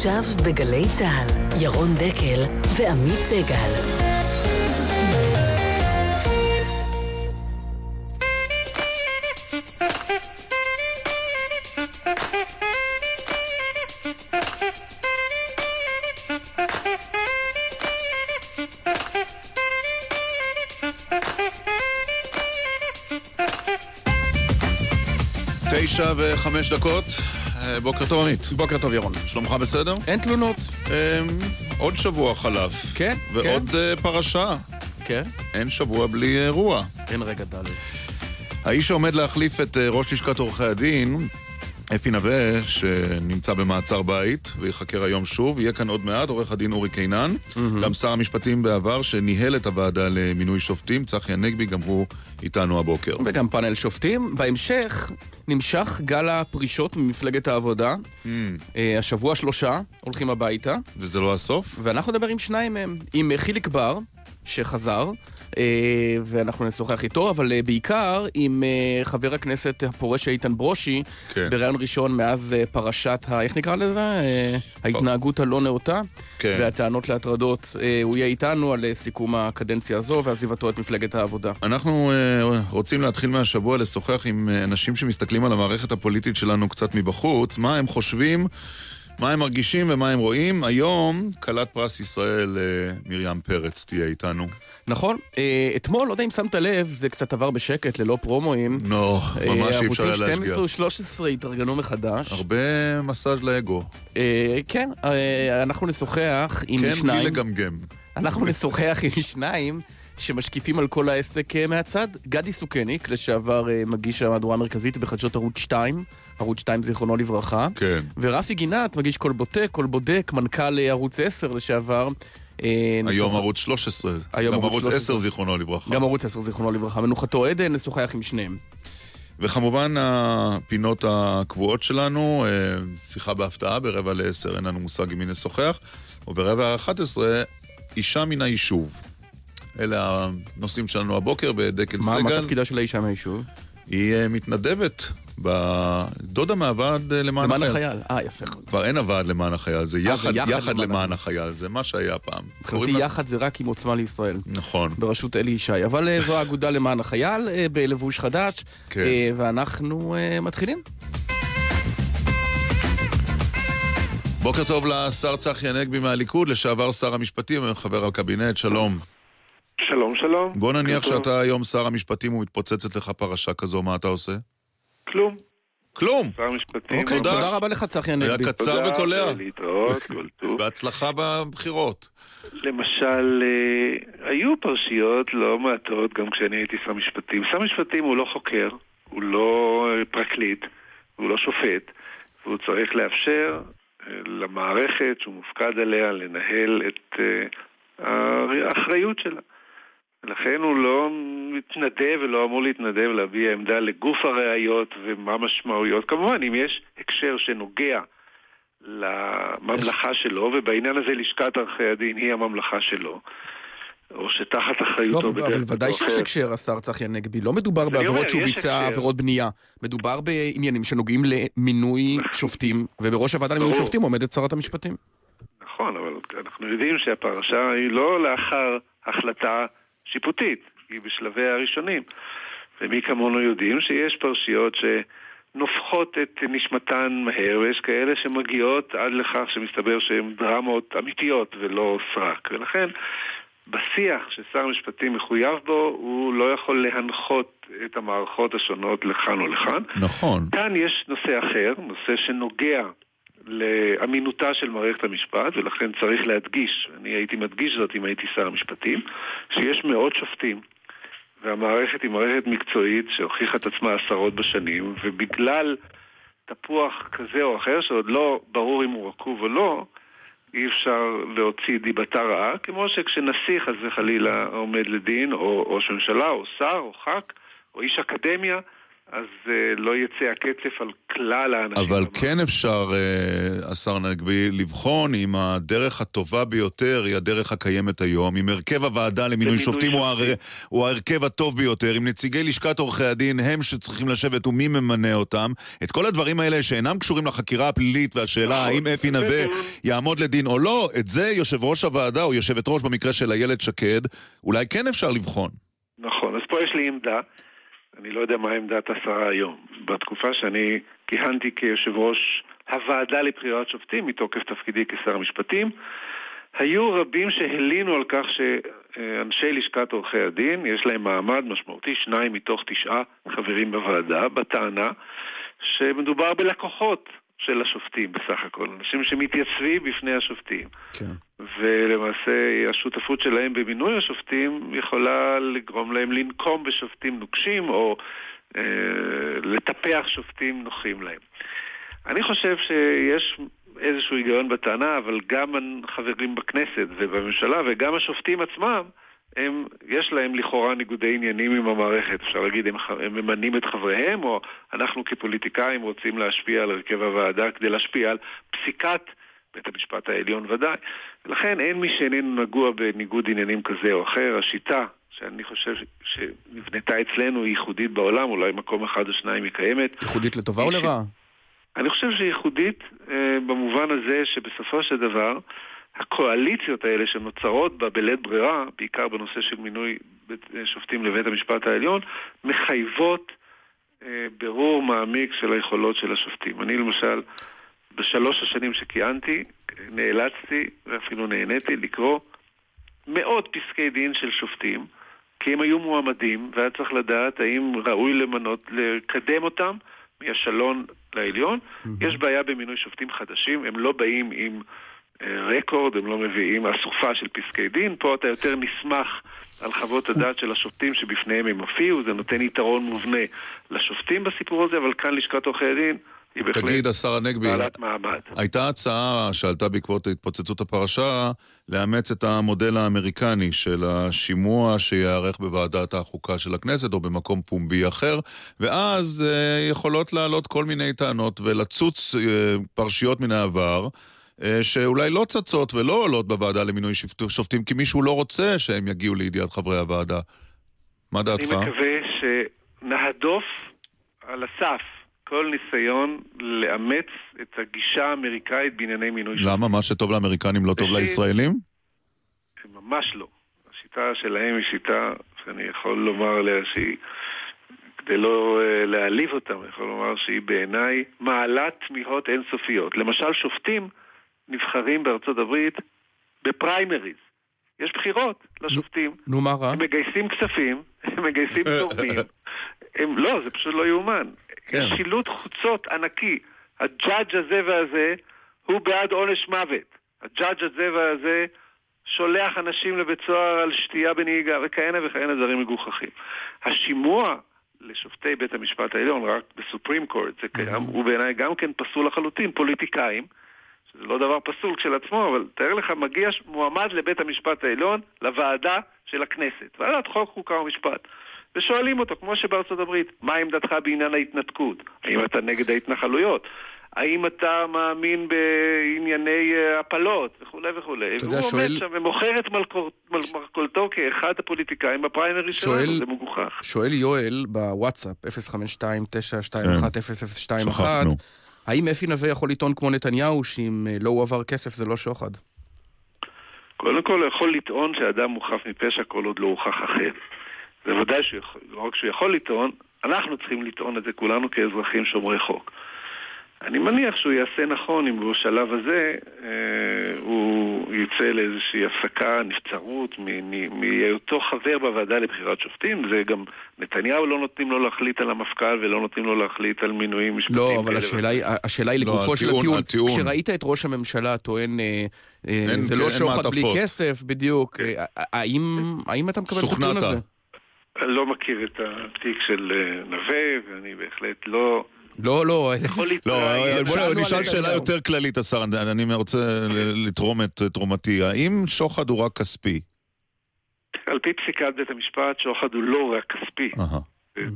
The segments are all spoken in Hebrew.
עכשיו בגלי צה"ל, ירון דקל ועמית סגל. תשע וחמש דקות. אה, בוקר טוב עמית. בוקר טוב ירון. שלומך בסדר? אין תלונות. אמ, עוד שבוע חלף. כן, ועוד אה, פרשה. כן. אין שבוע בלי אירוע. אין רגע ד'. האיש שעומד להחליף את אה, ראש לשכת עורכי הדין, אפי נווה, שנמצא במעצר בית וייחקר היום שוב, יהיה כאן עוד מעט, עורך הדין אורי קינן, גם שר המשפטים בעבר שניהל את הוועדה למינוי שופטים, צחי הנגבי, גם הוא איתנו הבוקר. וגם פאנל שופטים. בהמשך נמשך גל הפרישות ממפלגת העבודה. אה, השבוע שלושה הולכים הביתה, וזה לא הסוף? ואנחנו נדבר עם שניים מהם. עם חיליק בר, שחזר. אה, ואנחנו נשוחח איתו, אבל אה, בעיקר עם אה, חבר הכנסת הפורש איתן ברושי, כן. בריאיון ראשון מאז פרשת, ה... איך נקרא לזה? ההתנהגות הלא נאותה. כן. והטענות להטרדות. הוא יהיה איתנו על סיכום הקדנציה הזו ועזיבתו את מפלגת העבודה. אנחנו רוצים להתחיל מהשבוע לשוחח עם אנשים שמסתכלים על המערכת הפוליטית שלנו קצת מבחוץ, מה הם חושבים, מה הם מרגישים ומה הם רואים. היום כלת פרס ישראל אה, מרים פרץ תהיה איתנו. נכון, אה, אתמול, לא יודע אם שמת לב, זה קצת עבר בשקט, ללא פרומואים. נו, ממש אי אפשר היה ערוצים להשגיח. 12 ו-13 התארגנו מחדש. הרבה מסאז' לאגו. אה, כן, אה, אנחנו נשוחח עם כן, בלי שניים. לגמגם. אנחנו נשוחח עם שניים שמשקיפים על כל העסק אה, מהצד. גדי סוכניק, לשעבר אה, מגיש המהדורה המרכזית בחדשות ערוץ 2, ערוץ 2 זיכרונו לברכה. כן. ורפי גינת, מגיש קול בוטה, קול בודק, מנכ"ל אה, ערוץ 10 לשעבר. אה, היום ערוץ 13. היום גם ערוץ ערוץ 13. 10 זיכרונו לברכה. גם ערוץ 10 זיכרונו לברכה. מנוחתו עדן, נשוחח עם שניהם. וכמובן הפינות הקבועות שלנו, אה, שיחה בהפתעה ברבע לעשר, אין לנו מושג עם מי נשוחח, וברבע האחת עשרה, אישה מן היישוב. אלה הנושאים שלנו הבוקר בדקל מה מה סגל. תפקידה של האישה מהיישוב? היא אה, מתנדבת בדודה מהוועד אה, למען למען החייל. החייל. אה, יפה. כבר אין הוועד למען החייל, זה יחד, יחד יחד למען למען החייל, זה מה שהיה פעם. מבחינתי יחד זה רק עם עוצמה לישראל. נכון. בראשות אלי ישי. אבל אה, זו האגודה למען החייל, בלבוש חדש, כן. ואנחנו מתחילים. בוקר טוב לשר צחי הנגבי מהליכוד, לשעבר שר המשפטים, חבר הקבינט, שלום. שלום, שלום. בוא נניח טוב. שאתה היום שר המשפטים ומתפוצצת לך פרשה כזו, מה אתה עושה? כלום. כלום! שר המשפטים. אוקיי, תודה. תודה רבה לך, צחי היה הנגבי. קצר תודה, וקולע. ולהתראות, כל טוב. בהצלחה בבחירות. למשל, אה, היו פרשיות לא מעטות גם כשאני הייתי שר משפטים. שר משפטים הוא לא חוקר, הוא לא אה, פרקליט, הוא לא שופט, והוא צריך לאפשר אה, למערכת שהוא מופקד עליה לנהל את האחריות שלה. ולכן הוא לא מתנדב ולא אמור להתנדב להביע עמדה לגוף הראיות ומה המשמעויות. כמובן, אם יש הקשר שנוגע לממלכה שלו, ובעניין הזה לשכת עורכי הדין היא הממלכה שלו, או שתחת לא, אחריותו בדרך אבל כזו ודאי שיש. הקשר, השר צחי הנגבי. לא מדובר אני אומר, בעבירות שהוא ביצע הקשר. עבירות בנייה. מדובר בעניינים שנוגעים למינוי שופטים, ובראש הוועדה למינוי. שופטים עומדת שרת המשפטים. נכון, אבל אנחנו יודעים שהפרשה היא לא לאחר החלטה שיפוטית, היא בשלביה הראשונים. ומי כמונו יודעים שיש פרשיות שנופחות את נשמתן מהר, ויש כאלה שמגיעות עד לכך שמסתבר שהן דרמות אמיתיות ולא סרק. ולכן, בשיח ששר המשפטים מחויב בו, הוא לא יכול להנחות את המערכות השונות לכאן או לכאן. נכון. כאן יש נושא אחר, נושא שנוגע לאמינותה של מערכת המשפט, ולכן צריך להדגיש, אני הייתי מדגיש זאת אם הייתי שר המשפטים, שיש מאות שופטים, והמערכת היא מערכת מקצועית שהוכיחה את עצמה עשרות בשנים, ובגלל תפוח כזה או אחר, שעוד לא ברור אם הוא רקוב או לא, אי אפשר להוציא דיבתה רעה, כמו שכשנשיא חס וחלילה עומד לדין, או ראש ממשלה, או שר, או ח"כ, או איש אקדמיה, אז uh, לא יצא הקצף על כלל האנשים. אבל כן אפשר, uh, השר נגבי, לבחון אם הדרך הטובה ביותר היא הדרך הקיימת היום, אם הרכב הוועדה למינוי שופטים הוא, הר... הוא ההרכב הטוב ביותר, אם נציגי לשכת עורכי הדין הם שצריכים לשבת ומי ממנה אותם, את כל הדברים האלה שאינם קשורים לחקירה הפלילית והשאלה. האם אפי נווה יעמוד לדין או לא, את זה יושב ראש הוועדה או יושבת ראש במקרה של איילת שקד, אולי כן אפשר לבחון. נכון, אז פה יש לי עמדה. אני לא יודע מה עמדת השרה היום. בתקופה שאני כיהנתי כיושב ראש הוועדה לבחירת שופטים, מתוקף תפקידי כשר המשפטים, היו רבים שהלינו על כך שאנשי לשכת עורכי הדין, יש להם מעמד משמעותי, שניים מתוך תשעה חברים בוועדה, בטענה שמדובר בלקוחות של השופטים בסך הכל, אנשים שמתייצבים בפני השופטים. כן. ולמעשה השותפות שלהם במינוי השופטים יכולה לגרום להם לנקום בשופטים נוקשים או אה, לטפח שופטים נוחים להם. אני חושב שיש איזשהו היגיון בטענה, אבל גם החברים בכנסת ובממשלה וגם השופטים עצמם הם, יש להם לכאורה ניגודי עניינים עם המערכת. אפשר להגיד, הם, הם ממנים את חבריהם, או אנחנו כפוליטיקאים רוצים להשפיע על הרכב הוועדה כדי להשפיע על פסיקת בית המשפט העליון ודאי. ולכן אין מי שאיננו נגוע בניגוד עניינים כזה או אחר. השיטה, שאני חושב שנבנתה אצלנו, היא ייחודית בעולם, אולי מקום אחד או שניים היא קיימת. ייחודית לטובה או לרעה? אני חושב שהיא ייחודית אה, במובן הזה שבסופו של דבר הקואליציות האלה שנוצרות בה בלית ברירה, בעיקר בנושא של מינוי שופטים לבית המשפט העליון, מחייבות אה, ברור מעמיק של היכולות של השופטים. אני למשל, בשלוש השנים שכיהנתי, נאלצתי ואפילו נהניתי לקרוא מאות פסקי דין של שופטים, כי הם היו מועמדים, והיה צריך לדעת האם ראוי למנות, לקדם אותם מהשלון לעליון. Mm-hmm. יש בעיה במינוי שופטים חדשים, הם לא באים עם... רקורד, הם לא מביאים אסופה של פסקי דין, פה אתה יותר נסמך על חוות הדעת של השופטים שבפניהם הם הופיעו, זה נותן יתרון מובנה לשופטים בסיפור הזה, אבל כאן לשכת עורכי הדין היא בהחלט תגיד, השר הנגבי, בעלת מעמד. הייתה הצעה שעלתה בעקבות התפוצצות הפרשה לאמץ את המודל האמריקני של השימוע שייערך בוועדת החוקה של הכנסת או במקום פומבי אחר, ואז אה, יכולות לעלות כל מיני טענות ולצוץ אה, פרשיות מן העבר. אה, שאולי לא צצות ולא עולות בוועדה למינוי שופטים, כי מישהו לא רוצה שהם יגיעו לידיעת חברי הוועדה. מה דעתך? אני מקווה שנהדוף על הסף כל ניסיון לאמץ את הגישה האמריקאית בענייני מינוי שופטים. למה? מה שטוב לאמריקנים לא טוב לישראלים? ממש לא. השיטה שלהם היא שיטה שאני יכול לומר עליה שהיא... כדי לא uh, להעליב אותם, אני יכול לומר שהיא בעיניי מעלת תמיהות אינסופיות. למשל, שופטים נבחרים בארצות הברית בפריימריז. יש בחירות לשופטים. נו, מה רע? הם מגייסים כספים, הם מגייסים תורמים. הם, לא, זה פשוט לא יאומן. כן. שילוט חוצות ענקי. הג'אדג' הזה והזה הוא בעד עונש מוות. הג'אדג' הזה והזה שולח אנשים לבית סוהר על שתייה בנהיגה וכהנה וכהנה דברים מגוחכים. השימוע לשופטי בית המשפט העליון, רק בסופרים קורט, זה קיים, הוא בעיניי גם כן פסול לחלוטין, פוליטיקאים. שזה לא דבר פסול כשלעצמו, אבל תאר לך, מגיע מועמד לבית המשפט העליון, לוועדה של הכנסת, ועדת חוק, חוקה ומשפט. ושואלים אותו, כמו שבארצות הברית, מה עמדתך בעניין ההתנתקות? האם אתה נגד ההתנחלויות? האם אתה מאמין בענייני אה, הפלות וכולי וכולי. והוא עומד שואל... שם ומוכר את מרכולתו כאחד הפוליטיקאים בפריימרי שואל... שלנו, זה מגוחך. שואל יואל בוואטסאפ, 052-921-0021, האם אפי נווה יכול לטעון כמו נתניהו, שאם אה, לא הועבר כסף זה לא שוחד? קודם כל, הוא יכול לטעון שאדם הוא חף מפשע כל עוד לא הוכח אחר. זה ודאי שהוא יכול, לא רק שהוא יכול לטעון, אנחנו צריכים לטעון את זה כולנו כאזרחים שומרי חוק. אני מניח שהוא יעשה נכון אם בשלב הזה אה, הוא יצא לאיזושהי הפסקה, נבצרות, מהיותו חבר בוועדה לבחירת שופטים. זה גם, נתניהו לא נותנים לו להחליט על המפכ"ל ולא נותנים לו להחליט על מינויים משפטיים. לא, אבל השאלה היא, השאלה היא לא, לגופו של הטיעון. הטיעון. כשראית את ראש הממשלה טוען, אה, אה, אין, זה לא שוחד בלי כסף, בדיוק, כן. אה, האם, האם אתה מקבל את הטיעון הזה? אני לא מכיר את התיק של אה, נווה, ואני בהחלט לא... לא, לא. לא, נשאל שאלה יותר כללית, השר, אני רוצה לתרום את תרומתי. האם שוחד הוא רק כספי? על פי פסיקת בית המשפט, שוחד הוא לא רק כספי.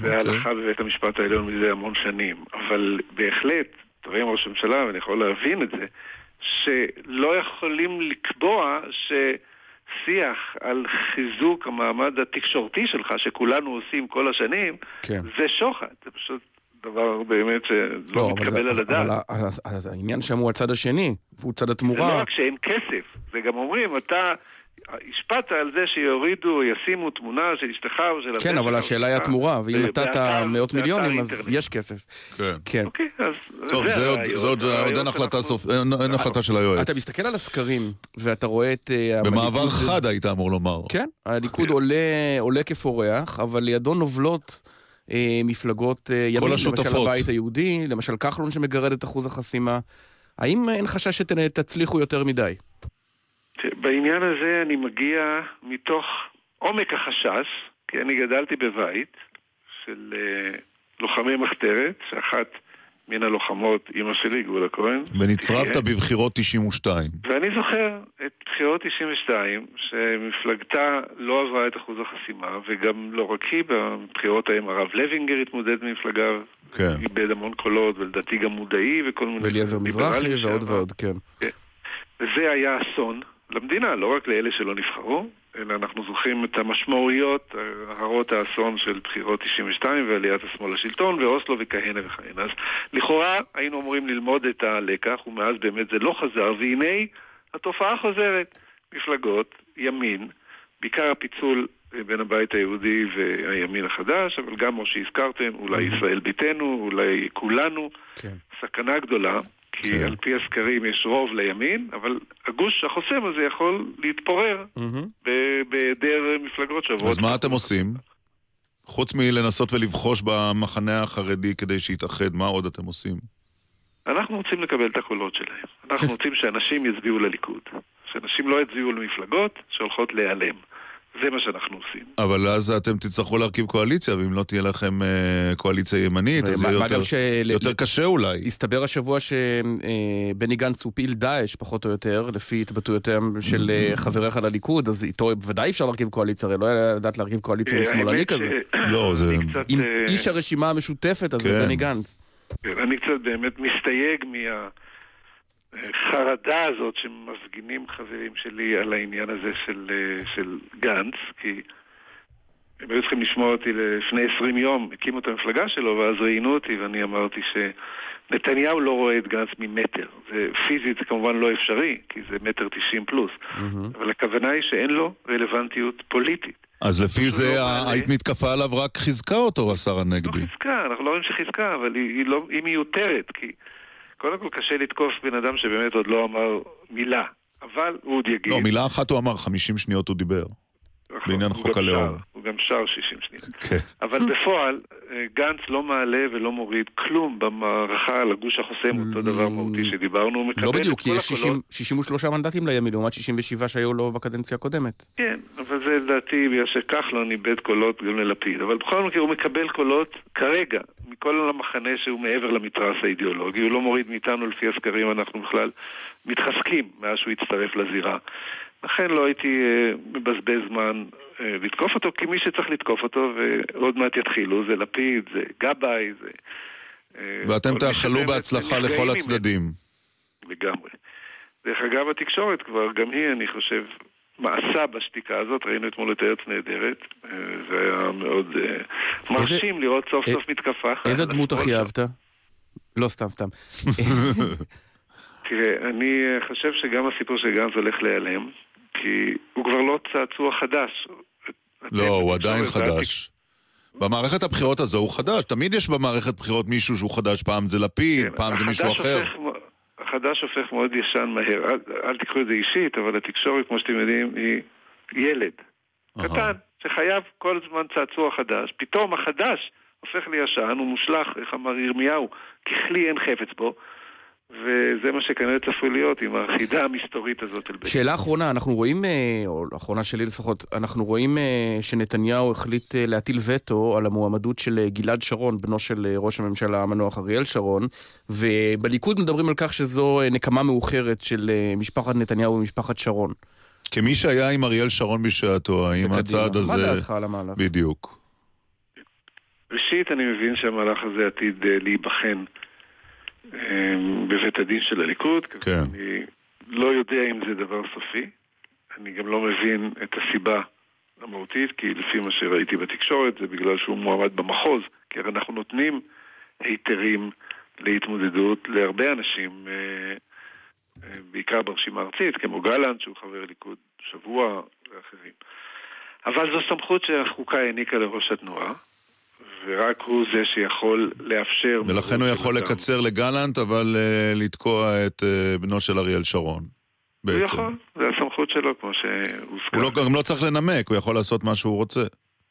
זה ההלכה בבית המשפט העליון מזה המון שנים. אבל בהחלט, דברים ראש הממשלה, ואני יכול להבין את זה, שלא יכולים לקבוע ששיח על חיזוק המעמד התקשורתי שלך, שכולנו עושים כל השנים, כן. זה שוחד. זה פשוט דבר באמת שלא לא, אבל מתקבל על אבל הדעת. ה- העניין שם הוא הצד השני, והוא צד זה לא התמורה. רק שאין כסף, זה גם אומרים, אתה השפעת על זה שיורידו, ישימו תמונה של אשתך או של כן, אבל השאלה היא שלך, התמורה, ואם נתת מאות מיליונים, אז אינטרנט. יש כסף. כן. כן. אוקיי, אז טוב, זה עוד- זה עוד אין החלטה שאנחנו- סוף, אין אין החלטה של היועץ. אתה מסתכל על הסקרים, ואתה רואה את... אה, במעבר חד היית אמור לומר. כן, הליכוד עולה, עולה כפורח, אבל לידו נובלות אה, מפלגות אה, ימין, למשל השותפות. הבית היהודי, למשל כחלון שמגרד את אחוז החסימה. האם אין חשש שתצליחו יותר מדי? בעניין הזה אני מגיע מתוך עומק החשש, כי אני גדלתי בבית של אה, לוחמי מחתרת, שאחת מן הלוחמות, אימא שלי, גאולה כהן. ונצרבת. בבחירות 92. ואני זוכר את בחירות 92, שמפלגתה לא עברה את אחוז החסימה, וגם לא רק היא, בבחירות ההם הרב לוינגר התמודד במפלגה, כן. איבד המון קולות, ולדעתי גם מודעי וכל מיני... ואליעזר מזרחי ועוד. ועוד, כן. וזה היה אסון למדינה, לא רק לאלה שלא נבחרו, אלא אנחנו זוכרים את המשמעויות, אה, הרות האסון של בחירות 92 ועליית השמאל לשלטון ואוסלו וכהנה וכהנה. אז לכאורה היינו אמורים ללמוד את הלקח, ומאז באמת זה לא חזר, והנה התופעה חוזרת. מפלגות, ימין, בעיקר הפיצול אה, בין הבית היהודי והימין החדש, אבל גם כמו שהזכרתם, אולי ישראל ביתנו, אולי כולנו, כן. סכנה גדולה, כי כן. על פי הסקרים יש רוב לימין, אבל הגוש החוסם הזה יכול להתפורר. ב- בהיעדר מפלגות שעוברות. אז מה אתם עושים? חוץ מלנסות ולבחוש במחנה החרדי כדי שיתאחד, מה עוד אתם עושים? אנחנו רוצים לקבל את הקולות שלהם. אנחנו רוצים שאנשים יצביעו לליכוד. שאנשים לא יצביעו למפלגות שהולכות להיעלם. זה מה שאנחנו עושים. אבל אז אתם תצטרכו להרכיב קואליציה, ואם לא תהיה לכם אה, קואליציה ימנית, אז מה- יהיה מה יותר- של- יותר קשה אולי. הסתבר השבוע שבני גנץ הוא פעיל דאעש, פחות או יותר, לפי התבטאויותיהם של אה, חבריך לליכוד, אז איתו בוודאי אפשר להרכיב קואליציה, הרי לא היה לדעת להרכיב קואליציה עם שמאלני כזה. ש- לא, זה- עם אה, איש הרשימה המשותפת, אז זה כן. בני גנץ. אני קצת באמת מסתייג מהחרדה הזאת שמפגינים חברים שלי על העניין הזה של, אה, של גנץ, כי הם היו צריכים לשמוע אותי לפני 20 יום, הקימו את המפלגה שלו, ואז ראיינו אותי ואני אמרתי שנתניהו לא רואה את גנץ ממטר. זה פיזית זה כמובן לא אפשרי, כי זה מטר 90 פלוס, אבל הכוונה היא שאין לו רלוונטיות פוליטית. אז לפי זה לא ה- מעלה. היית מתקפה עליו רק חיזקה אותו, השר לא הנגבי. חיזקה, אנחנו לא רואים שחיזקה, אבל היא, היא, לא, היא מיותרת, כי קודם כל קשה לתקוף בן אדם שבאמת עוד לא אמר מילה, אבל הוא עוד יגיד. לא, מילה אחת הוא אמר, 50 שניות הוא דיבר. נכון, בעניין הוא חוק הלאום. הוא גם שר 60 שניות. כן. אבל בפועל, אה, גנץ לא מעלה ולא מוריד כלום במערכה על הגוש החוסם, אותו דבר מהותי שדיברנו, הוא מקבל לא בדיוק, כי יש הקולות. 60 63 מנדטים לימין, לעומת 67 שהיו לו בקדנציה הקודמת. כן, אבל זה לדעתי בגלל שכחלון איבד קולות גם ללפיד. אבל בכל מקרה הוא מקבל קולות כרגע מכל המחנה שהוא מעבר למתרס האידיאולוגי. הוא לא מוריד מאיתנו לפי הסקרים, אנחנו בכלל מתחזקים מאז שהוא הצטרף לזירה. לכן לא הייתי אה, מבזבז זמן אה, לתקוף אותו, כי מי שצריך לתקוף אותו, ועוד מעט יתחילו, זה לפיד, זה גבאי, זה... אה, ואתם תאחלו בהצלחה לכל. הצדדים. לגמרי. דרך אגב, התקשורת כבר, גם היא, אני חושב, מעשה בשתיקה הזאת, ראינו אתמול את ארץ נהדרת, זה היה מאוד מרשים לראות סוף סוף מתקפה. איזה דמות. הכי אהבת? לא, סתם, סתם. תראה, אני חושב שגם הסיפור של גנץ הולך להיעלם, כי הוא כבר לא צעצוע חדש. לא, הוא עדיין חדש. במערכת הבחירות הזו הוא חדש. תמיד יש במערכת בחירות מישהו שהוא חדש. פעם זה לפיד, כן, פעם זה מישהו אחר. הופך החדש הופך מאוד ישן מהר. אל, אל תיקחו את זה אישית, אבל התקשורת, כמו שאתם יודעים, היא ילד. אהה. קטן, שחייב כל הזמן צעצוע חדש. פתאום החדש הופך לישן, הוא מושלך, איך אמר ירמיהו, ככלי אין חפץ בו. וזה מה שכנראה צפוי להיות עם החידה המסתורית הזאת. שאלה אחרונה, אנחנו רואים, אה, או אחרונה שלי לפחות, אנחנו רואים אה, שנתניהו החליט אה, להטיל וטו על המועמדות של גלעד שרון, בנו של ראש הממשלה המנוח אריאל שרון, ובליכוד מדברים על כך שזו נקמה מאוחרת של משפחת נתניהו ומשפחת שרון. כמי שהיה עם אריאל שרון בשעתו, האם. הצעד הזה... מה דעתך על המהלך? בדיוק. ראשית, אני מבין שהמהלך הזה עתיד להיבחן בבית הדין של הליכוד. כן. אני לא יודע אם זה דבר סופי. אני גם לא מבין את הסיבה המהותית, כי לפי מה שראיתי בתקשורת זה בגלל שהוא מועמד במחוז, כי הרי אנחנו נותנים היתרים להתמודדות להרבה אנשים, אה, אה, בעיקר ברשימה הארצית, כמו גלנט, שהוא חבר ליכוד שבוע, ואחרים. אבל זו סמכות שהחוקה העניקה לראש התנועה, ורק הוא זה שיכול לאפשר... ולכן הוא יכול אדם. לקצר לגלנט, אבל uh, לתקוע את uh, בנו של אריאל שרון. הוא בעצם. יכול, זה הסמכות שלו, כמו שהוזכר. הוא לא, גם לא צריך לנמק, הוא יכול לעשות מה שהוא רוצה.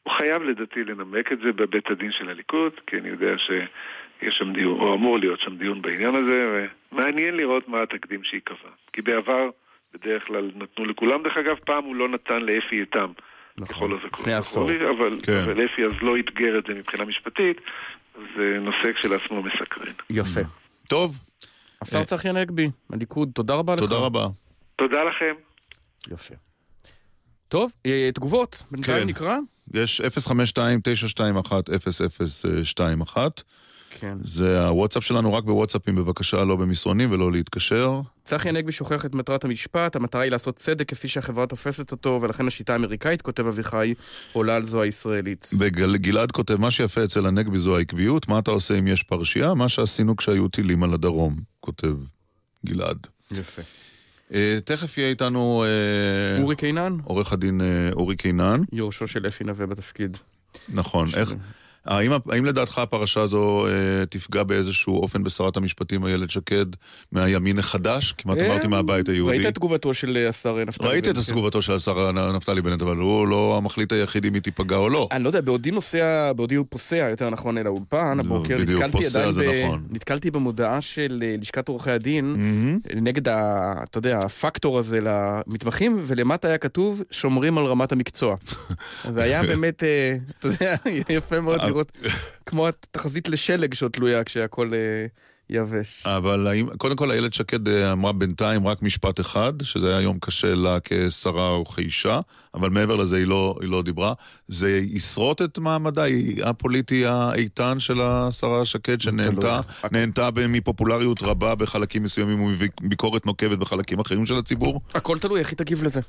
הוא חייב לדעתי לנמק את זה בבית הדין של הליכוד, כי אני יודע שיש שם דיון, או אמור להיות שם דיון בעניין הזה, ומעניין לראות מה התקדים שייקבע. כי בעבר, בדרך כלל נתנו לכולם, דרך אגב, פעם הוא לא נתן לאפי איתם. נכון, ככל הזכור. לפני עשור. אבל, כן. אבל אפי אז לא אתגר את זה מבחינה משפטית, זה נושא כשלעצמו מסקרן. יפה. טוב, השר צחי הנגבי, הליכוד, תודה רבה לך. תודה רבה. תודה לכם. יפה. טוב, אה, תגובות, בינתיים כן. נקרא. יש 052-921-0021. כן. זה הוואטסאפ שלנו, רק בוואטסאפים בבקשה, לא במסרונים ולא להתקשר. צחי הנגבי שוכח את מטרת המשפט, המטרה היא לעשות צדק כפי שהחברה תופסת אותו, ולכן השיטה האמריקאית, כותב אביחי, עולה על זו הישראלית. וגלעד כותב, מה שיפה אצל הנגבי זו העקביות, מה אתה עושה אם יש פרשייה? מה שעשינו כשהיו טילים על הדרום, כותב גלעד. יפה. אה, תכף יהיה איתנו אה, אורי קינן, עורך הדין אה, אורי קינן. יורשו של אפי נווה בתפקיד. נכון. איך, האם, האם לדעתך הפרשה הזו אה, תפגע באיזשהו אופן בשרת המשפטים איילת שקד מהימין החדש? כמעט אה, אמרתי מהבית היהודי. ראית את תגובתו של אה, השר נפתלי ראיתי את בנט. תגובתו של השר נפתלי בנט, אבל הוא לא המחליט היחיד אם היא תיפגע או לא. אני לא יודע, בעודי נוסע, בעודי הוא פוסע, יותר נכון, אל האולפן, הבוקר נתקלתי עדיין, ב... נכון. נתקלתי במודעה של אה, לשכת עורכי הדין, מהמם. נגד, ה, אתה יודע, הפקטור הזה למתמחים, ולמטה היה כתוב, שומרים על רמת המקצוע. זה היה באמת, אה, אתה יודע, יפה מאוד לראות, כמו התחזית לשלג שעוד תלויה כשהכל אה, יבש. אבל האם, קודם כל איילת שקד אה, אמרה בינתיים רק משפט אחד, שזה היה יום קשה לה כשרה או כאישה, אבל מעבר לזה היא לא, היא לא דיברה. זה ישרוט את מעמדה, הפוליטי האיתן של השרה שקד, שנהנתה מפופולריות רבה בחלקים מסוימים ומביקורת נוקבת בחלקים אחרים של הציבור, הכל תלוי איך היא תגיב לזה.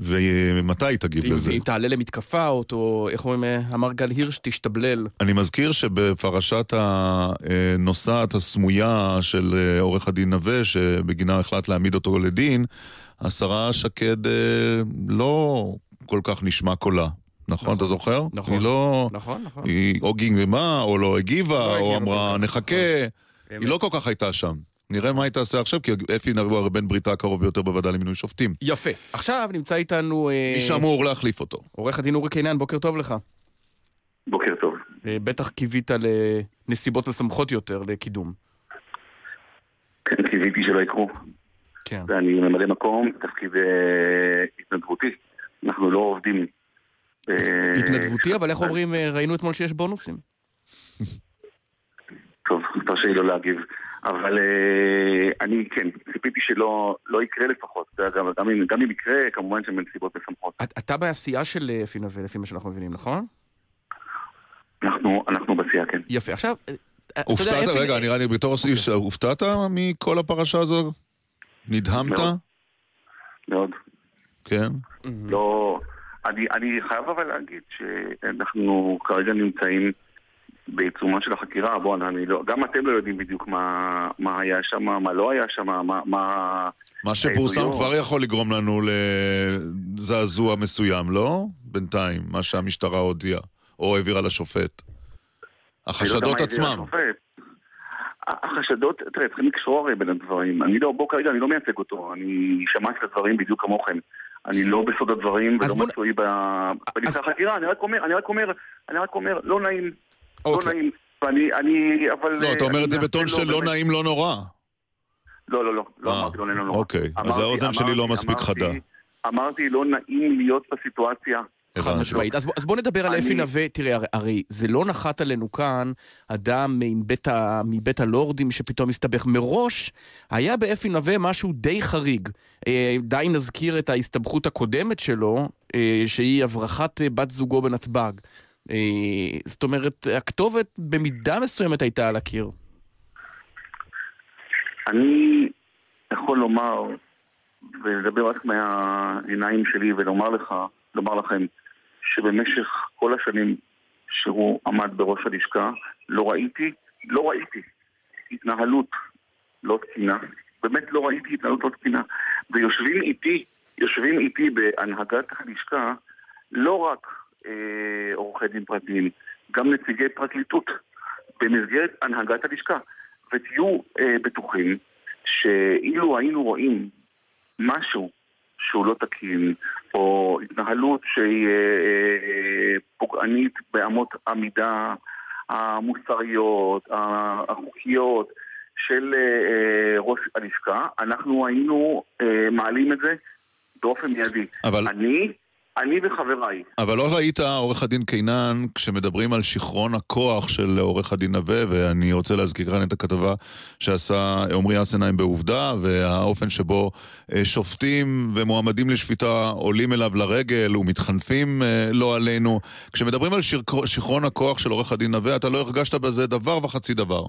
ומתי תגיב אם לזה? היא תעלה למתקפה, או, או איך אומרים, אה, אמר גל הירש, תשתבלל. אני מזכיר שבפרשת הנוסעת הסמויה של אה, עורך הדין נווה, שבגינה החלט להעמיד אותו לדין, השרה שקד אה, לא כל כך נשמע קולה. נכון, נכון, אתה זוכר? נכון. היא לא... נכון, נכון. היא או גינגמה, או לא הגיבה, לא או אמרה נחכה. נכון. היא לא כל כך הייתה שם. נראה מה היא תעשה עכשיו, כי אפי נבו הרי בן בריתה הקרוב ביותר בוועדה למינוי שופטים. יפה. עכשיו נמצא איתנו אה, מי שאמור להחליף אותו. עורך הדין אורי קינן, בוקר טוב לך. בוקר טוב. אה, בטח קיווית לנסיבות משמחות יותר לקידום. כן, קיוויתי שלא יקרו. כן. ואני ממלא מקום, תפקיד אה, התנדבותי. אנחנו לא עובדים. התנדבותי, אבל איך אומרים, ראינו אתמול שיש בונוסים. טוב, תרשה לי לא להגיב. אבל אה, אני, כן, ציפיתי שלא לא יקרה לפחות. גם, גם, אם, גם אם יקרה, כמובן שבנסיבות משמחות. את- אתה בעשייה של אה, אפי נווה, לפי מה שאנחנו מבינים, נכון? אנחנו, אנחנו בסיעה, כן. יפה. עכשיו, אה, הופתעת, רגע, נראה לי בתור איש, הופתעת מכל הפרשה הזו? נדהמת? מאוד. כן. לא... אני, אני חייב אבל להגיד שאנחנו כרגע נמצאים בעיצומה של החקירה. בואו, אני לא... גם אתם לא יודעים בדיוק מה, מה היה שם, מה לא היה שם, מה... מה... מה שפורסם. כבר יכול לגרום לנו לזעזוע מסוים, לא? בינתיים, מה שהמשטרה הודיעה, או העבירה לשופט. לא החשדות הביא עצמם. החשדות, תראה, צריכים לקשור הרי בין הדברים. אני לא, בוא כרגע, אני לא מייצג אותו. אני שמעתי את הדברים בדיוק כמוכם. אני לא בסוד הדברים ולא בוא מצוי ב- בנבחר אז- החקירה. אני רק אומר, אני רק אומר, אני רק אומר, לא נעים. לא אוקיי. נעים. ואני, אני, אבל... לא, אתה אה, אומר את זה בטון של לא נעים, לא נורא. לא, לא, לא, לא אה, אמרתי לא נעים, לא נורא. אוקיי, אז האוזן שלי לא מספיק חדה. אמרתי, לא נעים להיות בסיטואציה. חד. משמעית. אז, בוא- אז בוא נדבר על אפי נווה. תראה, הרי, הרי זה לא נחת עלינו כאן אדם עם בית ה, מבית הלורדים שפתאום הסתבך. מראש היה באפי נווה משהו די חריג. אה, די נזכיר את ההסתבכות הקודמת שלו, אה, שהיא הברחת בת זוגו בנתב"ג. אה, זאת אומרת, הכתובת במידה מסוימת הייתה על הקיר. אני יכול לומר, ולדבר רק מהעיניים שלי ולומר לך, לומר לכם, שבמשך כל השנים שהוא עמד בראש הלשכה, לא ראיתי, לא ראיתי התנהלות לא תקינה, באמת לא ראיתי התנהלות לא תקינה. ויושבים איתי, יושבים איתי בהנהגת הלשכה לא רק עורכי דין פרטיים, גם נציגי פרקליטות במסגרת הנהגת הלשכה. ותהיו אה, בטוחים שאילו היינו רואים משהו שהוא לא תקין, או התנהלות שהיא אה, אה, פוגענית באמות המידה המוסריות, החוקיות של אה, ראש הלשכה, אנחנו היינו מעלים את זה באופן מיידי. אבל... אני אני וחבריי. אבל לא ראית, עורך הדין קינן, כשמדברים על שיכרון הכוח של עורך הדין נווה, ואני רוצה להזכיר כאן את הכתבה שעשה עמרי אסנהיים בעובדה, והאופן שבו אה, שופטים ומועמדים לשפיטה עולים אליו לרגל ומתחנפים אה, לא עלינו. כשמדברים על שיכרון הכוח של עורך הדין נווה, אתה לא הרגשת בזה דבר וחצי דבר.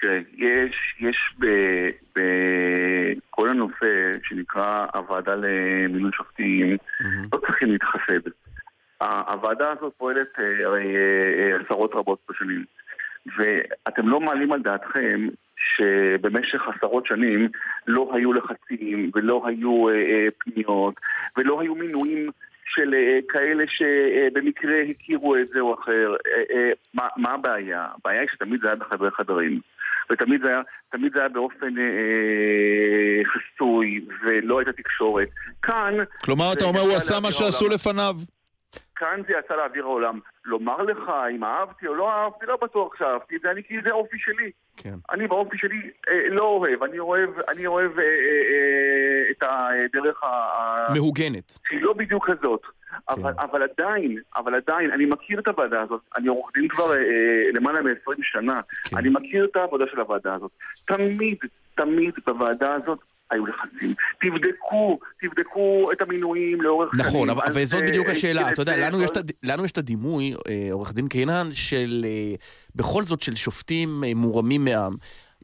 תראה, יש, יש בכל הנושא שנקרא הוועדה למינוי שופטים, mm-hmm. לא צריכים להתחסד. הוועדה הזאת פועלת אה, הרי אה, אה, עשרות רבות בשנים, ואתם לא מעלים על דעתכם שבמשך עשרות שנים לא היו לחצים ולא היו פניות ולא היו מינויים של כאלה שבמקרה הכירו את זה או אחר. מה, מה הבעיה? הבעיה היא שתמיד זה היה בחדרי חדרים. ותמיד זה היה, תמיד זה היה באופן אה, חסוי, ולא הייתה תקשורת. כאן... כלומר, אתה אומר, הוא עשה מה שעשו לפניו. כאן זה יצא לאוויר העולם. לומר לך אם אהבתי או לא אהבתי, לא בטוח שאהבתי את זה, אני כי זה אופי שלי. כן. אני באופי שלי אה, לא אוהב, אני אוהב, אני אוהב אה, אה, אה, את הדרך ה... מהוגנת. היא לא בדיוק כזאת. אבל, כן. אבל עדיין, אבל עדיין, אני מכיר את הוועדה הזאת, אני עורך דין כבר אה, אה למעלה מ-20 שנה, כן. אני מכיר את העבודה של הוועדה הזאת. תמיד, תמיד בוועדה הזאת היו לחצים. תבדקו, תבדקו את המינויים לאורך נכון, שנים. נכון, אבל זאת בדיוק השאלה. אתה יודע, לנו יש, לנו יש את הדימוי, אה, עורך דין קינן, של בכל זאת של שופטים מורמים מעם.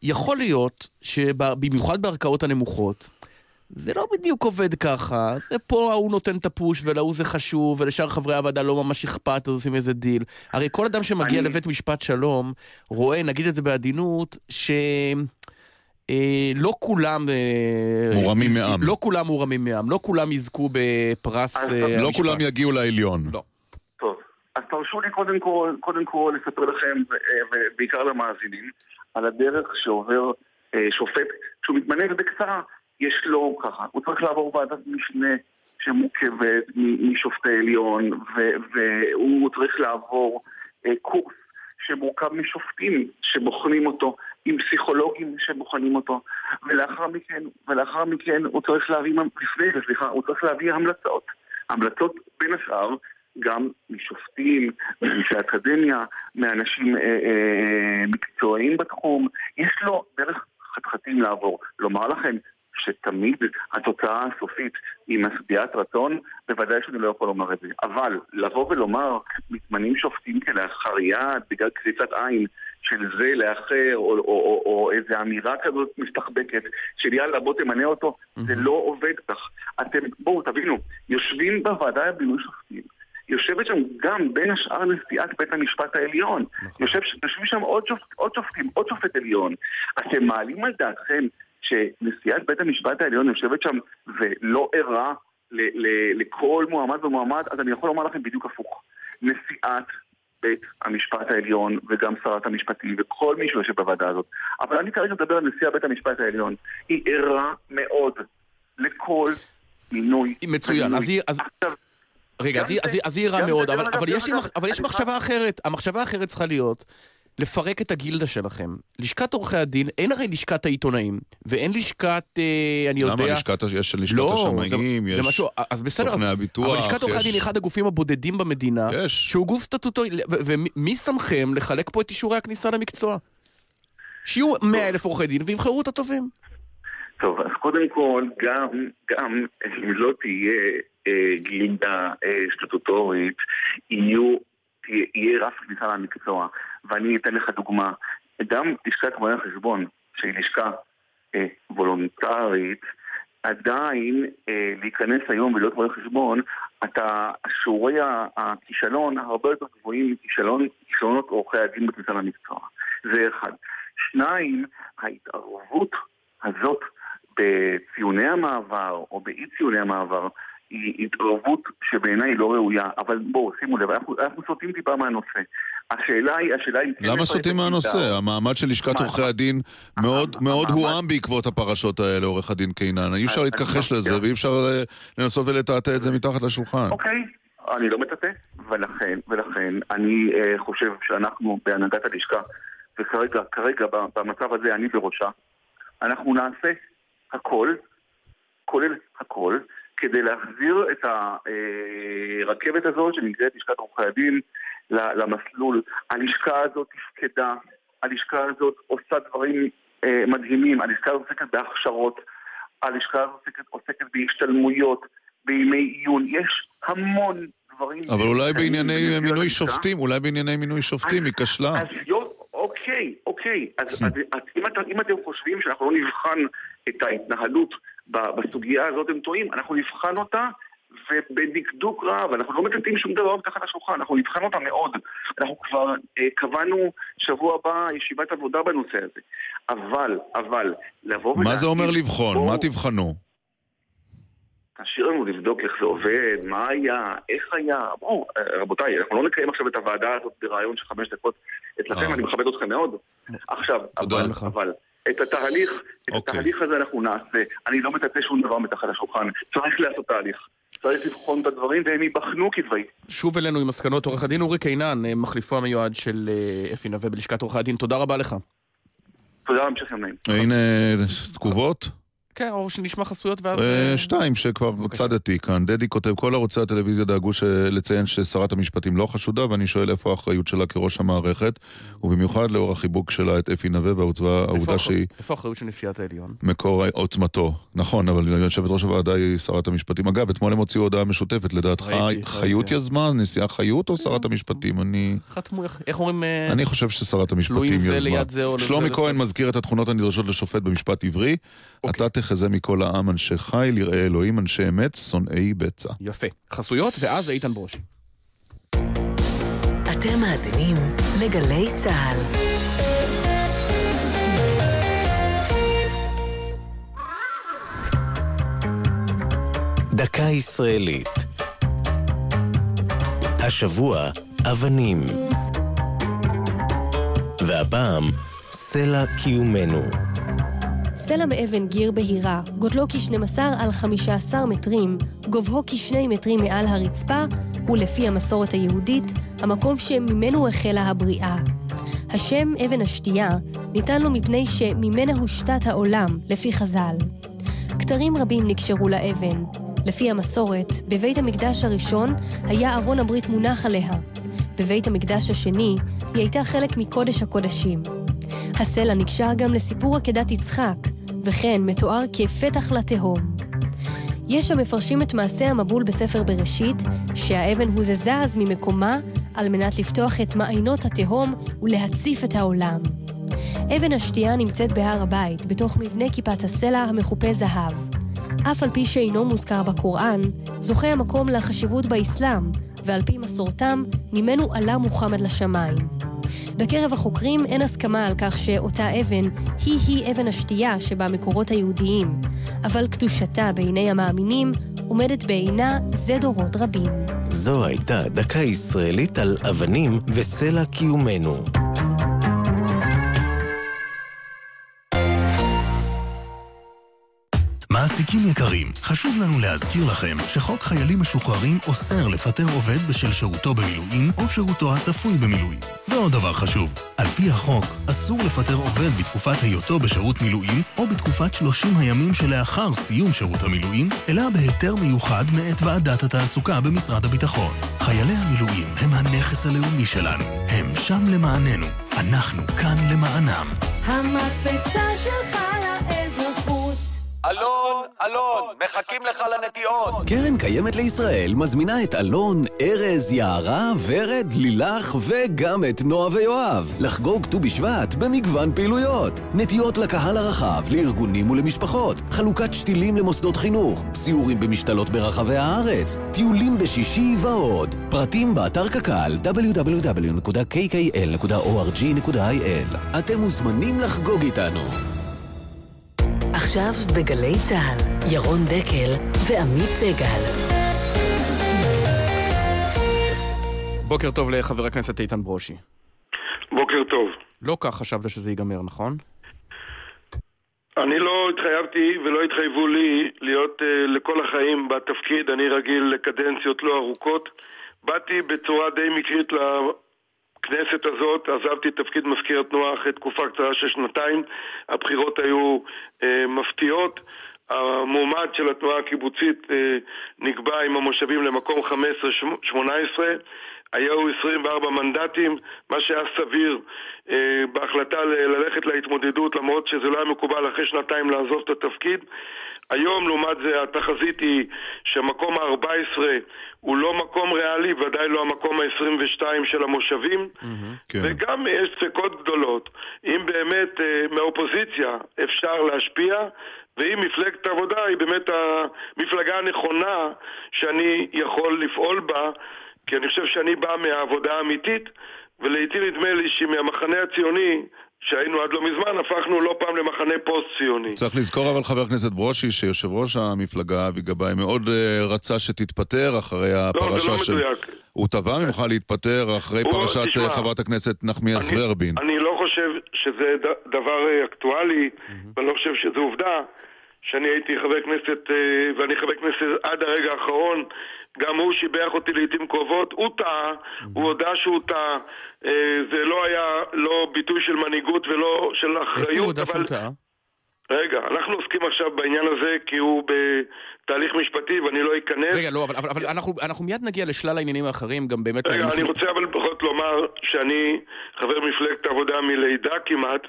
יכול להיות שבמיוחד בערכאות הנמוכות, זה לא בדיוק עובד ככה, זה פה ההוא נותן את הפוש ולהוא זה חשוב, ולשאר חברי הוועדה לא ממש אכפת, אז עושים איזה דיל. הרי כל אדם שמגיע אני... לבית משפט שלום, רואה, נגיד את זה בעדינות, ש... אה, לא כולם... אה, מורמים מעם. לא כולם מורמים מעם, לא כולם יזכו בפרס אה, המשפט. לא כולם יגיעו לעליון. לא. טוב, אז תרשו לי קודם כל, קודם כל לספר לכם, ובעיקר למאזינים, על הדרך שעובר שופט כשהוא מתמנה, ובקצרה. יש לו ככה, הוא צריך לעבור ועדת משנה שמורכבת משופטי עליון, והוא צריך לעבור אה, קורס שמורכב משופטים שבוחנים אותו, עם פסיכולוגים שבוחנים אותו, ולאחר מכן, ולאחר מכן הוא צריך להביא, לפני זה, סליחה, הוא צריך להביא המלצות. המלצות בין השאר גם משופטים, מאנשי אקדמיה, מאנשים אה, אה, מקצועיים בתחום. יש לו דרך חתחתים לעבור. לומר לכם שתמיד התוצאה הסופית היא משביעת רצון, בוודאי שאני לא יכול לומר את זה. אבל לבוא ולומר, מתמנים שופטים כלאחר יד, בגלל קריצת עין של זה לאחר, או, או, או, או איזו אמירה כזאת מסתחבקת, של יאללה בוא תמנה אותו, mm-hmm. זה לא עובד כך. אתם, בואו תבינו, יושבים בוועדה לבינוי שופטים. יושבת שם גם בין השאר נשיאת בית המשפט העליון. נכון. יושב, יושבים שם עוד, שופט, עוד שופטים, עוד שופט עליון. אתם מעלים על דעתכם שנשיאת בית המשפט העליון יושבת שם ולא ערה לכל מועמד ומועמד, אז אני יכול לומר לכם בדיוק הפוך. נשיאת בית המשפט העליון וגם שרת המשפטים וכל מי שיושב בוועדה הזאת. אבל אני כרגע מדבר על נשיאת בית המשפט העליון. היא ערה מאוד לכל מינוי. מצוין, אז היא... אז... רגע, אז היא ערה מאוד, אבל יש מחשבה אחרת. המחשבה האחרת צריכה להיות לפרק את הגילדה שלכם. לשכת עורכי הדין, אין הרי לשכת העיתונאים, ואין לשכת, אה, אני יודע... למה? לשכת, יש לשכת לא, השמאים, זה, יש זה משהו, אז בסדר, סוכני הביטוח, אבל לשכת עורכי הדין היא אחד הגופים הבודדים במדינה, יש. שהוא גוף סטטוטורי, ומי שמכם לחלק פה את אישורי הכניסה למקצוע? שיהיו מאה אלף עורכי דין ויבחרו את הטובים. טוב, אז קודם כל, גם, גם אם לא תהיה גילדה סטטוטורית, יהיו, יהיה רף כניסה למקצוע. ואני אתן לך דוגמה. גם לשכת רואי החשבון, שהיא לשכה וולונטרית, עדיין אה, להיכנס היום ולהיות רואה חשבון, אתה, שיעורי הכישלון הרבה יותר גבוהים מכישלונות עורכי הדין בכניסה למקצוע. זה אחד. שניים, ההתערבות הזאת בציוני המעבר או באי ציוני המעבר היא התערבות שבעיניי לא ראויה, אבל בואו, שימו לב, אנחנו, אנחנו סוטים טיפה מהנושא. השאלה היא, השאלה היא... למה סוטים מהנושא? המעמד של לשכת עורכי הדין מאוד מאוד הועם בעקבות הפרשות האלה, עורך הדין קינן. אי אפשר להתכחש לזה, ואי אפשר אה, לנסות ולטאטא את זה מתחת לשולחן. אוקיי, אני לא מטאטא, ולכן, ולכן, אני uh, חושב שאנחנו בהנהגת הלשכה, וכרגע, כרגע, במצב הזה, אני בראשה, אנחנו נעשה הכל, כולל הכל, כדי להחזיר את הרכבת הזאת שנקראת לשכת עורכי הדין למסלול. הלשכה הזאת תפקדה, הלשכה הזאת עושה דברים אה, מדהימים, הלשכה הזאת עוסקת בהכשרות, הלשכה הזאת עוסקת, עוסקת בהשתלמויות, בימי עיון, יש המון דברים... אבל אולי בענייני מינוי שופטים, אולי בענייני מינוי שופטים היא כשלה. אוקיי, אוקיי. אז, אז, אז אם, את, אם אתם חושבים שאנחנו לא נבחן את ההתנהלות בסוגיה הזאת, הם טועים. אנחנו נבחן אותה ובדקדוק רב, אנחנו לא מטטים שום דבר מתחת לשולחן, אנחנו נבחן אותה מאוד. אנחנו כבר אה, קבענו שבוע הבא ישיבת עבודה בנושא הזה. אבל, אבל, לבוא ולהגיד... מה זה אומר לבחון? בוא... מה תבחנו? תשאיר לנו לבדוק איך זה עובד, מה היה, איך היה. בואו, אה, רבותיי, אנחנו לא נקיים עכשיו את הוועדה הזאת ברעיון של חמש דקות אצלכם, אה. אני מכבד אתכם מאוד. עכשיו, אבל, אבל, את התהליך, את okay. אוקיי. התהליך הזה אנחנו נעשה. אני לא מטאטא שום דבר מתחת לשולחן. צריך לעשות תהליך. צריך לבחון את הדברים והם ייבחנו כדברי. שוב אלינו עם מסקנות עורך הדין אורי קינן, אה, מחליפו המיועד של אה, אפי נווה בלשכת עורכי הדין. תודה רבה לך. תודה, המשך יום נעים. הנה תגובות. כן, או שנשמע חסויות ואז... אה, אה, שתיים שכבר צדתי כאן. דדי כותב, כל ערוצי הטלוויזיה דאגו לציין ששרת המשפטים לא חשודה, ואני שואל איפה האחריות שלה כראש המערכת, ובמיוחד לאור החיבוק שלה את אפי נווה והעובדה שהיא... איפה האחריות של נשיאת העליון? מקור עוצמתו. נכון, אבל יושבת ראש הוועדה היא שרת המשפטים. אגב, אתמול הם הוציאו הודעה משותפת, לדעתך חיות יזמה, נשיאה חיות או שרת המשפטים? אני... חתמו, איך אומרים... אה, אני חושב ששרת המשפטים יזמה. שלומי כהן מזכיר את התכונות הנדרשות לשופט במשפט עברי. אתה תחזה מכל העם אנשי חיל, יראי אלוהים אנשי אמת, שונאי בצע. יפה. חסויות, ואז איתן ברושי. אתם מאזינים לגלי צה"ל. דקה ישראלית. השבוע, אבנים. והפעם, סלע קיומנו. סלע מאבן גיר בהירה, גודלו כ-12 על 15 מטרים, גובהו כ-2 מטרים מעל הרצפה, ולפי המסורת היהודית, המקום שממנו החלה הבריאה. השם אבן השתייה ניתן לו מפני שממנה הושתת העולם, לפי חז"ל. כתרים רבים נקשרו לאבן. לפי המסורת, בבית המקדש הראשון היה ארון הברית מונח עליה. בבית המקדש השני היא הייתה חלק מקודש הקודשים. הסלע נקשר גם לסיפור עקדת יצחק, וכן מתואר כפתח לתהום. יש המפרשים את מעשה המבול בספר בראשית, שהאבן הוזזה אז ממקומה על מנת לפתוח את מעיינות התהום ולהציף את העולם. אבן השתייה נמצאת בהר הבית, בתוך מבנה כיפת הסלע המכופה זהב. אף על פי שאינו מוזכר בקוראן, זוכה המקום לחשיבות באסלאם, ועל פי מסורתם, ממנו עלה מוחמד לשמיים. בקרב החוקרים אין הסכמה על כך שאותה אבן היא-היא אבן השתייה שבמקורות היהודיים, אבל קדושתה בעיני המאמינים עומדת בעינה זה דורות רבים. זו הייתה דקה ישראלית על אבנים וסלע קיומנו. מעסיקים יקרים, חשוב לנו להזכיר לכם שחוק חיילים משוחררים אוסר לפטר עובד בשל שירותו במילואים או שירותו הצפוי במילואים. ועוד דבר חשוב, על פי החוק, אסור לפטר עובד בתקופת היותו בשירות מילואים או בתקופת 30 הימים שלאחר סיום שירות המילואים, אלא בהיתר מיוחד מאת ועדת התעסוקה במשרד הביטחון. חיילי המילואים הם הנכס הלאומי שלנו, הם שם למעננו, אנחנו כאן למענם. המקפצה שלך אלון אלון, מחכים לך לנטיעות. קרן קיימת לישראל מזמינה את אלון, ארז, יערה, ורד, לילך וגם את נועה ויואב לחגוג ט"ו בשבט במגוון פעילויות. נטיעות לקהל הרחב, לארגונים ולמשפחות, חלוקת שתילים למוסדות חינוך, סיורים במשתלות ברחבי הארץ, טיולים בשישי ועוד. פרטים באתר קק"ל www.kkl.org.il אתם מוזמנים לחגוג איתנו. עכשיו בגלי צה"ל, ירון דקל ועמית סגל. בוקר טוב לחבר הכנסת איתן ברושי. בוקר טוב. לא כך חשבת שזה ייגמר, נכון? אני לא התחייבתי ולא התחייבו לי להיות uh, לכל החיים בתפקיד, אני רגיל לקדנציות לא ארוכות. באתי בצורה די מקרית לכנסת הזאת, עזבתי את תפקיד מזכיר התנועה אחרי תקופה קצרה של שנתיים, הבחירות היו uh, מפתיעות. המועמד של התנועה הקיבוצית אה, נקבע עם המושבים למקום 15-18 היו 24 מנדטים, מה שהיה סביר אה, בהחלטה ל- ללכת להתמודדות למרות שזה לא היה מקובל אחרי שנתיים לעזוב את התפקיד. היום לעומת זה התחזית היא שמקום ה-14 הוא לא מקום ריאלי, ודאי לא המקום ה-22 של המושבים. Mm-hmm, כן. וגם יש ספקות גדולות. אם באמת אה, מהאופוזיציה אפשר להשפיע ואם מפלגת העבודה היא באמת המפלגה הנכונה שאני יכול לפעול בה כי אני חושב שאני בא מהעבודה האמיתית, ולעיתים נדמה לי שמהמחנה הציוני, שהיינו עד לא מזמן, הפכנו לא פעם למחנה פוסט-ציוני. צריך לזכור אבל חבר הכנסת ברושי, שיושב ראש המפלגה אבי גבאי מאוד אה, רצה שתתפטר אחרי הפרשה לא, זה לא של... מדויק. הוא תבע ממך להתפטר אחרי הוא, פרשת אה, תשמע, חברת הכנסת נחמיאס ורבין. אני לא חושב שזה דבר אה, אקטואלי, mm-hmm. ואני לא חושב שזו עובדה. שאני הייתי חבר כנסת, ואני חבר כנסת עד הרגע האחרון, גם הוא שיבח אותי לעיתים קרובות, הוא טעה, הוא הודה שהוא טעה, אה, זה לא היה לא ביטוי של מנהיגות ולא של אחריות, איפה הוא הודה שהוא טעה? רגע, אנחנו עוסקים עכשיו בעניין הזה כי הוא בתהליך משפטי ואני לא אכנס. רגע, לא, אבל, אבל, אבל אנחנו, אנחנו מיד נגיע לשלל העניינים האחרים, גם באמת... רגע, אני רוצה אבל בכל זאת לומר שאני חבר מפלגת העבודה מלידה כמעט,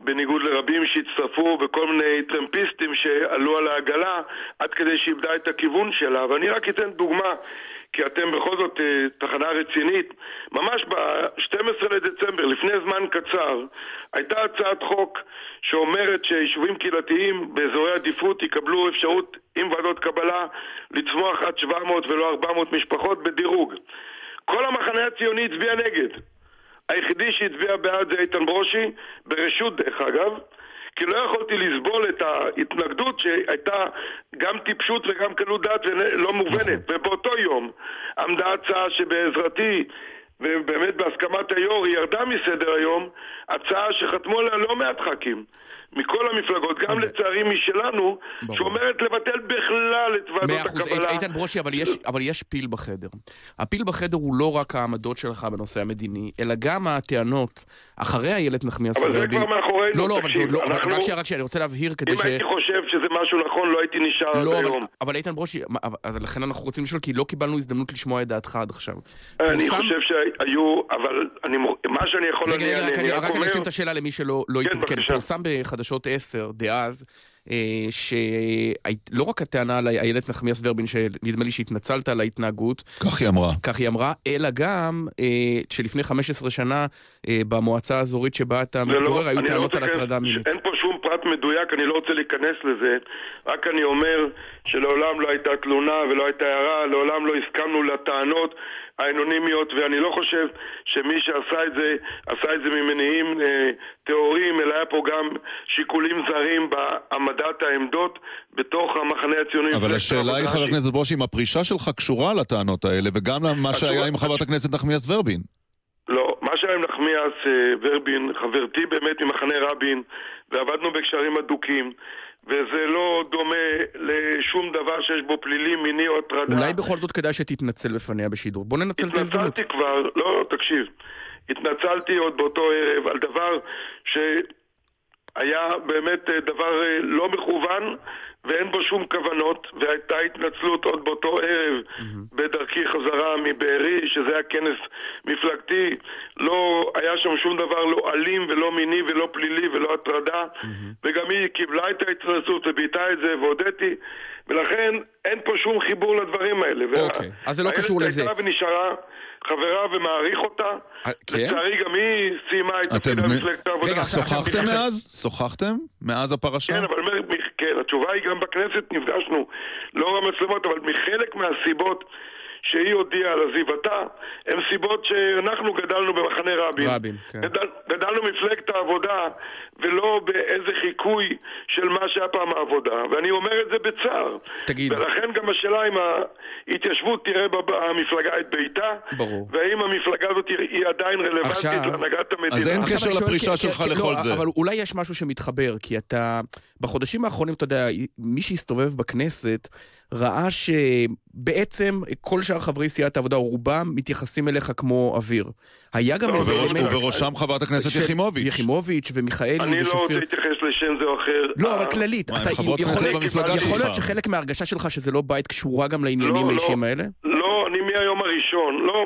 בניגוד לרבים שהצטרפו וכל מיני טרמפיסטים שעלו על העגלה עד כדי שאיבדה את הכיוון שלה. ואני רק אתן דוגמה, כי אתם בכל זאת אה, תחנה רצינית. ממש ב-12 לדצמבר, לפני זמן קצר, הייתה הצעת חוק שאומרת שיישובים קהילתיים באזורי עדיפות יקבלו אפשרות עם ועדות קבלה לצמוח עד 700 ולא 400 משפחות בדירוג. כל המחנה הציוני הצביע נגד. היחידי שהצביע בעד זה איתן ברושי, ברשות דרך אגב, כי לא יכולתי לסבול את ההתנגדות שהייתה גם טיפשות וגם קלות דעת ולא מובנת. נכון. ובאותו יום עמדה הצעה שבעזרתי ובאמת בהסכמת היו"ר היא ירדה מסדר היום, הצעה שחתמו עליה לא מעט ח"כים. מכל המפלגות, גם. לצערי משלנו, שאומרת לבטל בכלל את ועדות הקבלה. מאה אחוז, איתן ברושי, אבל יש, אבל יש פיל בחדר. הפיל בחדר הוא לא רק העמדות שלך בנושא המדיני, אלא גם הטענות אחרי איילת נחמיאס ורבין. אבל זה כבר מאחורינו, לא, לא, אבל זה לא, אנחנו... רק שנייה, רק שנייה, אני רוצה להבהיר כדי אם ש... אם הייתי חושב שזה משהו נכון, לא הייתי נשאר לא, עד אבל, היום. אבל איתן ברושי, אז לכן אנחנו רוצים לשאול, כי לא קיבלנו הזדמנות לשמוע את דעתך עד עכשיו. אני. חושב שהיו, אבל אני, מה שאני יכול... רגע, רגע, רגע, רק אני אשלים את השאלה למי שלא לא כן, התעדכן. פורסם בחדשות 10 דאז, אה, שלא רק הטענה על איילת נחמיאס ורבין, שנדמה לי שהתנצלת על ההתנהגות. כך היא אמרה. כך היא אמרה, אלא גם אה, שלפני 15 שנה אה, במועצה האזורית שבה אתה לא- מתגורר, לא, היו לא טענות לא על הטרדה מינית. אין פה שום פרט מדויק, אני לא רוצה להיכנס לזה, רק אני אומר שלעולם לא הייתה תלונה ולא הייתה הערה, לעולם לא הסכמנו לטענות. האנונימיות, ואני לא חושב שמי שעשה את זה, עשה את זה ממניעים אה, טהורים, אלא היה פה גם שיקולים זרים בהעמדת העמדות בתוך המחנה הציוני. אבל השאלה היא, חבר הכנסת ברושי, אם הפרישה שלך קשורה לטענות האלה, וגם למה שהיה עם חברת הכנסת נחמיאס ורבין. לא, מה שהיה עם נחמיאס אה, ורבין, חברתי באמת ממחנה רבין, ועבדנו בקשרים הדוקים. וזה לא דומה לשום דבר שיש בו פלילי, מיני או הטרדה. אולי בכל זאת כדאי שתתנצל בפניה בשידור. בוא ננצל את ההזדמנות. התנצלתי כבר, לא, תקשיב. התנצלתי עוד באותו ערב על דבר שהיה באמת דבר אה, לא מכוון, ואין בו שום כוונות, והייתה התנצלות עוד באותו ערב בדרכי חזרה מבארי, שזה היה כנס מפלגתי, לא היה שם שום דבר לא אלים ולא מיני ולא פלילי ולא הטרדה, וגם היא קיבלה את ההתנצלות וביטאה את זה והודיתי, ולכן אין פה שום חיבור לדברים האלה. אוקיי, אז זה לא קשור לזה. הילד הייתה ונשארה חברה ומעריך אותה, אה, כן? לצערי גם היא סיימה את תפקיד מ- במפלגת העבודה. רגע, שוחחתם עכשיו- מאז? שוחחתם? מאז הפרשה? כן, אבל כן, התשובה היא גם בכנסת נפגשנו לאור המצלמות, אבל מחלק מהסיבות שהיא הודיעה על עזיבתה, הן סיבות שאנחנו גדלנו במחנה רבין. רבין, כן. גדל, גדלנו מפלגת העבודה, ולא באיזה חיקוי של מה שהיה פעם העבודה, ואני אומר את זה בצער. תגיד. ולכן גם השאלה אם ההתיישבות תראה במפלגה את ביתה, ברור. והאם המפלגה הזאת היא- עדיין רלוונטית עכשיו- להנהגת המדינה. אז אין קשר לפרישה כי- שלך כי- לכל לא, זה. אבל אולי יש משהו שמתחבר, כי אתה... בחודשים האחרונים, אתה יודע, מי שהסתובב בכנסת ראה שבעצם כל שאר חברי סיעת העבודה, רובם, מתייחסים אליך כמו אוויר. היה גם לא, איזה ובראש- אלמנט... ובראשם חברת הכנסת יחימוביץ'. יחימוביץ' ומיכאלי אני לא רוצה ושפיר. להתייחס לשם זה או אחר. לא, אבל כללית, מה, אתה הם חברות יכול כנסת להיות- במפלגה יכול להיות שלך. שחלק מההרגשה שלך שזה לא בית קשורה גם לעניינים לא, לא. האישיים האלה? לא, אני מהיום הראשון, לא,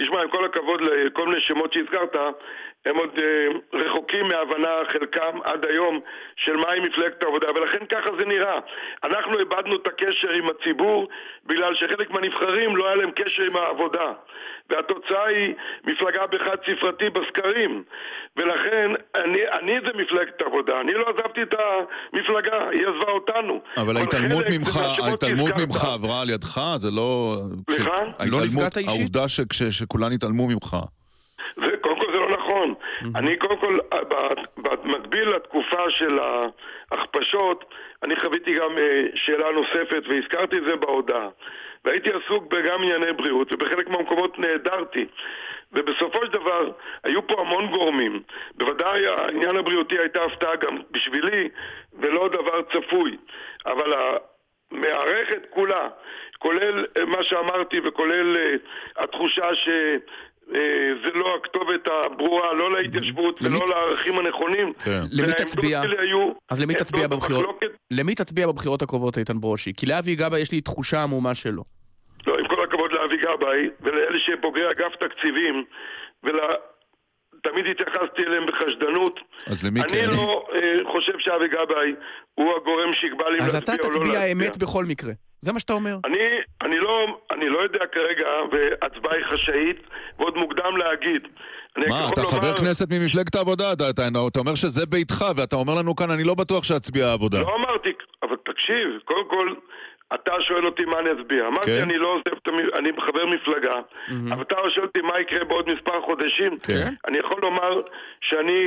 תשמע, עם כל הכבוד לכל מיני שמות שהזכרת, הם עוד אה, רחוקים מהבנה, חלקם עד היום, של מהי מפלגת העבודה, ולכן ככה זה נראה. אנחנו איבדנו את הקשר עם הציבור, בגלל שחלק מהנבחרים לא היה להם קשר עם העבודה. והתוצאה היא מפלגה בחד ספרתי בסקרים. ולכן, אני, אני זה מפלגת העבודה. אני לא עזבתי את המפלגה, היא עזבה אותנו. אבל ההתעלמות ממך, ההתעלמות. ממך עברה על ידך, זה לא... סליחה? ההתעלמות- לא נפגעת אישית? העובדה שכולם התעלמו ממך. זה, קודם כל זה לא נכון. אני קודם כל, במקביל לתקופה של ההכפשות, אני חוויתי גם אה, שאלה נוספת והזכרתי את זה בהודעה. והייתי עסוק גם ענייני בריאות, ובחלק מהמקומות נעדרתי. ובסופו של דבר, היו פה המון גורמים. בוודאי העניין הבריאותי הייתה הפתעה גם בשבילי, ולא דבר צפוי. אבל המערכת כולה, כולל אה, מה שאמרתי וכולל אה, התחושה ש... זה לא הכתובת הברורה, לא להתיישבות ולא לערכים הנכונים. כן. למי תצביע? אז למי תצביע בבחירות? למי תצביע בבחירות הקרובות, איתן ברושי? כי לאבי גבאי יש לי תחושה עמומה שלו. לא, עם כל הכבוד לאבי גבאי ולאלה שבוגרי אגף תקציבים ותמיד התייחסתי אליהם בחשדנות. אז למי אני כן? לא אה, חושב שאבי גבאי הוא הגורם שיקבע לי אם אז להצביע אתה או לא תצביע להצביע. אמת בכל מקרה. זה מה שאתה אומר. אני, אני, לא, אני לא יודע כרגע, והצבעה היא חשאית, ועוד מוקדם להגיד. אני מה, אתה לומר- חבר כנסת ממפלגת העבודה, אתה- אתה אתה אומר שזה ביתך, ואתה אומר לנו כאן, אני לא בטוח שאצביע העבודה. לא אמרתי, אבל תקשיב, קודם כל, אתה שואל אותי מה אני אצביע. אמרתי, כן. אני לא עוזב, את המ- אני חבר מפלגה, אבל אתה שואל אותי מה יקרה בעוד מספר חודשים. כן. אני יכול לומר שאני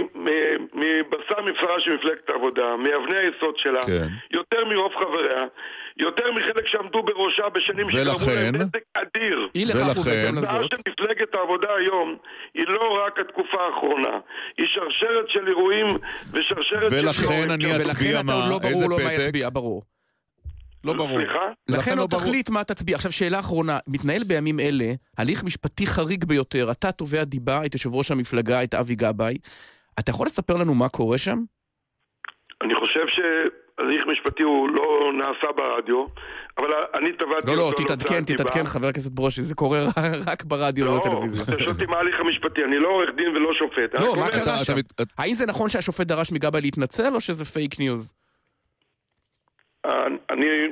מבשר מבשרה של מפלגת העבודה, מאבני היסוד שלה, כן. יותר מרוב חבריה, יותר מחלק שעמדו בראשה בשנים שגרמו ולכן? להם נזק אדיר. אי לכך ולכן? ובהתאם לזאת. של מפלגת העבודה היום היא לא רק התקופה האחרונה, היא שרשרת של אירועים ושרשרת של... ולכן אני ולכן אצביע אתה עוד מה, לא ברור איזה לו מה פתק? יצביע, ברור. לא ברור. סליחה? לכן לא לא ברור. תחליט מה תצביע. עכשיו, שאלה אחרונה, מתנהל בימים אלה הליך משפטי חריג ביותר. אתה תובע דיבה את יושב ראש המפלגה, את אבי גבאי. אתה יכול לספר לנו מה קורה שם? אני חושב שהליך משפטי הוא לא נעשה ברדיו, אבל אני תבעתי לא, לא, תתעדכן. תתעדכן, חבר הכנסת ברושי, זה קורה רק ברדיו לא, ובטלוויזיה. אתה שואל אותי מה ההליך המשפטי, אני לא עורך דין ולא שופט. לא, מה קרה שם? אתה- האם זה נכון שהשופט דרש מגבאי להתנצל, או שזה fake news? אני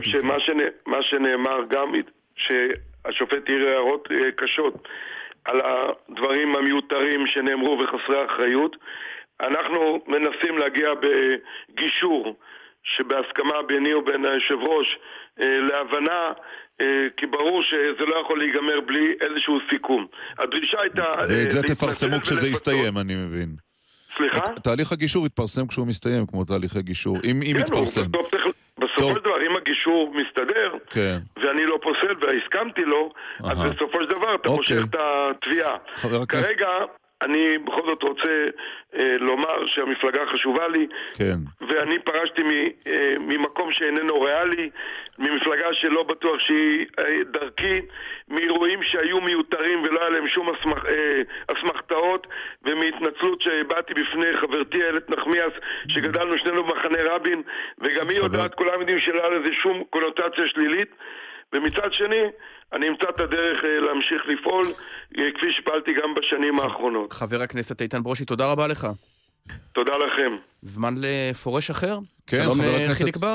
חושב. שמה שנ- מה שנאמר גם, שהשופט העיר הערות אה, קשות על הדברים המיותרים שנאמרו וחסרי אחריות, אנחנו מנסים להגיע בגישור שבהסכמה ביני ובין היושב ראש אה, להבנה אה, כי ברור שזה לא יכול להיגמר בלי איזשהו סיכום. הדרישה הייתה... ואת זה תפרסמו כשזה. יסתיים, אני מבין. סליחה? תהליך הגישור יתפרסם כשהוא מסתיים, כמו תהליכי גישור. אם אם כן, יתפרסם. בסוף צריך- בסופו. של דבר, אם הגישור מסתדר, כן. ואני לא פוסל והסכמתי לו, אז. בסופו של דבר אתה אוקיי. מושך את התביעה. כרגע אני בכל זאת רוצה אה, לומר שהמפלגה חשובה לי, כן. ואני פרשתי מ, אה, ממקום שאיננו ריאלי, ממפלגה שלא בטוח שהיא אה, דרכי, מאירועים שהיו מיותרים ולא היה להם שום אסמכ, אה, אסמכתאות, ומהתנצלות שהבעתי בפני חברתי איילת נחמיאס, שגדלנו שנינו במחנה רבין, וגם היא יודעת, כולם יודעים שלא היה לזה שום קונוטציה שלילית. ומצד שני, אני אמצא את הדרך אה, להמשיך לפעול, אה, כפי שפעלתי גם בשנים האחרונות. חבר הכנסת איתן ברושי, תודה רבה לך. תודה לכם. זמן לפורש אחר? כן, שלום חבר הכנסת- לחיליק בר?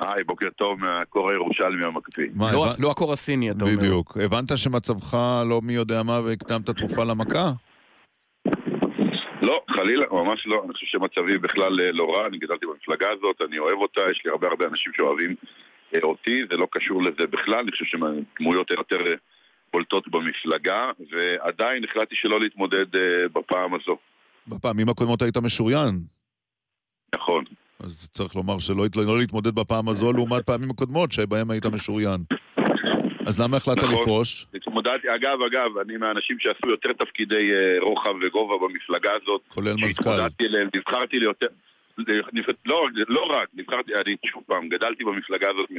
היי, בוקר טוב מהקור הירושלמי המקפיא. לא- הבנ- לא הקור הסיני, אתה אומר. בדיוק. הבנת שמצבך לא מי יודע מה והקדמת תרופה למכה? לא, חלילה, ממש לא. אני חושב שמצבי בכלל אה, לא רע, אני גדלתי במפלגה הזאת, אני אוהב אותה, יש לי הרבה הרבה אנשים שאוהבים אה, אותי, זה לא קשור לזה בכלל, אני חושב שהדמויות יותר אה, בולטות במפלגה, ועדיין החלטתי שלא להתמודד אה, בפעם הזו. בפעמים הקודמות היית משוריין. נכון. אז צריך לומר שלא לא להתמודד בפעם הזו לעומת פעמים הקודמות שבהם היית משוריין. אז למה החלטת נכון. לפרוש? התמודדתי, אגב, אגב, אני מהאנשים שעשו יותר תפקידי אה, רוחב וגובה במפלגה הזאת. כולל מזכ"ל. שהתמודדתי אליהם, נבחרתי ליותר... לא, לא רק, נבחרתי, אני שוב פעם, גדלתי במפלגה הזאת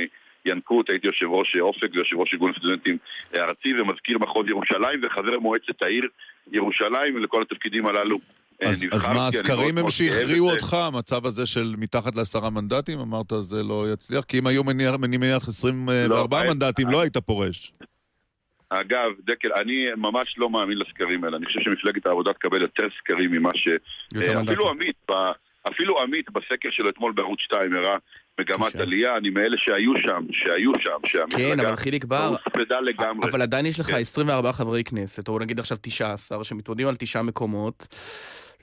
מינקות, הייתי יושב ראש אופק ויושב ראש ארגון סטודנטים ארצי ומזכיר מחוז ירושלים וחבר מועצת העיר ירושלים, ולכל התפקידים הללו אה, אז, אז. מה, הסקרים הם שהכריעו. אותך, המצב הזה של מתחת לעשרה מנדטים? אמרת זה לא יצליח? כי אם היו מניח, אני מניח 24 לא, מנדטים, לא היית פורש. אגב, דקל, אני ממש לא מאמין לסקרים האלה. אני חושב שמפלגת העבודה תקבל יותר סקרים ממה ש... אה. אפילו עמית. אפילו עמית בסקר שלו אתמול בערוץ 2 הראה מגמת תשעה. עלייה, אני מאלה שהיו שם, שהיו שם, כן, שהמפלגה אבל חיליק בר, הוספדה לגמרי. אבל עדיין יש לך כן. 24 חברי כנסת, או נגיד עכשיו 19, שמתמודדים על תשעה מקומות.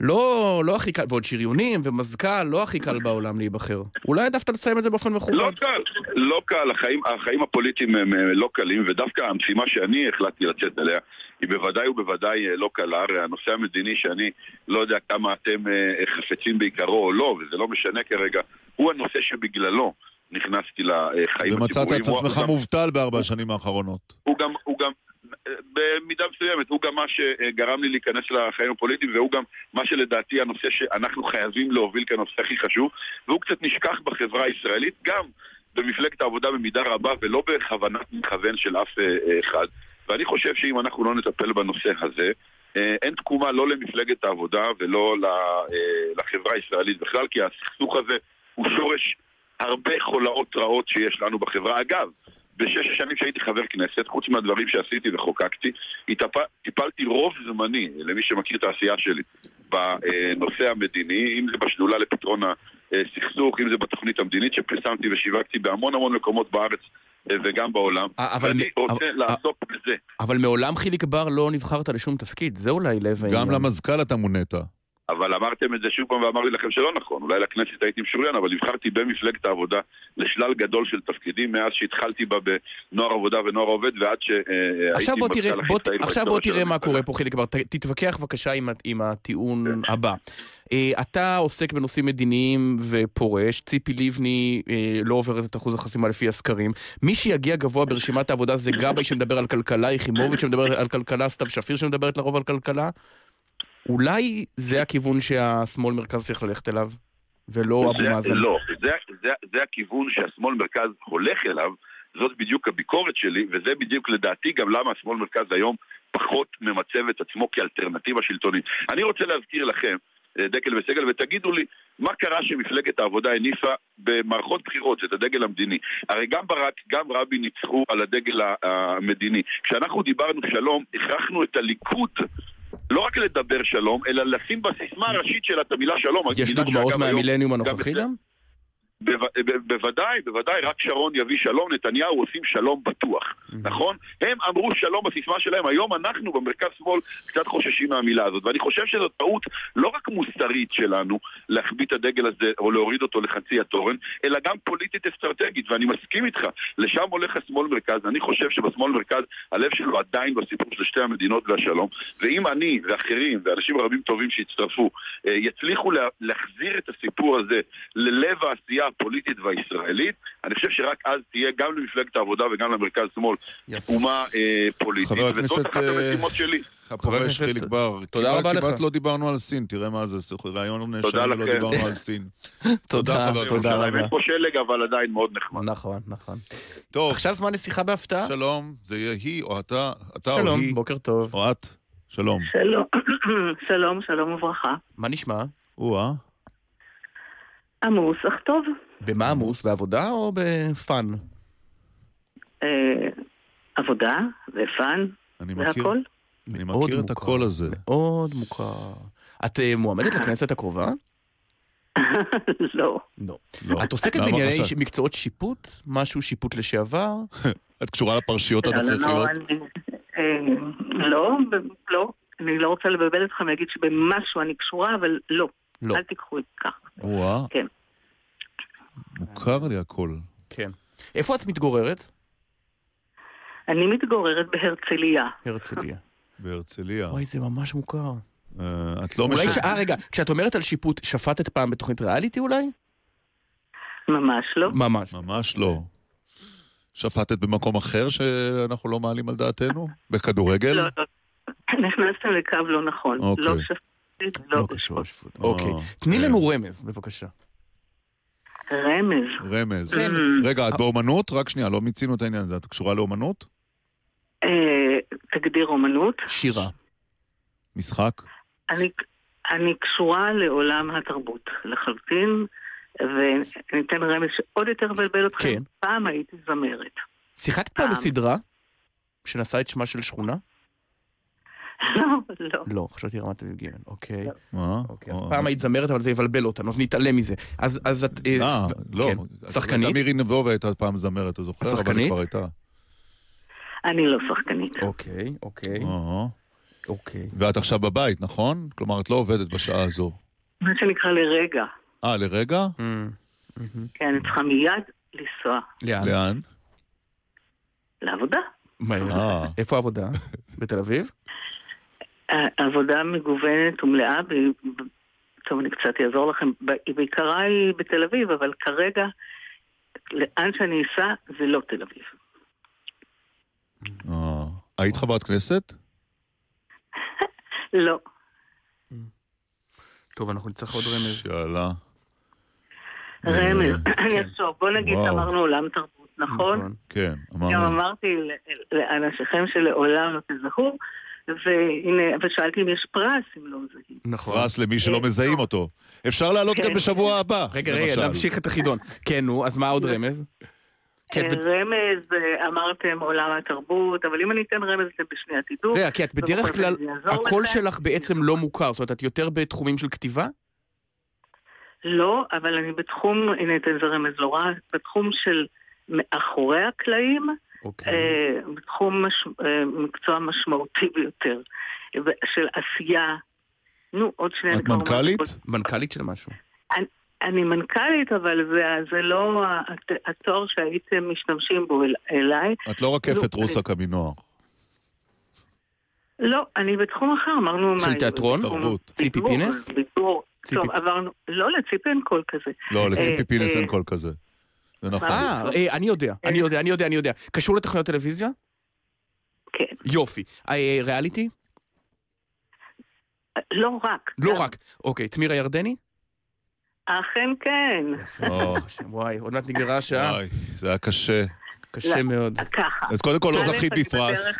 לא, לא הכי קל, ועוד שריונים ומזכ"ל, לא הכי קל בעולם להיבחר. אולי העדפת לסיים את זה באופן מכובד. לא קל, לא קל, החיים, החיים הפוליטיים הם אה, לא קלים, ודווקא המשימה שאני החלטתי לצאת אליה, היא בוודאי ובוודאי אה, לא קלה, הרי הנושא המדיני שאני לא יודע כמה אתם אה, חפצים בעיקרו או לא, וזה לא משנה כרגע, הוא הנושא שבגללו נכנסתי לחיים ומצאת הציבוריים. את הוא- עצמך מובטל בארבע השנים האחרונות. הוא גם, הוא גם, אה, במידה מסוימת, הוא גם מה שגרם לי להיכנס לחיים הפוליטיים, והוא גם מה שלדעתי הנושא שאנחנו חייבים להוביל כנושא הכי חשוב, והוא קצת נשכח בחברה הישראלית, גם במפלגת העבודה במידה רבה, ולא בכוונת מכוון של אף אה, אחד. ואני חושב שאם אנחנו לא נטפל בנושא הזה, אה, אין תקומה לא למפלגת העבודה ולא אה, לחברה הישראלית בכלל, כי הסכסוך הזה הוא שורש הרבה חולאות רעות שיש לנו בחברה. אגב, בשש השנים שהייתי חבר כנסת, חוץ מהדברים שעשיתי וחוקקתי, טיפלתי רוב זמני, למי שמכיר את העשייה שלי, בנושא המדיני, אם זה בשדולה לפתרון הסכסוך, אם זה בתוכנית המדינית שפרסמתי ושיווקתי בהמון המון מקומות בארץ אה, וגם בעולם. אבל ואני מ- רוצה אבל- לעסוק בזה. אבל מעולם חיליק בר לא נבחרת לשום תפקיד, זה אולי לב העניין. גם למזכ"ל אתה מונית. אבל אמרתם את זה שוב פעם ואמרתי לכם שלא נכון. אולי לכנסת הייתי משוריין, אבל נבחרתי במפלגת העבודה לשלל גדול של תפקידים מאז שהתחלתי בה בנוער עבודה ונוער עובד ועד שהייתי עכשיו בוא תראה, מזכ"ל בוא, הכי צעיר עכשיו בוא תראה מה. קורה פה חיליק בר, תתווכח בבקשה עם, עם הטיעון כן. הבא. אה, אתה עוסק בנושאים מדיניים ופורש, ציפי לבני אה, לא עוברת את אחוז החסימה לפי הסקרים. מי שיגיע גבוה ברשימת העבודה זה גבאי שמדבר על כלכלה, יחימוביץ' שמדברת על כלכלה, סתיו שפיר שמדברת לרוב על כלכלה. אולי זה הכיוון שהשמאל מרכז צריך ללכת אליו, ולא אבו זה- מאזן. לא, זה, זה, זה הכיוון שהשמאל מרכז הולך אליו, זאת בדיוק הביקורת שלי, וזה בדיוק לדעתי גם למה השמאל מרכז היום פחות ממצב את עצמו כאלטרנטיבה שלטונית. אני רוצה להזכיר לכם, אה, דקל וסגל, ותגידו לי, מה קרה שמפלגת העבודה הניפה במערכות בחירות את הדגל המדיני? הרי גם ברק, גם רבין ניצחו על הדגל המדיני. כשאנחנו דיברנו שלום, הכרחנו את הליכוד לא רק לדבר שלום, אלא לשים בסיסמה הראשית שלה את המילה שלום. יש דוגמאות מהמילניום הנוכחי גם? בו- בוודאי, בוודאי, רק שרון יביא שלום, נתניהו עושים שלום בטוח, נכון? הם אמרו שלום בסיסמה שלהם, היום אנחנו במרכז שמאל קצת חוששים מהמילה הזאת, ואני חושב שזו טעות לא רק מוסרית שלנו להחביא את הדגל הזה או להוריד אותו לחצי התורן, אלא גם פוליטית אסטרטגית, ואני מסכים איתך, לשם הולך השמאל מרכז, אני חושב שבשמאל מרכז הלב שלו עדיין בסיפור של שתי המדינות והשלום, ואם אני ואחרים ואנשים רבים טובים שהצטרפו אה, יצליחו לה- להחזיר את הסיפור הזה ללב העשייה הפוליטית והישראלית, אני חושב שרק אז תהיה גם למפלגת העבודה וגם למרכז שמאל יפה. תקומה אה, פוליטית, חבר וזאת הכנסת, אחת אה, המשימות שלי. הפורש חיליק בר. תודה כמעט- רבה לך. כמעט לא דיברנו על סין, תראה מה זה, זה רעיון ולא לכם. דיברנו על סין. תודה, חבר הכנסת. תודה רבה. אין פה שלג, אבל עדיין מאוד נחמד. נכון, נכון. טוב, עכשיו זמן לשיחה בהפתעה. שלום, זה יהיה היא או אתה, אתה או שלום, היא, בוקר טוב. או את. שלום. שלום, שלום, שלום וברכה. מה נשמע? או-אה. עמוס, אך טוב. במה עמוס? בעבודה או בפאן? אה, עבודה ופאן אני מכיר, והכל. אני מאוד מכיר את מוכר. הקול הזה. מאוד מוכר. את אה, מועמדת לכנסת הקרובה? לא. לא. לא. את עוסקת בענייני? מקצועות שיפוט? משהו שיפוט לשעבר? את קשורה לפרשיות לא, לא, לא, הנוכחיות? אני- אה, לא, לא. אני לא רוצה לבלבל אתכם להגיד שבמשהו אני קשורה, אבל לא. לא. אל תיקחו את זה ככה. או-אה. כן. מוכר לי הכל. כן. איפה את מתגוררת? אני מתגוררת בהרצליה. הרצליה. בהרצליה. וואי, זה ממש מוכר. אה, את לא אולי, ש... משנה. אה, רגע, כשאת אומרת על שיפוט, שפטת פעם בתוכנית ריאליטי אולי? ממש לא. ממש. ממש לא. שפטת במקום אחר שאנחנו לא מעלים על דעתנו? בכדורגל? לא, לא. נכנסתם לקו לא נכון. אוקיי. לא שפטית, לא לא קשור בשפוט. לשפוט. אוקיי. אה, תני כן. לנו רמז, בבקשה. רמז. רמז. רגע, את באומנות? רק שנייה, לא מיצינו את העניין הזה. את קשורה לאומנות? אה, תגדיר אומנות. שירה. משחק? אני, קשורה לעולם התרבות לחלוטין, ואני אתן רמז שעוד יותר מבלבל אתכם. כן. פעם הייתי זמרת. שיחקת פעם פעם. בסדרה שנשא את שמה של שכונה? לא, לא. לא, חשבתי רמת אביב ג', אוקיי. מה? אוקיי, אה, אז פעם היית זמרת, אבל זה יבלבל אותנו, אז נתעלם מזה. אז אז את... אה, אה, לא. כן. שחקנית? מירי נבובה הייתה פעם זמרת, אתה זוכר? אבל היא שחקנית? כבר הייתה. אני לא שחקנית. אוקיי, אוקיי, אה. אוקיי. ואת עכשיו בבית, נכון? כלומר, את לא עובדת בשעה הזו. מה שנקרא לרגע. אה, לרגע? אמ, מהמם. כן, אני צריכה מיד לנסוע לאן? לאן? לעבודה. אה. איפה העבודה? בתל אביב? העבודה מגוונת ומלאה, ב- טוב, אני קצת אעזור לכם. ב- בעיקרה היא בתל אביב, אבל כרגע, לאן שאני אסע, זה לא תל אביב. אה. היית חברת כנסת? לא. טוב, אנחנו נצטרך עוד רמז. שאלה. רמז, כן. אני אחשוב, בוא נגיד. שאמרנו עולם תרבות, נכון? כן, גם אמרנו. אמרתי ל- לאנשיכם שלעולם לא תזהו, והנה, ושאלתי אם יש פרס אם לא מזהים. נכון. פרס למי שלא אה, מזהים טוב. אותו. אפשר לעלות כן. גם בשבוע הבא. רגע, רגע, למשל. נמשיך את החידון. כן, נו, אז מה עוד רמז? כי את אה, בד- רמז, אה, אמרתם עולם התרבות, אבל אם אני אתן רמז אתם בשנייה תדעו. רגע, כי את בדרך כלל, הקול. שלך בעצם לא מוכר, זאת אומרת, את יותר בתחומים של כתיבה? לא, אבל אני בתחום, הנה אתן זה רמז לא רע, בתחום של מאחורי הקלעים, אוקיי. אה, בתחום מש, אה, מקצוע משמעותי ביותר, של עשייה. נו, עוד שנייה. את אני מנכ"לית? הכל. מנכ"לית של משהו. אני מנכ"לית, אבל זה, זה לא הת- התואר שהייתם משתמשים בו אל, אליי. את לא רקפת לא, רוסק עמינח. לא, אני בתחום אחר, אמרנו... של תיאטרון? תרבות. ציפי פינס? בידור. ציפי- טוב, עברנו... לא, לציפי אין קול כזה. לא, לציפי אה, פינס אין קול כזה. זה נכון. אה, אה, אני יודע, אני יודע, אני יודע, אני יודע. קשור לתוכניות טלוויזיה? כן. יופי. אה, ריאליטי? לא רק. לא. רק. אוקיי, תמירה ירדני? אכן כן. וואי, עוד מעט נגמרה השעה. וואי, זה היה קשה. קשה לא. מאוד. ככה. אז קודם כל לא זכית בפרס.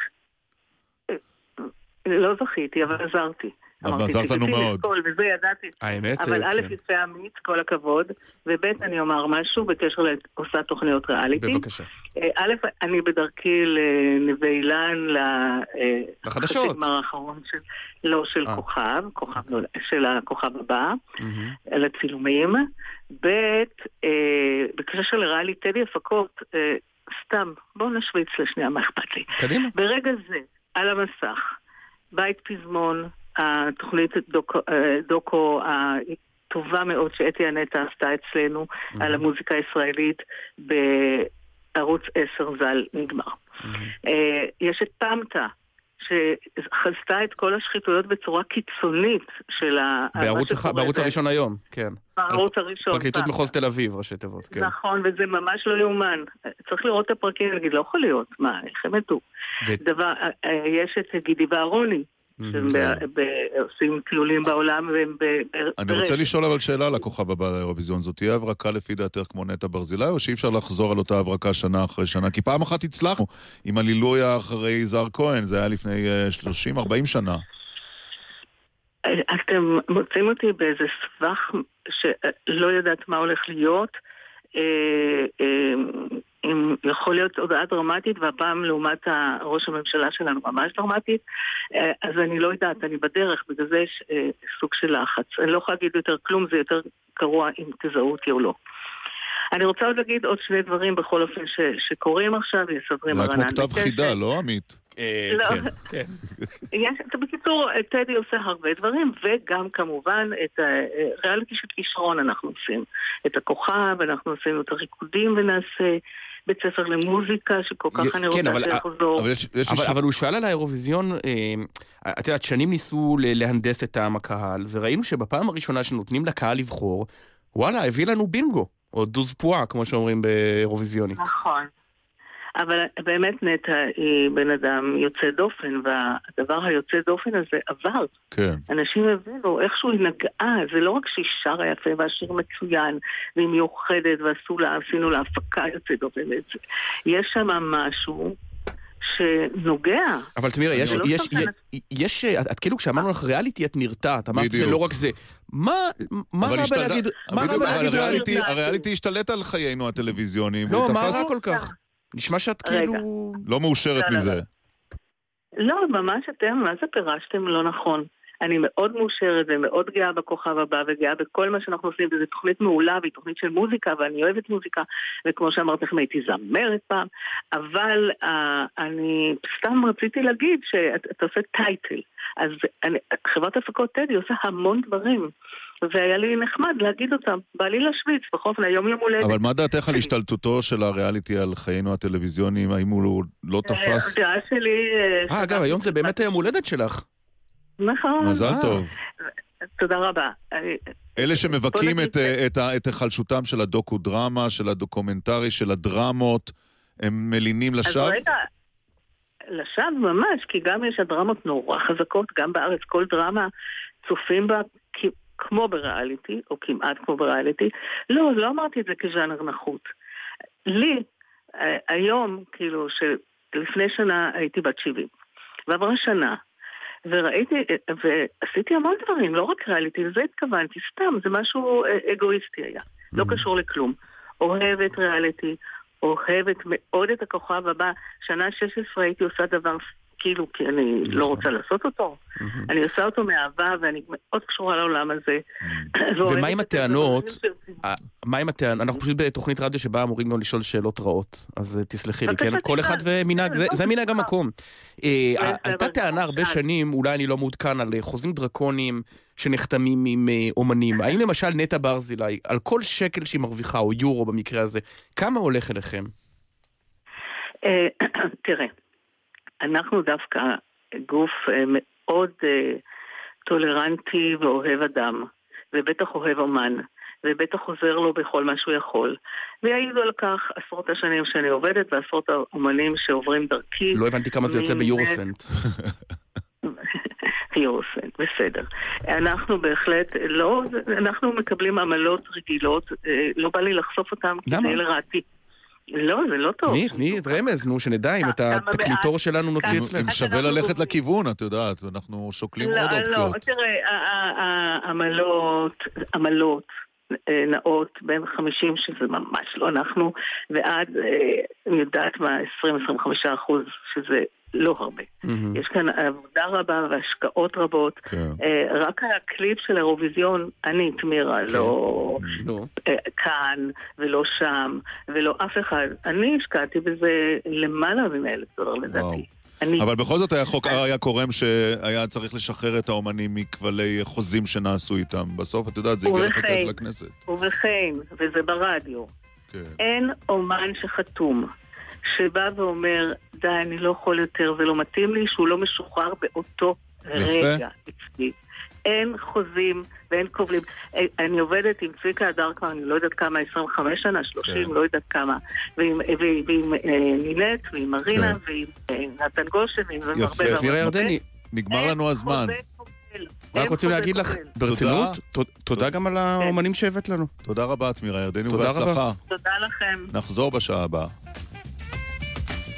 לא זכיתי, אבל עזרתי. אבל אמרתי, עזרת לנו "תגידי לי מאוד." וזה ידעתי. האמת, אבל אה, א', כן. יפה אמיץ, כל הכבוד, וב', אני אומר משהו בקשר לעושה תוכניות ריאליטי. בבקשה. אה, א', אני בדרכי לנווה אילן, ל- אה, לחדשות. האחרון של, לא, של. כוכב, כוכב נולד- של הכוכב הבא, מהמם. לצילומים. ב', אה, בקשר לריאלי טדי הפקות, אה, סתם, בואו נשוויץ לשנייה, מה אכפת לי. קדימה. ברגע זה, על המסך, בית פזמון, התוכנית דוקו, אה, דוקו הטובה מאוד שאתי הנטע עשתה אצלנו על המוזיקה הישראלית בערוץ 10 ז"ל נגמר. אה, יש את פמטה. שחזתה את כל השחיתויות בצורה קיצונית של ה... בערוץ הח- בערוץ הראשון היום, כן. בערוץ הראשון. פרקליטות פעם. מחוז תל אביב, ראשי תיבות, כן. נכון, וזה ממש לא יאומן. צריך לראות את הפרקים ולהגיד, לא יכול להיות, מה, איך הם ידעו? ו- דבר, אה, יש את גידי ואהרוני, שהם ב- ב- עושים טיולים בעולם והם ב... ב- אני רוצה. לשאול אבל שאלה על הכוכב הבא לאירוויזיון. זאת תהיה הברקה לפי דעתך כמו נטע ברזילי, או שאי אפשר לחזור על אותה הברקה שנה אחרי שנה? כי פעם אחת הצלחנו עם הלילויה אחרי יזהר כהן, זה היה לפני אה, 30-40 שנה. אתם מוצאים אותי באיזה סבך שלא יודעת מה הולך להיות. אה, אה, אם יכול להיות הודעה דרמטית, והפעם לעומת ראש הממשלה שלנו ממש דרמטית, אה, אז אני לא יודעת, אני בדרך, בגלל זה יש אה, סוג של לחץ. אני לא יכולה להגיד יותר כלום, זה יותר גרוע אם תזהו אותי או לא. אני רוצה עוד להגיד עוד שני דברים בכל אופן ש- שקורים עכשיו, יסדרים זה היה כמו הרענן כתב. חידה, לא עמית? לא. כן. יש, בקיצור, טדי עושה הרבה דברים, וגם כמובן את הריאליטי של כישרון אנחנו עושים. את הכוכב, אנחנו עשינו את הריקודים ונעשה בית ספר למוזיקה, שכל כך אני רוצה כן, אבל- שיחזור. אבל, אבל הוא שאל על האירוויזיון, אה, את יודעת, שנים ניסו להנדס את טעם הקהל, וראינו שבפעם הראשונה שנותנים לקהל לבחור, וואלה, הביא לנו בינגו, או דוז פואה, כמו שאומרים באירוויזיונית. נכון. אבל באמת נטע היא בן אדם יוצא דופן, והדבר היוצא דופן הזה עבר. כן. אנשים הבינו איכשהו היא נגעה, זה לא רק שהיא שרה יפה והשיר מצוין, והיא מיוחדת ועשו לה, עשינו לה הפקה יוצאת דופן. יש שם משהו שנוגע. אבל תמירה, יש, לא יש, סתם יש, יש, את, את כאילו כשאמרנו לך ריאליטי את נרתעת, אמרת זה. לא רק זה. מה, מה רע בלהגיד, ריאליטי? הריאליטי השתלט על חיינו הטלוויזיוניים. לא, מה תפס- רע כל כך? נשמע שאת רגע. כאילו... לא מאושרת לא, לא, מזה. לא, ממש אתם, מה זה פירשתם לא נכון. אני מאוד מאושרת ומאוד גאה בכוכב הבא וגאה בכל מה שאנחנו עושים, וזו תוכנית מעולה והיא תוכנית של מוזיקה ואני אוהבת מוזיקה, וכמו שאמרתי לכם הייתי זמרת פעם, אבל uh, אני סתם רציתי להגיד שאתה עושה טייטל. אז אני, חברת הפקות טדי עושה המון דברים, והיה לי נחמד להגיד אותם. בא לי להשוויץ, בכל אופן היום יום הולדת. אבל מה דעתך על השתלטותו של הריאליטי על חיינו הטלוויזיוניים? האם הוא לא תפס? הדעה שלי... אה, אגב, היום זה באמת היום הולדת שלך. נכון. מזל אה. טוב. תודה רבה. אלה שמבכים את, אה, את, ה- את היחלשותם של הדוקו-דרמה, של הדוקומנטרי, של הדרמות, הם מלינים אז לשווא? רגע, לשווא ממש, כי גם יש הדרמות נורא חזקות, גם בארץ כל דרמה צופים בה כמו בריאליטי, או כמעט כמו בריאליטי. לא, לא אמרתי את זה כז'אנר נחות. לי, אה, היום, כאילו, שלפני שנה הייתי בת 70, ועברה שנה, וראיתי, ועשיתי המון דברים, לא רק ריאליטי, לזה התכוונתי, סתם, זה משהו אה, אגואיסטי היה, לא קשור לכלום. אוהבת ריאליטי, אוהבת מאוד את הכוכב הבא. שנה 16 הייתי עושה דבר כאילו, כי אני לא רוצה לעשות אותו. אני עושה אותו מאהבה, ואני מאוד קשורה לעולם הזה. ומה עם הטענות, אה, מה עם הטענות, אנחנו פשוט בתוכנית רדיו שבה אמורים גם לשאול שאלות רעות, אז אה, תסלחי לי, כן? כל אחד תשאל. ומנהג, זה- לא, מנהג המקום. אה, הייתה טענה הרבה. שנים, אולי אני לא מעודכן, על אה, חוזים דרקוניים שנחתמים עם אה, אומנים. האם למשל נטע ברזילי, על כל שקל שהיא מרוויחה, או יורו במקרה הזה, כמה הולך אליכם? אה, תראה, אנחנו דווקא גוף אה, מאוד אה, טולרנטי ואוהב אדם, ובטח אוהב אומן, ובטח עוזר לו בכל מה שהוא יכול. ויעידו על כך עשרות השנים שאני עובדת ועשרות האומנים שעוברים דרכי. לא הבנתי כמה זה יוצא ביורוסנט. יורוסנט, בסדר. אנחנו בהחלט לא, אנחנו מקבלים עמלות רגילות, אה, לא בא לי לחשוף אותם, כי? זה לרעתי. לא, זה לא טוב. תני, תני את רמז, נו, שנדע אם את התקליטור שלנו נוציא אצלנו. שווה ללכת לכיוון, את יודעת, אנחנו שוקלים לא, עוד לא, אופציות. תראה, ה- ה- ה- עמלות, נעות בין 50, שזה ממש לא אנחנו, ועד, אה, אני יודעת מה, 20-25 אחוז, שזה לא הרבה. מהמם. יש כאן עבודה רבה והשקעות רבות. כן. אה, רק הקליפ של האירוויזיון, אני, תמירה, לא נו. אה, כאן ולא שם ולא אף אחד. אני השקעתי בזה למעלה מ-100 אלף דולר לדעתי. אני. אבל בכל זאת היה חוק אריה קורם שהיה צריך לשחרר את האומנים מכבלי חוזים שנעשו איתם. בסוף, את יודעת, זה הגיע. לחוקק לכנסת. ובכן, וזה ברדיו, כן. אין אומן שחתום, שבא ואומר, די, אני לא יכול יותר, זה לא מתאים לי, שהוא לא משוחרר באותו רגע אצלי. אין חוזים ואין קובלים. אה, אני עובדת עם צביקה הדר כבר, אני לא יודעת כמה, 25 שנה, 30, כן. לא יודעת כמה. ועם, ועם, ועם אה, נינט, ועם מרינה, כן. ועם אה, נתן גושן, ועם יפה. הרבה תמירה הרבה. ירדני, נגמר לנו הזמן. רק רוצים להגיד לך, ברצינות, תודה גם על האומנים שהבאת לנו. תודה רבה, תמירה ירדני, ובהצלחה. תודה לכם. נחזור בשעה הבאה.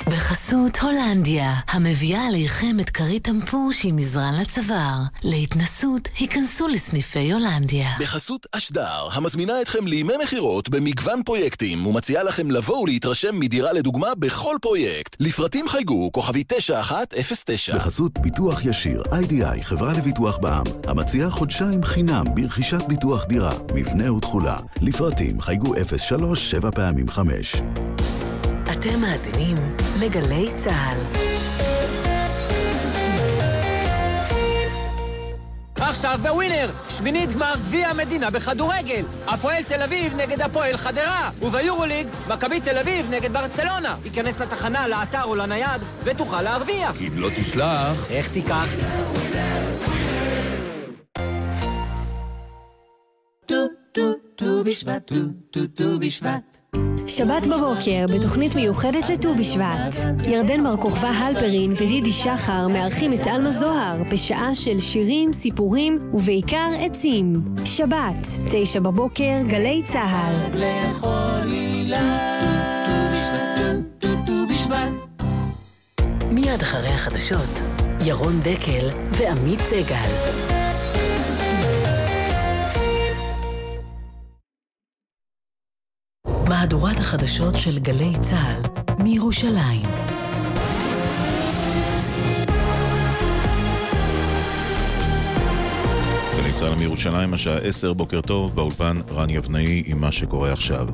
בחסות הולנדיה, המביאה עליכם את כרית טמפוש עם מזרן לצוואר. להתנסות, היכנסו לסניפי הולנדיה. בחסות אשדר, המזמינה אתכם לימי מכירות במגוון פרויקטים, ומציעה לכם לבוא ולהתרשם מדירה לדוגמה בכל פרויקט. לפרטים חייגו, כוכבי 9109. בחסות ביטוח ישיר, איי-די-איי, חברה לביטוח בע"מ, המציעה חודשיים חינם ברכישת ביטוח דירה, מבנה ותכולה. לפרטים חייגו 03 7 פעמים 5. אתם מאזינים לגלי צה"ל. עכשיו בווינר, שמינית גמר גביע המדינה בכדורגל. הפועל תל אביב נגד הפועל חדרה. וביורוליג, מכבי תל אביב נגד ברצלונה. היכנס לתחנה, לאתר או לנייד, ותוכל להרוויח. אם לא תשלח... איך תיקח? טו טו טו בשבט, טו טו טו בשבט. שבת בבוקר, בתוכנית מיוחדת לט"ו בשבט. ירדן בר כוכבא הלפרין ודידי שחר מארחים את עלמה זוהר בשעה של שירים, סיפורים ובעיקר עצים. שבת, תשע בבוקר, גלי צה"ל. מיד אחרי החדשות, ירון דקל ועמית סגל. מהדורת החדשות של גלי צה"ל מירושלים. גלי צה"ל מירושלים, השעה 10, בוקר טוב, באולפן רן יבנאי עם מה שקורה עכשיו.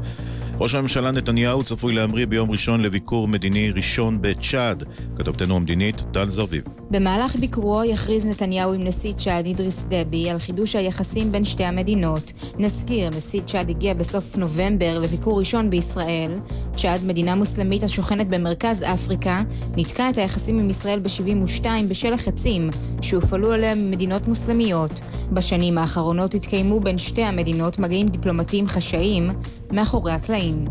ראש הממשלה נתניהו צפוי להמריא ביום ראשון לביקור מדיני ראשון בצ'אד. כתבתנו המדינית, טל זרביב. במהלך ביקורו יכריז נתניהו עם נשיא צ'אד אידריס דבי על חידוש היחסים בין שתי המדינות. נזכיר, נשיא צ'אד הגיע בסוף נובמבר לביקור ראשון בישראל. צ'אד, מדינה מוסלמית השוכנת במרכז אפריקה, ניתקה את היחסים עם ישראל ב-72 בשל החצים שהופעלו עליה ממדינות מוסלמיות. בשנים האחרונות התקיימו בין שתי המדינות מגעים דיפלומטיים חשאיים מאחורי הקלעים.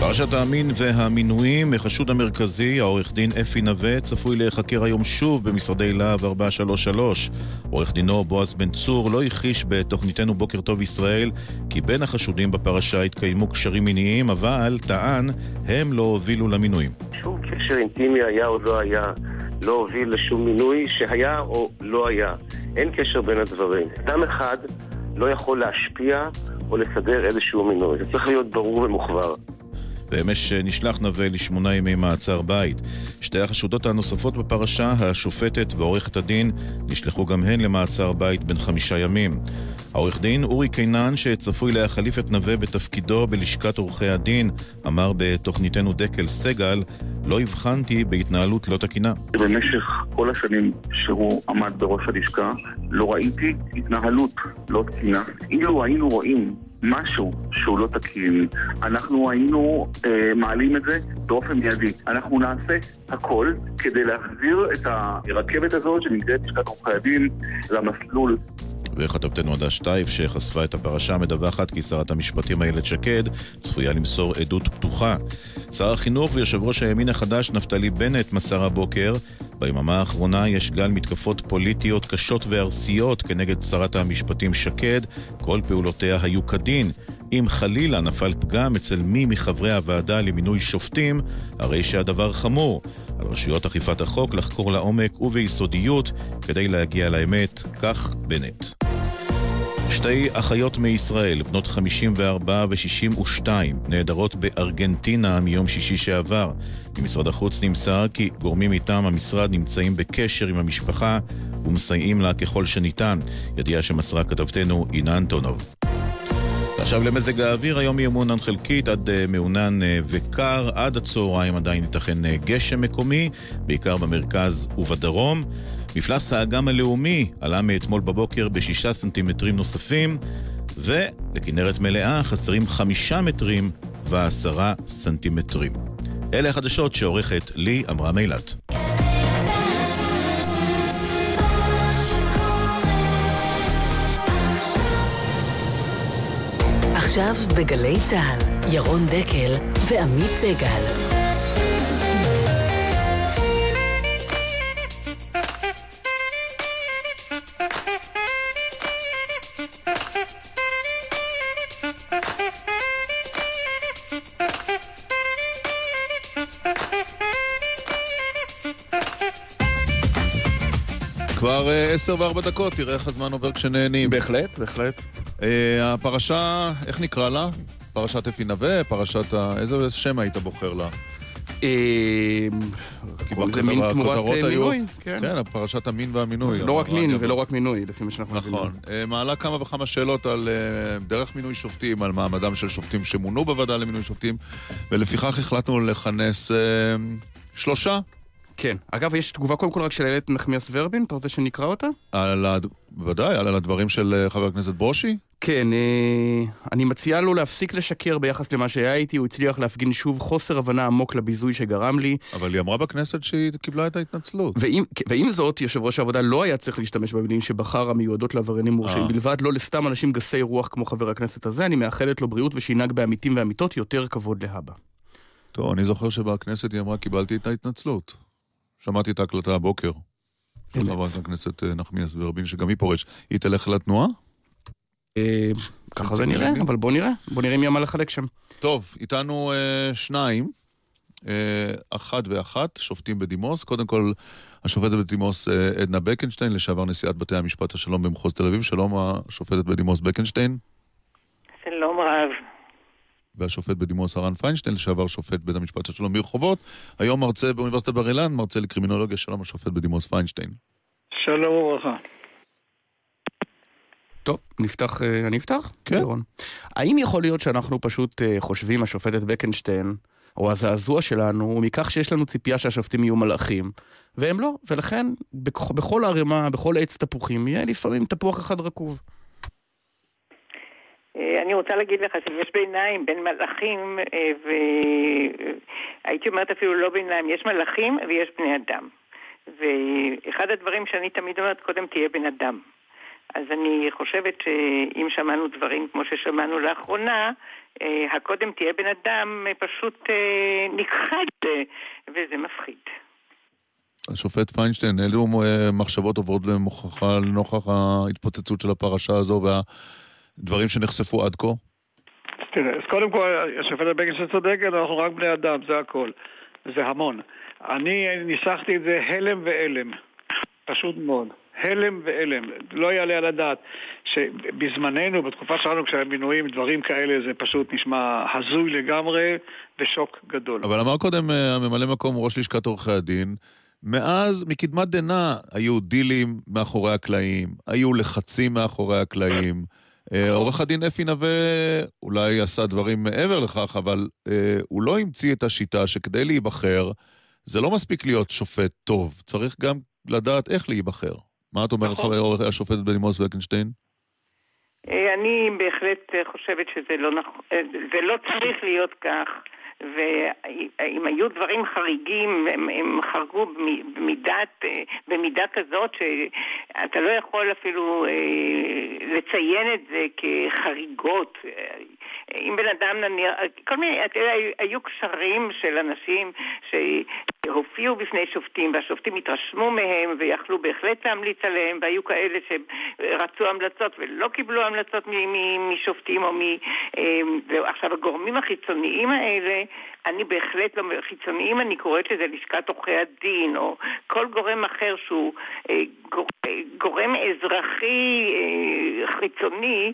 פרשת המין והמינויים, החשוד המרכזי, העורך דין אפי נווה, צפוי להיחקר היום שוב במשרדי להב 433. עורך דינו בועז בן צור לא הכחיש בתוכניתנו בוקר טוב ישראל כי בין החשודים בפרשה התקיימו קשרים מיניים, אבל טען הם לא הובילו למינויים. שום קשר אינטימי היה או לא היה, לא הוביל לשום מינוי שהיה או לא היה. אין קשר בין הדברים. אדם אחד לא יכול להשפיע או לסדר איזשהו מינוי. זה צריך להיות ברור ומוחבר. ואמש נשלח נווה לשמונה ימי מעצר בית. שתי החשודות הנוספות בפרשה, השופטת ועורכת הדין, נשלחו גם הן למעצר בית בן חמישה ימים. העורך דין אורי קינן, שצפוי להחליף את נווה בתפקידו בלשכת עורכי הדין, אמר בתוכניתנו דקל סגל, לא הבחנתי בהתנהלות לא תקינה. במשך כל השנים שהוא עמד בראש הלשכה, לא ראיתי התנהלות לא תקינה. אילו היינו רואים משהו שהוא לא תקין, אנחנו היינו אה, מעלים את זה באופן מיידי. אנחנו נעשה הכל כדי להחזיר את הרכבת הזאת שנמצאת לשכת עורכי הדין למסלול וכתבתנו עדה שטייף, שחשפה את הפרשה, מדווחת כי שרת המשפטים איילת שקד צפויה למסור עדות פתוחה. שר החינוך ויושב ראש הימין החדש נפתלי בנט מסר הבוקר ביממה האחרונה יש גל מתקפות פוליטיות קשות וארסיות כנגד שרת המשפטים שקד, כל פעולותיה היו כדין. אם חלילה נפל פגם אצל מי מחברי הוועדה למינוי שופטים, הרי שהדבר חמור. על רשויות אכיפת החוק לחקור לעומק וביסודיות כדי להגיע לאמת, כך בנט. שתי אחיות מישראל, בנות 54 ו-62, נעדרות בארגנטינה מיום שישי שעבר. ממשרד החוץ נמסר כי גורמים מטעם המשרד נמצאים בקשר עם המשפחה ומסייעים לה ככל שניתן. ידיעה שמסרה כתבתנו אינה אנטונוב. ועכשיו למזג האוויר, היום יהיה מעונן חלקית עד uh, מעונן uh, וקר, עד הצהריים עדיין ייתכן uh, גשם מקומי, בעיקר במרכז ובדרום. מפלס האגם הלאומי עלה מאתמול בבוקר בשישה סנטימטרים נוספים, ולכנרת מלאה חסרים חמישה מטרים ועשרה סנטימטרים. אלה החדשות שעורכת לי אמרה מילת. עכשיו בגלי צה"ל, ירון דקל ועמית סגל. כבר אה, עשר וארבע דקות, תראה איך הזמן עובר כשנהנים. בהחלט, בהחלט. אה, הפרשה, איך נקרא לה? פרשת אפי נווה? פרשת ה... איזה שם היית בוחר לה? אה, זה מין תמורת אה, מינוי, כן. כן, פרשת המין והמינוי. לא רק מין ולא רק מינוי, לפי מה שאנחנו מבינים. נכון. מעלה כמה וכמה שאלות על דרך מינוי שופטים, על מעמדם של שופטים שמונו בוועדה למינוי שופטים, ולפיכך החלטנו לכנס שלושה. כן. אגב, יש תגובה קודם כל רק של איילת נחמיאס ורבין, אתה רוצה שנקרא אותה? בוודאי, על הדברים של חבר הכנסת ברושי? כן, אה, אני מציע לו להפסיק לשקר ביחס למה שהיה איתי, הוא הצליח להפגין שוב חוסר הבנה עמוק לביזוי שגרם לי. אבל היא אמרה בכנסת שהיא קיבלה את ההתנצלות. ועם, ועם זאת, יושב ראש העבודה לא היה צריך להשתמש במילים שבחר המיועדות לעבריינים מורשעים אה. בלבד, לא לסתם אנשים גסי רוח כמו חבר הכנסת הזה, אני מאחלת לו בריאות ושינהג בעמיתים ואמיתות יותר כבוד להבא. טוב, אני זוכר שבכנסת היא אמרה, קיבלתי את ההתנצלות. שמעתי את ההקלטה הבוקר. חברת הכנסת אה, נחמיאס ורבין, שגם היא פורש. היא תלך לתנועה? אה, ככה זה נראה, אבל בוא נראה, בוא נראה מי אמר לחלק שם. טוב, איתנו אה, שניים, אה, אחת ואחת, שופטים בדימוס. קודם כל, השופטת בדימוס עדנה בקנשטיין, לשעבר נשיאת בתי המשפט השלום במחוז תל אביב. שלום, השופטת בדימוס בקנשטיין. שלום רב. והשופט בדימוס הרן פיינשטיין, לשעבר שופט בית המשפט השלום ברחובות. היום מרצה באוניברסיטת בר אילן, מרצה לקרימינולוגיה. שלום, השופט בדימוס פיינשטיין. שלום וברכה. טוב, נפתח, אה, אני אפתח? כן. לירון. האם יכול להיות שאנחנו פשוט אה, חושבים, השופטת בקנשטיין, או הזעזוע שלנו, הוא מכך שיש לנו ציפייה שהשופטים יהיו מלאכים, והם לא, ולכן בכ, בכל ערימה, בכל עץ תפוחים, יהיה לפעמים תפוח אחד רקוב. אה, אני רוצה להגיד לך שיש ביניים בין מלאכים, והייתי אומרת אפילו לא ביניים, יש מלאכים ויש בני אדם. ואחד הדברים שאני תמיד אומרת, קודם תהיה בן אדם. אז אני חושבת שאם שמענו דברים כמו ששמענו לאחרונה, אה, הקודם תהיה בן אדם אה, פשוט אה, נכחד, וזה מפחיד. השופט פיינשטיין, אילו מחשבות עוברות למוכחה לנוכח ההתפוצצות של הפרשה הזו והדברים שנחשפו עד כה? תראה, אז קודם כל, השופט בגין צודקת, אנחנו רק בני אדם, זה הכל. זה המון. אני ניסחתי את זה הלם ואלם. פשוט מאוד. הלם והלם. לא יעלה על הדעת שבזמננו, בתקופה שלנו, כשהמינויים, דברים כאלה, זה פשוט נשמע הזוי לגמרי ושוק גדול. אבל אמר קודם אה, הממלא מקום ראש לשכת עורכי הדין, מאז, מקדמת דנא, היו דילים מאחורי הקלעים, היו לחצים מאחורי הקלעים. אה, עורך הדין אפי נווה אולי עשה דברים מעבר לכך, אבל אה, הוא לא המציא את השיטה שכדי להיבחר, זה לא מספיק להיות שופט טוב, צריך גם לדעת איך להיבחר. מה את אומרת, נכון. השופטת בדימוס וקנשטיין? אה, אני בהחלט חושבת שזה לא נכון, זה לא צריך להיות כך. ואם היו דברים חריגים, הם, הם חרגו במידת, במידה כזאת שאתה לא יכול אפילו אה, לציין את זה כחריגות. אם בן אדם נניח, כל מיני, היו קשרים של אנשים שהופיעו בפני שופטים והשופטים התרשמו מהם ויכלו בהחלט להמליץ עליהם והיו כאלה שרצו המלצות ולא קיבלו המלצות משופטים או מ... אה, ועכשיו הגורמים החיצוניים האלה אני בהחלט לא... חיצוניים אני קוראת לזה לשכת עורכי הדין, או כל גורם אחר שהוא אה, אה, גורם אזרחי אה, חיצוני,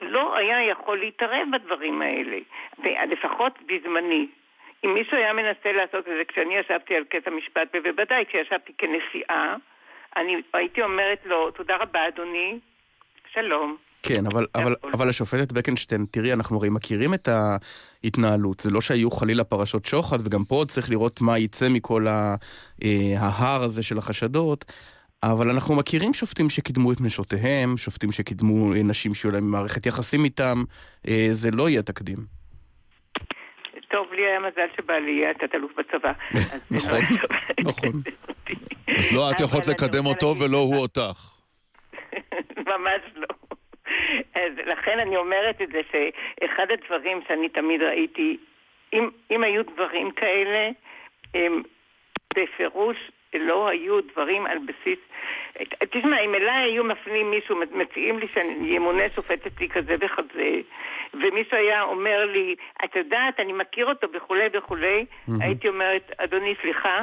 לא היה יכול להתערב בדברים האלה, לפחות בזמני. אם מישהו היה מנסה לעשות את זה כשאני ישבתי על קטע משפט, ובוודאי כשישבתי כנשיאה, אני הייתי אומרת לו, תודה רבה אדוני, שלום. כן, אבל, אבל, אבל השופטת בקנשטיין, תראי, אנחנו הרי מכירים את ההתנהלות. זה לא שהיו חלילה פרשות שוחד, וגם פה עוד צריך לראות מה יצא מכל אה, ההר הזה של החשדות. אבל אנחנו מכירים שופטים שקידמו את נשותיהם, שופטים שקידמו אה, נשים שהיו להם מערכת יחסים איתם, אה, זה לא יהיה תקדים. טוב, לי היה מזל שבעלי יהיה תת-אלוף בצבא. נכון, לא נכון. אז לא את יכולת לקדם אותו ולא הוא אותך. ממש לא. אז לכן אני אומרת את זה, שאחד הדברים שאני תמיד ראיתי, אם, אם היו דברים כאלה, הם בפירוש לא היו דברים על בסיס... תשמע, אם אליי היו מפנים מישהו, מציעים לי שאני ימונה שופטת לי כזה וכזה, ומישהו היה אומר לי, את יודעת, אני מכיר אותו וכולי וכולי, mm-hmm. הייתי אומרת, אדוני, סליחה,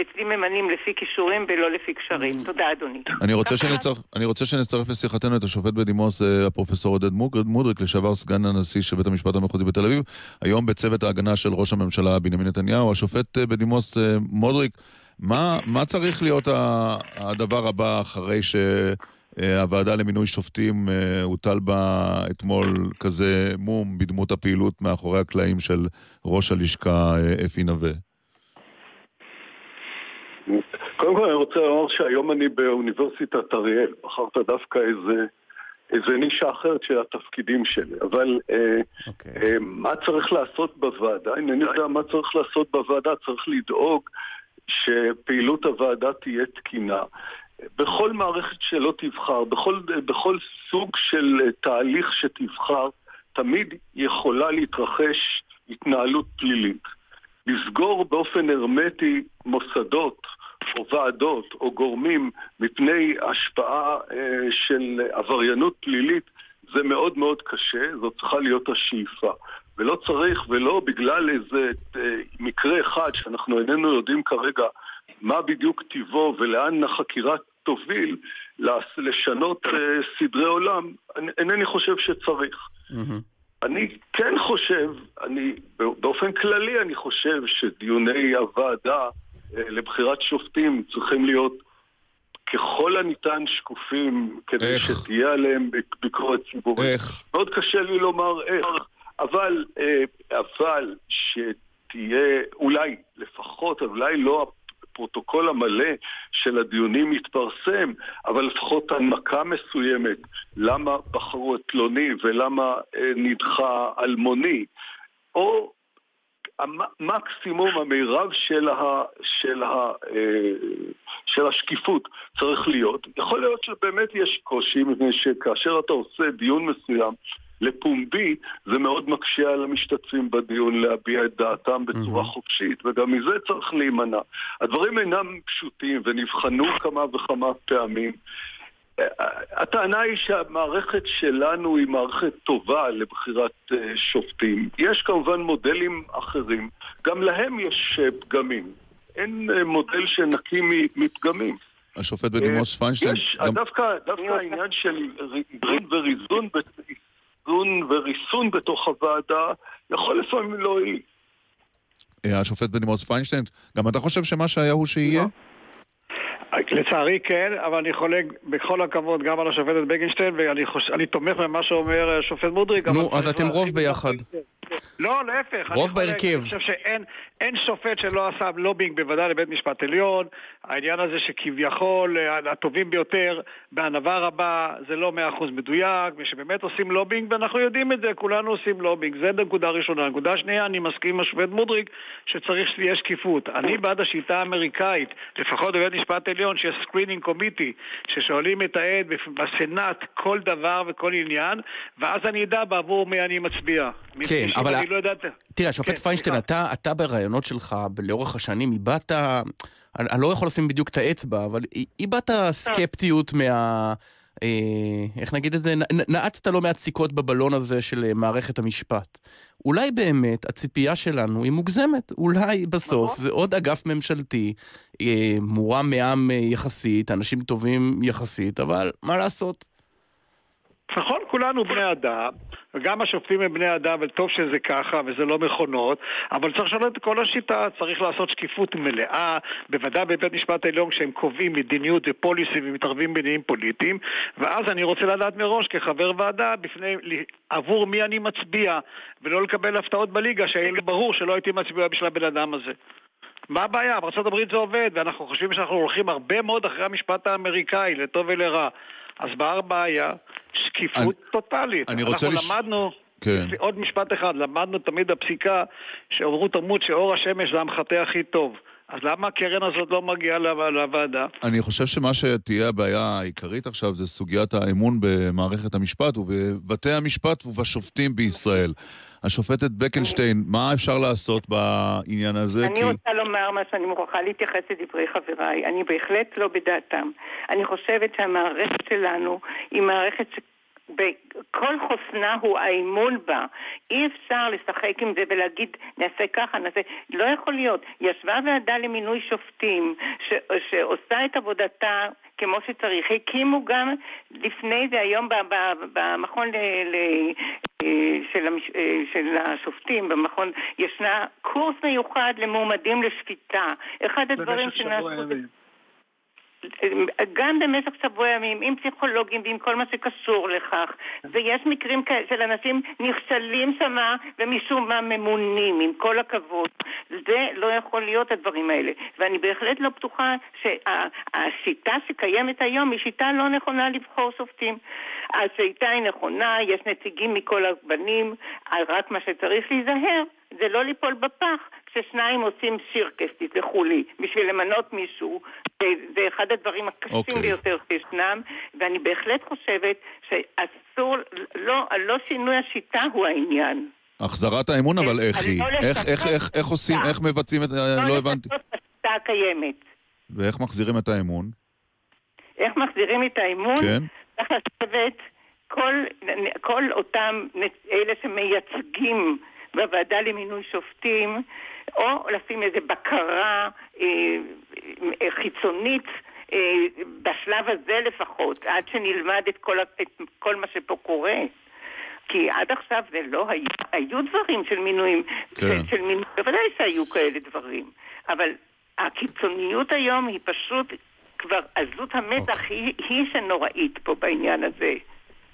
אצלי ממנים לפי כישורים ולא לפי קשרים. תודה, אדוני. אני רוצה, שנצטרף, אני רוצה שנצטרף לשיחתנו את השופט בדימוס, אה, הפרופסור עודד מודריק, לשעבר סגן הנשיא של בית המשפט המחוזי בתל אביב, היום בצוות ההגנה של ראש הממשלה בנימין נתניהו. השופט אה, בדימוס אה, מודריק, מה, מה צריך להיות הדבר הבא אחרי שהוועדה למינוי שופטים הוטל בה אתמול כזה מום בדמות הפעילות מאחורי הקלעים של ראש הלשכה אפי נווה? קודם כל אני רוצה לומר שהיום אני באוניברסיטת אריאל, בחרת דווקא איזה, איזה נישה אחרת של התפקידים שלי, אבל okay. אה, אוקיי. אה, מה צריך לעשות בוועדה? אינני יודע מה צריך לעשות בוועדה, צריך לדאוג שפעילות הוועדה תהיה תקינה. בכל מערכת שלא תבחר, בכל, בכל סוג של תהליך שתבחר, תמיד יכולה להתרחש התנהלות פלילית. לסגור באופן הרמטי מוסדות או ועדות או גורמים מפני השפעה אה, של עבריינות פלילית זה מאוד מאוד קשה, זאת צריכה להיות השאיפה. ולא צריך, ולא בגלל איזה אה, מקרה אחד שאנחנו איננו יודעים כרגע מה בדיוק טיבו ולאן החקירה תוביל, לשנות אה, סדרי עולם, אינני חושב שצריך. Mm-hmm. אני כן חושב, אני, באופן כללי אני חושב שדיוני הוועדה לבחירת שופטים צריכים להיות ככל הניתן שקופים, כדי איך? שתהיה עליהם ביקורת ציבורית. איך? מאוד קשה לי לומר איך, אבל, אה, אבל שתהיה, אולי, לפחות, אולי לא הפרוטוקול המלא של הדיונים יתפרסם, אבל לפחות הנמקה מסוימת, למה בחרו את פלוני ולמה אה, נדחה אלמוני, או המקסימום, המירב של, ה, של, ה, אה, של השקיפות צריך להיות. יכול להיות שבאמת יש קושי, מפני שכאשר אתה עושה דיון מסוים לפומבי, זה מאוד מקשה על המשתתפים בדיון להביע את דעתם בצורה mm-hmm. חופשית, וגם מזה צריך להימנע. הדברים אינם פשוטים ונבחנו כמה וכמה פעמים. הטענה היא שהמערכת שלנו היא מערכת טובה לבחירת אה, שופטים. יש כמובן מודלים אחרים, גם להם יש אה, פגמים. אין אה, מודל שנקי מפגמים. השופט בדימוס פיינשטיין... יש, גם... דווקא, דווקא העניין של ריבון וריזון, איזון וריסון בתוך הוועדה יכול לפעמים להועיל. השופט בדימוס פיינשטיין, גם אתה חושב שמה שהיה הוא שיהיה? לא. לצערי כן, אבל אני חולק בכל הכבוד גם על השופטת בגינשטיין, ואני חוש... תומך במה שאומר השופט מודריק. נו, אז אתם רוב ביחד. לא, להפך. רוב בהרכב. אני חושב שאין שופט שלא עשה לובינג, בוודאי לבית משפט עליון. העניין הזה שכביכול אה, הטובים ביותר, בענווה רבה, זה לא מאה אחוז מדויק, ושבאמת עושים לובינג, ואנחנו יודעים את זה, כולנו עושים לובינג. זה נקודה ראשונה. נקודה שנייה, אני מסכים עם השופט מודריק, שצריך שתהיה שקיפות. אני בעד השיטה האמריקאית, לפחות בבית משפט עליון, שיש screening committee, ששואלים את העד בסנאט כל דבר וכל עניין, ואז אני אדע בעבור מי אני מצביע. כן, אבל... אני לא יודעת... תראה, השופט כן, פיינשטיין, אתה, ברעיונות שלך לאורך השנים איבדת... אני, אני לא יכול לשים בדיוק את האצבע, אבל איבדת סקפטיות מה... אה, איך נגיד את זה? נעצת לא מעט סיכות בבלון הזה של אה, מערכת המשפט. אולי באמת הציפייה שלנו היא מוגזמת. אולי בסוף נכון. זה עוד אגף ממשלתי, אה, מורם מעם יחסית, אנשים טובים יחסית, אבל מה לעשות? נכון, כולנו בני אדם, וגם השופטים הם בני אדם, וטוב שזה ככה, וזה לא מכונות, אבל צריך לשנות את כל השיטה, צריך לעשות שקיפות מלאה, בוודאי בבית משפט העליון כשהם קובעים מדיניות ופוליסי ומתערבים בעניינים פוליטיים, ואז אני רוצה לדעת מראש כחבר ועדה בפני, עבור מי אני מצביע, ולא לקבל הפתעות בליגה, שיהיה לי ברור שלא הייתי מצביע בשביל הבן אדם הזה. מה הבעיה? בארה"ב זה עובד, ואנחנו חושבים שאנחנו הולכים הרבה מאוד אחרי המשפט האמריקאי, לטוב ולרע. אז באה הבעיה, שקיפות אני, טוטאלית. אני רוצה אנחנו לש... למדנו... כן. עוד משפט אחד, למדנו תמיד בפסיקה שאומרו תלמוד שאור השמש זה המחטא הכי טוב. אז למה הקרן הזאת לא מגיעה לוועדה? אני חושב שמה שתהיה הבעיה העיקרית עכשיו זה סוגיית האמון במערכת המשפט ובבתי המשפט ובשופטים בישראל. השופטת בקנשטיין, מה אפשר לעשות בעניין הזה? אני כי... רוצה לומר משהו, אני מוכרחה להתייחס לדברי חבריי. אני בהחלט לא בדעתם. אני חושבת שהמערכת שלנו היא מערכת ש... כל חוסנה הוא האמון בה. אי אפשר לשחק עם זה ולהגיד נעשה ככה, נעשה... לא יכול להיות. ישבה ועדה למינוי שופטים ש... שעושה את עבודתה כמו שצריך. הקימו גם לפני זה, היום במכון ל... ל... של, המש... של השופטים, במכון, ישנה קורס מיוחד למועמדים לשפיטה. אחד הדברים שנעשו... גם במשך שבוע ימים, עם פסיכולוגים ועם כל מה שקשור לכך. ויש מקרים כאלה של אנשים נכשלים שמה ומשום מה ממונים, עם כל הכבוד. זה לא יכול להיות הדברים האלה. ואני בהחלט לא בטוחה שהשיטה שקיימת היום היא שיטה לא נכונה לבחור שופטים. השיטה היא נכונה, יש נציגים מכל הבנים, רק מה שצריך להיזהר זה לא ליפול בפח כששניים עושים שירקס, תסלחו לי, בשביל למנות מישהו. זה אחד הדברים הקשים okay. אוקיי. ביותר שישנם, ואני בהחלט חושבת שאסור, לא, לא שינוי השיטה הוא העניין. החזרת האמון, אבל איך היא? לא איך, איך, איך, איך עושים, איך מבצעים את... לא, לא הבנתי. לא לשנות את השיטה הקיימת. ואיך מחזירים את האמון? איך מחזירים את האמון? כן. צריך לשבת כל, כל אותם אלה שמייצגים בוועדה למינוי שופטים, או לשים איזו בקרה אה, אה, חיצונית אה, בשלב הזה לפחות, עד שנלמד את כל, את כל מה שפה קורה. כי עד עכשיו זה לא היה, היו דברים של מינויים, כן. של, של מינויים, בוודאי שהיו כאלה דברים, אבל הקיצוניות היום היא פשוט כבר עזות המצח אוקיי. היא, היא שנוראית פה בעניין הזה.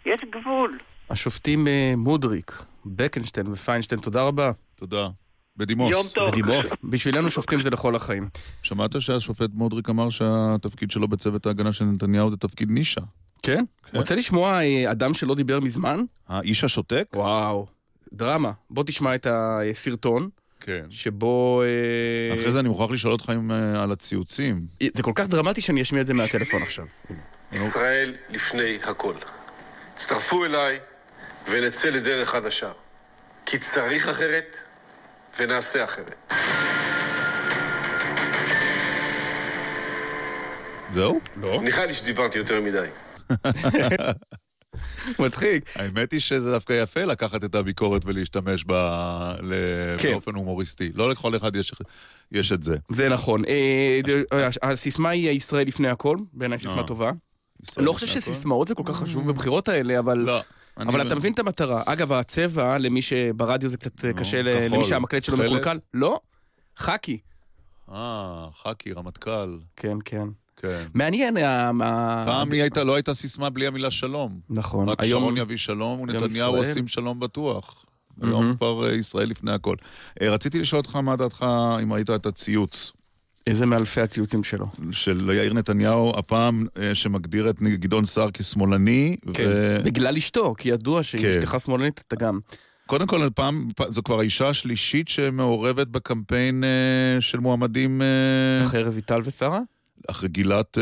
יש גבול. השופטים מודריק, בקנשטיין ופיינשטיין, תודה רבה. תודה. בדימוס. יום טוב. בדימוס. בשבילנו שופטים זה לכל החיים. שמעת שהשופט מודריק אמר שהתפקיד שלו בצוות ההגנה של נתניהו זה תפקיד נישה? כן? כן. רוצה לשמוע אה, אדם שלא דיבר מזמן? האיש השותק? וואו, דרמה. בוא תשמע את הסרטון. כן. שבו... אה, אחרי זה אני מוכרח לשאול אותך עם, אה, על הציוצים. זה כל כך דרמטי שאני אשמיע את זה מהטלפון עכשיו. ישראל לפני הכל. הצטרפו אליי ונצא לדרך חדשה. כי צריך אחרת ונעשה אחרת. זהו? לא. נראה לי שדיברתי יותר מדי. מצחיק. האמת היא שזה דווקא יפה לקחת את הביקורת ולהשתמש בה כן. באופן הומוריסטי. לא לכל אחד יש, יש את זה. זה נכון. אה, הסיסמה היא ישראל לפני הכל, בעיניי סיסמה אה. טובה. לא חושב שסיסמאות זה כל כך חשוב בבחירות האלה, אבל... לא. אבל אתה מבין את המטרה. אגב, הצבע, למי שברדיו זה קצת קשה, למי שהמקלט שלו מקולקל, לא, חאקי. אה, חאקי, רמטכ"ל. כן, כן. כן. מעניין. פעם היא הייתה, לא הייתה סיסמה בלי המילה שלום. נכון. רק היום... שרון יביא שלום ונתניהו עושים שלום בטוח. היום כבר אה, ישראל לפני הכל. אה, רציתי לשאול אותך מה דעתך אם ראית את הציוץ. איזה מאלפי הציוצים שלו? של יאיר נתניהו, הפעם אה, שמגדיר את גדעון סער כשמאלני. כן, ו... בגלל אשתו, כי ידוע שאם כן. שמאלנית אתה גם. קודם כל, פעם, זו כבר האישה השלישית שמעורבת בקמפיין uh, של מועמדים... Uh... אחרי רויטל ושרה? אחרי גילת...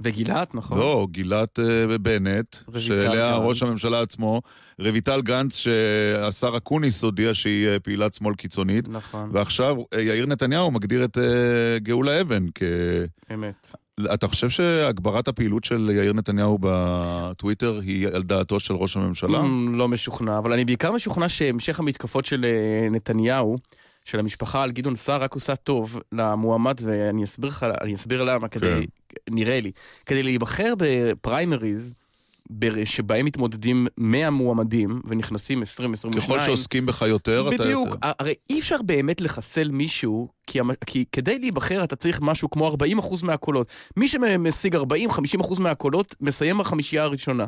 וגילת, נכון. לא, גילת uh, בנט, שאליה ראש הממשלה עצמו, רויטל גנץ, שהשר אקוניס הודיע שהיא uh, פעילת שמאל קיצונית. נכון. ועכשיו uh, יאיר נתניהו מגדיר את uh, גאולה אבן כ... אמת. אתה חושב שהגברת הפעילות של יאיר נתניהו בטוויטר היא על דעתו של ראש הממשלה? לא משוכנע, אבל אני בעיקר משוכנע שהמשך המתקפות של נתניהו... של המשפחה על גדעון סער רק עושה טוב למועמד, ואני אסביר לך, אני אסביר למה, כדי, כן. נראה לי, כדי להיבחר בפריימריז, שבהם מתמודדים 100 מועמדים ונכנסים 20-22. ככל שעוסקים בך יותר, בדיוק, אתה... בדיוק, הרי אי אפשר באמת לחסל מישהו, כי, כי כדי להיבחר אתה צריך משהו כמו 40% מהקולות. מי שמשיג 40-50% מהקולות, מסיים בחמישייה הראשונה.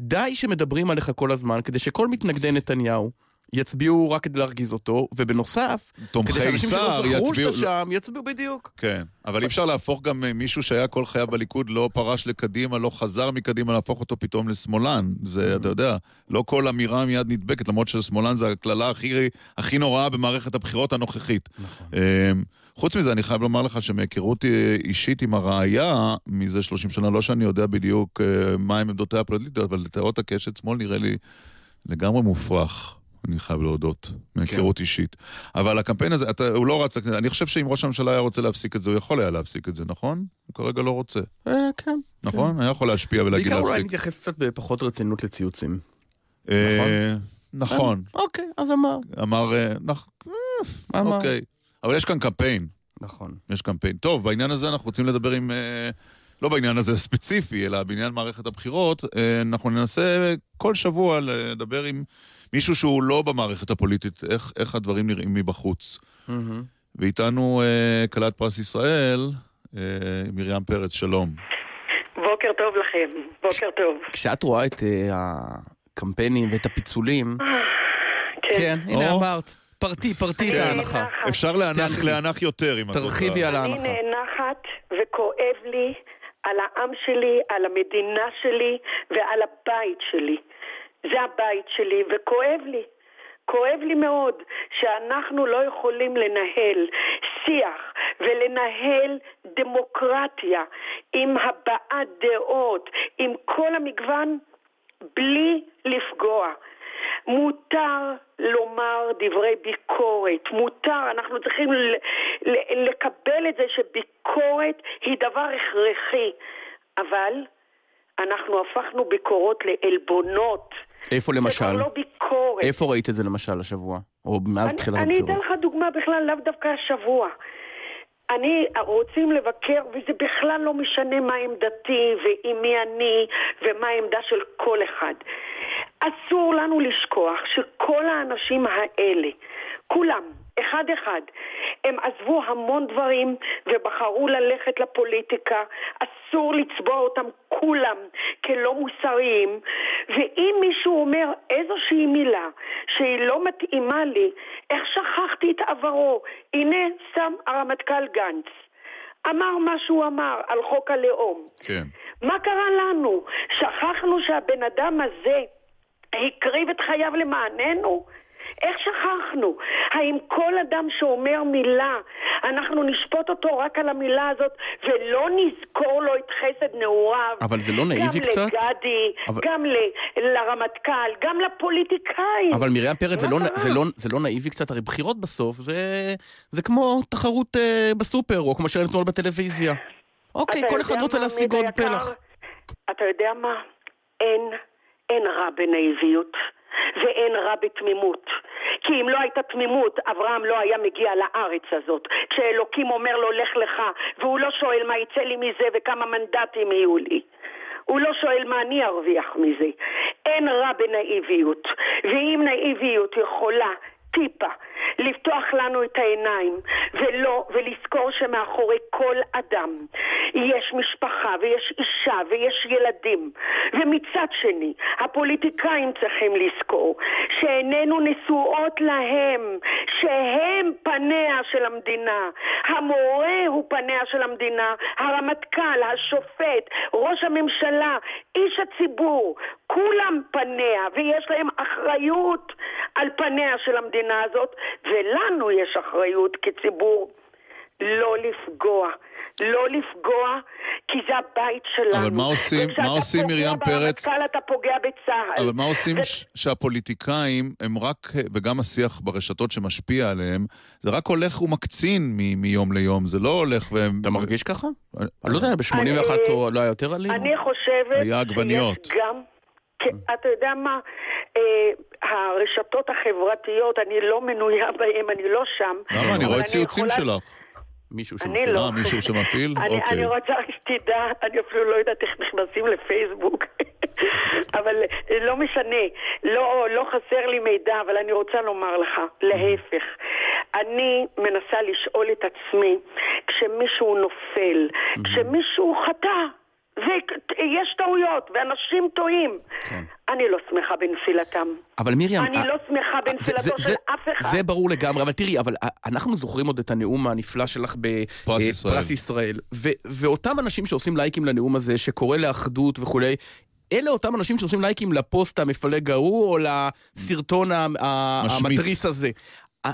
די שמדברים עליך כל הזמן, כדי שכל מתנגדי נתניהו... יצביעו רק כדי להרגיז אותו, ובנוסף, כדי שאנשים שלא זכרו שאתה שם, יצביעו בדיוק. כן, אבל אי אפשר להפוך גם אה, מישהו שהיה כל חייו בליכוד, לא פרש לקדימה, לא חזר מקדימה, להפוך אותו פתאום לשמאלן. זה, אתה יודע, לא כל אמירה מיד נדבקת, למרות ששמאלן זה הקללה הכי, הכי נוראה במערכת הבחירות הנוכחית. נכון. אמ, חוץ מזה, אני חייב לומר לך שמהיכרות אישית עם הראייה, מזה 30 שנה, לא שאני יודע בדיוק אה, מהם עמדותיה הפוליטיות, אבל לתיאוריות הקשת שמאל נראה לי לגמרי מופרך. אני חייב להודות, מהיכרות כן. אישית. אבל הקמפיין הזה, אתה, הוא לא רץ, אני חושב שאם ראש הממשלה היה רוצה להפסיק את זה, הוא יכול היה להפסיק את זה, נכון? הוא כרגע לא רוצה. אה, כן. נכון? כן. היה יכול להשפיע ולהגיד בעיקר להפסיק. אולי נתייחס קצת בפחות רצינות לציוצים. אה, נכון. אוקיי, אז אמר. אמר, אה, נכ- אה, אמר. אוקיי. אבל יש כאן קמפיין. נכון. יש קמפיין. טוב, בעניין הזה אנחנו רוצים לדבר עם... אה, לא בעניין הזה ספציפי, אלא בעניין מערכת הבחירות. אה, אנחנו ננסה כל שבוע לדבר עם מישהו שהוא לא במערכת הפוליטית, איך, איך הדברים נראים מבחוץ. ואיתנו אה, כלת פרס ישראל, אה, מרים פרץ, שלום. בוקר טוב לכם, בוקר טוב. כשאת רואה את אה, הקמפיינים ואת הפיצולים, כן, הנה או. אמרת, פרטי, פרטי את כן. אפשר להנח. להנח יותר, אם את רוצה. תרחיבי על אני ההנחה. נאנחת וכואב לי על העם שלי, על המדינה שלי ועל הבית שלי. זה הבית שלי, וכואב לי. כואב לי מאוד שאנחנו לא יכולים לנהל שיח ולנהל דמוקרטיה עם הבעת דעות, עם כל המגוון, בלי לפגוע. מותר לומר דברי ביקורת, מותר, אנחנו צריכים לקבל את זה שביקורת היא דבר הכרחי, אבל אנחנו הפכנו ביקורות לעלבונות. איפה זה למשל? כבר לא ביקורת. איפה ראית את זה למשל השבוע? או מאז תחילת אני אתן הבחירות? לך דוגמה בכלל, לאו דווקא השבוע. אני, רוצים לבקר, וזה בכלל לא משנה מה עמדתי ועם מי אני ומה העמדה של כל אחד. אסור לנו לשכוח שכל האנשים האלה, כולם, אחד אחד, הם עזבו המון דברים ובחרו ללכת לפוליטיקה. אסור לצבוע אותם כולם כלא מוסריים. ואם מישהו אומר איזושהי מילה שהיא לא מתאימה לי, איך שכחתי את עברו? הנה, שם הרמטכ"ל גנץ. אמר מה שהוא אמר על חוק הלאום. כן. מה קרה לנו? שכחנו שהבן אדם הזה הקריב את חייו למעננו? איך שכחנו? האם כל אדם שאומר מילה, אנחנו נשפוט אותו רק על המילה הזאת ולא נזכור לו את חסד נעוריו? אבל זה לא נאיבי קצת? גם לגדי, אבל- גם ל- לרמטכ"ל, גם לפוליטיקאים. אבל מרים פרץ, זה לא? זה, לא, זה לא נאיבי קצת? הרי בחירות בסוף זה, זה כמו תחרות אה, בסופר, או כמו שראינו אתמול בטלוויזיה. אוקיי, כל אחד רוצה להשיג עוד? פלח. אתה יודע מה? אין, אין רע בנאיביות. ואין רע בתמימות. כי אם לא הייתה תמימות, אברהם לא היה מגיע לארץ הזאת. כשאלוקים אומר לו, לך לך, והוא לא שואל מה יצא לי מזה וכמה מנדטים יהיו לי. הוא לא שואל מה אני ארוויח מזה. אין רע בנאיביות. ואם נאיביות יכולה טיפה לפתוח לנו את העיניים ולא, ולזכור שמאחורי כל אדם יש משפחה ויש אישה ויש ילדים. ומצד שני הפוליטיקאים צריכים לזכור שאיננו נשואות להם שהם פניה של המדינה. המורה הוא פניה של המדינה הרמטכ"ל, השופט, ראש הממשלה, איש הציבור כולם פניה ויש להם אחריות על פניה של המדינה הזאת ולנו יש אחריות כציבור לא לפגוע. לא לפגוע, כי זה הבית שלנו. אבל מה עושים- מה עושים, מרים פרץ? וכשאתה פוגע ברמטכ"ל אתה פוגע בצה"ל. אבל מה עושים ש- שהפוליטיקאים הם רק, וגם השיח ברשתות שמשפיע עליהם, זה רק הולך ומקצין מ- מיום ליום, זה לא הולך והם... אתה מרגיש ככה? אני אני לא יודע, ב-81 אני- או לא היה יותר אלים? אני חושבת היה עגבניות. שיש גם... כן, אתה יודע מה, אה, הרשתות החברתיות, אני לא מנויה בהן, אני לא שם. למה? אני רואה ציוצים שלך. מישהו אני לא. מישהו שמפעיל? אוקיי. אני רוצה רק שתדע, אני אפילו לא יודעת איך נכנסים לפייסבוק, אבל לא משנה, לא, לא חסר לי מידע, אבל אני רוצה לומר לך, להפך, אני מנסה לשאול את עצמי, כשמישהו נופל, כשמישהו חטא, ויש טעויות, ואנשים טועים, אני לא שמחה בנפילתם. אבל מרים... אני אה, לא שמחה זה- בנפילתו זה- של זה- אף אחד. זה ברור לגמרי, אבל תראי, אבל אה, אנחנו זוכרים עוד את הנאום הנפלא שלך פרס ישראל. בפרס ישראל. ו- ואותם אנשים שעושים לייקים לנאום הזה, שקורא לאחדות וכולי, אלה אותם אנשים שעושים לייקים לפוסט המפלג ההוא, או לסרטון. המתריס הזה. אה,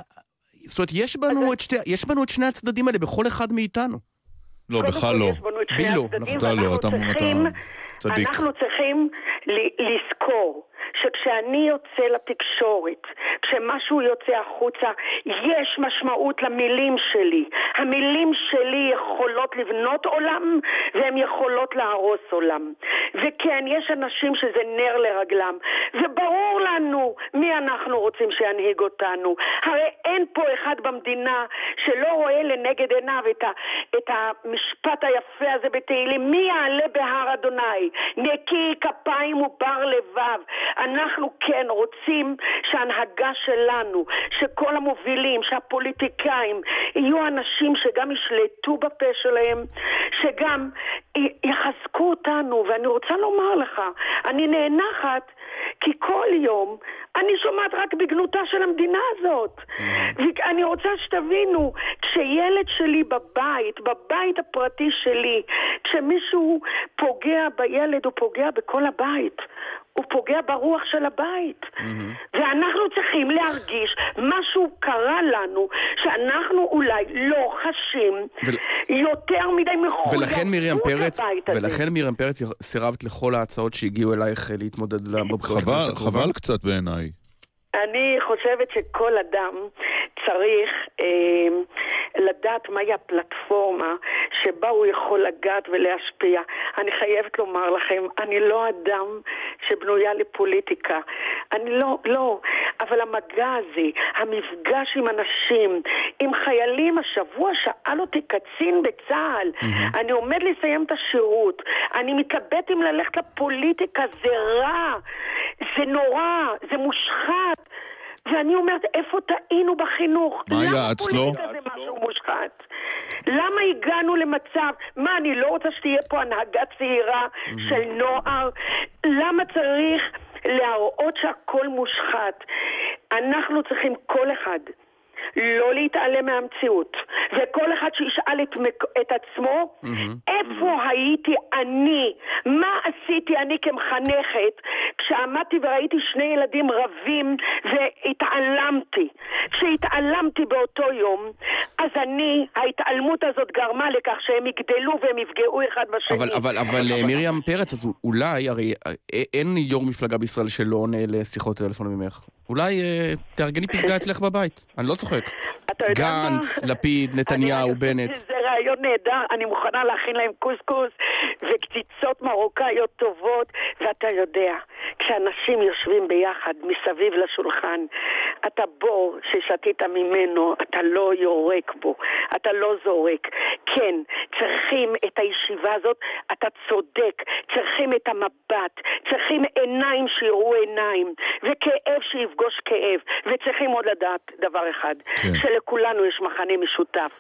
זאת אומרת, יש בנו, את שתי, יש בנו את שני הצדדים האלה בכל אחד מאיתנו. לא, בכלל כל לא. יש בנו את שני בי לא, אתה צדיק. אנחנו צריכים לזכור שכשאני יוצא לתקשורת, כשמשהו יוצא החוצה, יש משמעות למילים שלי. המילים שלי יכולות לבנות עולם והן יכולות להרוס עולם. וכן, יש אנשים שזה נר לרגלם, וברור לנו מי אנחנו רוצים שינהיג אותנו. הרי אין פה אחד במדינה שלא רואה לנגד עיניו את, ה, את המשפט היפה הזה בתהילים, מי יעלה בהר אדוני? נקי כפיים ובר לבב. אנחנו כן רוצים שההנהגה שלנו, שכל המובילים, שהפוליטיקאים, יהיו אנשים שגם ישלטו בפה שלהם, שגם יחזקו אותנו. ואני רוצה לומר לך, אני נאנחת כי כל יום אני שומעת רק בגנותה של המדינה הזאת. ואני רוצה שתבינו, כשילד שלי בבית, בבית הפרטי שלי, כשמישהו פוגע בילד, הוא פוגע בכל הבית. הוא פוגע ברוח של הבית. ואנחנו צריכים להרגיש, משהו קרה לנו, שאנחנו אולי לא חשים יותר מדי מחויבות ולכן מרים פרץ. ולכן מרים פרץ סירבת לכל ההצעות שהגיעו אלייך להתמודד בבחירות חבל? חבל קצת בעיניי. אני חושבת שכל אדם צריך אה, לדעת מהי הפלטפורמה שבה הוא יכול לגעת ולהשפיע. אני חייבת לומר לכם, אני לא אדם שבנויה לפוליטיקה. אני לא, לא. אבל המגע הזה, המפגש עם אנשים, עם חיילים, השבוע שאל אותי קצין בצה"ל, אני עומד לסיים את השירות, אני מתלבט אם ללכת לפוליטיקה, זה רע, זה נורא, זה מושחת. ואני אומרת, איפה טעינו בחינוך? מה למה היה אצלו? פוליטיקה זה משהו מושחת? למה הגענו למצב, מה, אני לא רוצה שתהיה פה הנהגה צעירה של נוער? למה צריך להראות שהכל מושחת? אנחנו צריכים כל אחד. לא להתעלם מהמציאות, וכל אחד שישאל את. את עצמו, איפה הייתי אני? מה עשיתי אני כמחנכת כשעמדתי וראיתי שני ילדים רבים והתעלמתי? כשהתעלמתי באותו יום, אז אני, ההתעלמות הזאת גרמה לכך שהם יגדלו והם יפגעו אחד בשני. אבל, אבל, אבל אה, מרים פרץ, אז אולי, הרי אה, אין יו"ר מפלגה בישראל שלא עונה לשיחות טלפון ממך. אולי אה, תארגני פסגה אצלך בבית, אני לא צוחק. גנץ, לפיד, נתניהו, בנט. זה רעיון נהדר, אני מוכנה להכין להם קוסקוס וקציצות מרוקאיות טובות, ואתה יודע, כשאנשים יושבים ביחד מסביב לשולחן, אתה בור ששתית ממנו, אתה לא יורק בו, אתה לא זורק. כן, צריכים את הישיבה הזאת, אתה צודק, צריכים את המבט, צריכים עיניים שיראו עיניים, וכאב שיפגוש כאב, וצריכים עוד לדעת דבר אחד, כן. שלכולנו יש מחנה משותף.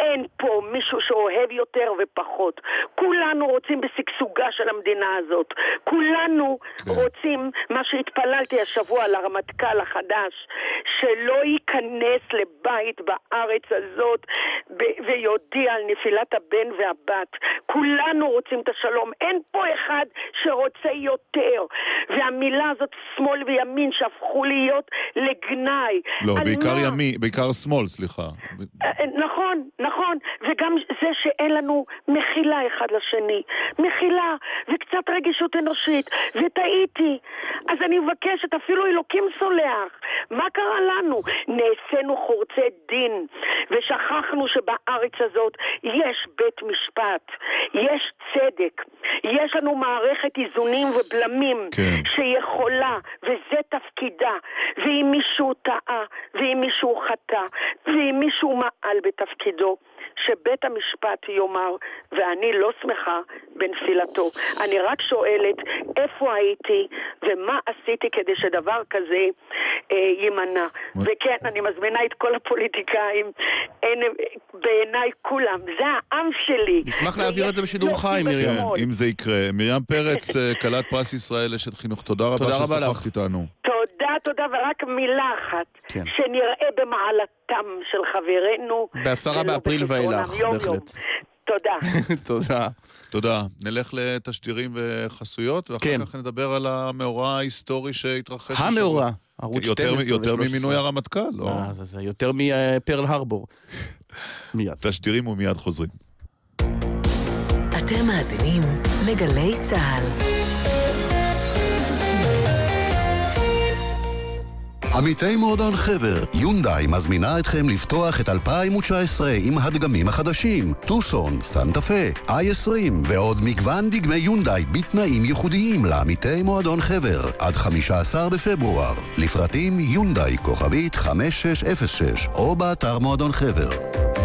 אין פה מישהו שאוהב יותר ופחות. כולנו רוצים בשגשוגה של המדינה הזאת. כולנו כן. רוצים, מה שהתפללתי השבוע לרמטכ"ל החדש, שלא ייכנס לבית בארץ הזאת ב- ויודיע על נפילת הבן והבת. כולנו רוצים את השלום. אין פה אחד שרוצה יותר. והמילה הזאת, שמאל וימין, שהפכו להיות לגנאי. לא, בעיקר מה? ימי, בעיקר שמאל, סליחה. אה, נכון, נכון, וגם זה שאין לנו מחילה אחד לשני. מחילה, וקצת רגישות אנושית, וטעיתי. אז אני מבקשת, אפילו אלוקים סולח. מה קרה לנו? נעשינו חורצי דין, ושכחנו שבארץ הזאת יש בית משפט, יש צדק, יש לנו מערכת איזונים ובלמים כן. שיכולה, וזה תפקידה. ואם מישהו טעה, ואם מישהו חטא, ואם מישהו מעל בתפקידו, שבית המשפט יאמר, ואני לא שמחה בנפילתו. אני רק שואלת, איפה הייתי ומה עשיתי כדי שדבר כזה אה, יימנע. וכן, אני מזמינה את כל הפוליטיקאים, אין, בעיניי כולם, זה העם שלי. נשמח להעביר את זה בשידור לא, חי, מרים. כן, אם זה יקרה. מרים פרץ, אה, כלת פרס ישראל אשת חינוך, תודה רבה תודה רבה ששוחחת איתנו. תודה, תודה, ורק מילה אחת, כן. שנראה במעלתם של חברינו. בעשרה באפריל. ואילך. בהחלט. תודה. תודה. תודה. נלך לתשדירים וחסויות, ואחר כן. כך נדבר על המאורע ההיסטורי שהתרחש. המאורע, ערוץ יותר- 12 יותר ו- ממינוי הרמטכ"ל, לא? אה, זה- זה יותר מפרל הרבור. מיד. תשדירים ומיד חוזרים. אתם מאזינים לגלי צה"ל. עמיתי מועדון חבר, יונדאי מזמינה אתכם לפתוח את 2019 עם הדגמים החדשים, טוסון, סנטה פה, i20 ועוד מגוון דגמי יונדאי בתנאים ייחודיים לעמיתי מועדון חבר עד 15 בפברואר. לפרטים יונדאי כוכבית 5606 או באתר מועדון חבר.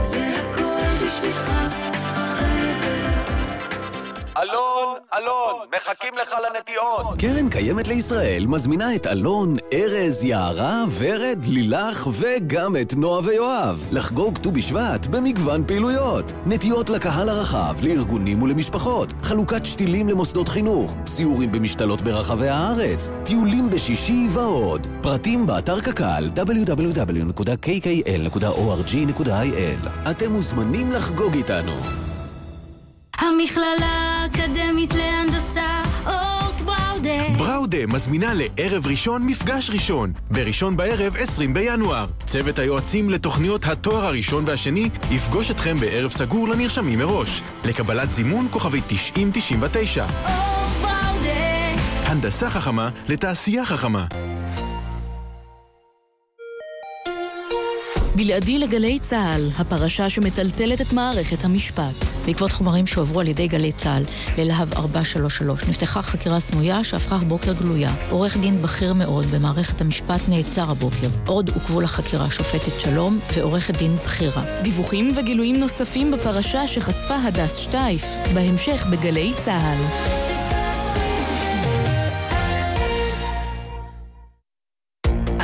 זה אלון, מחכים לך לנטיעות. קרן קיימת לישראל מזמינה את אלון, ארז, יערה, ורד, לילך וגם את נועה ויואב לחגוג ט"ו בשבט במגוון פעילויות. נטיעות לקהל הרחב, לארגונים ולמשפחות, חלוקת שתילים למוסדות חינוך, סיורים במשתלות ברחבי הארץ, טיולים בשישי ועוד. פרטים באתר קק"ל www.kkl.org.il אתם מוזמנים לחגוג איתנו. המכללה האקדמית להנדסה, אורט בראודה. בראודה מזמינה לערב ראשון מפגש ראשון, בראשון בערב 20 בינואר. צוות היועצים לתוכניות התואר הראשון והשני יפגוש אתכם בערב סגור לנרשמים מראש. לקבלת זימון כוכבי 9099. אורט בראודה. הנדסה חכמה לתעשייה חכמה. בלעדי לגלי צה"ל, הפרשה שמטלטלת את מערכת המשפט. בעקבות חומרים שהועברו על ידי גלי צה"ל ללהב 433, נפתחה חקירה סמויה שהפכה הבוקר גלויה. עורך דין בכיר מאוד במערכת המשפט נעצר הבוקר. עוד עוכבו לחקירה שופטת שלום ועורכת דין בכירה. דיווחים וגילויים נוספים בפרשה שחשפה הדס שטייף, בהמשך בגלי צה"ל.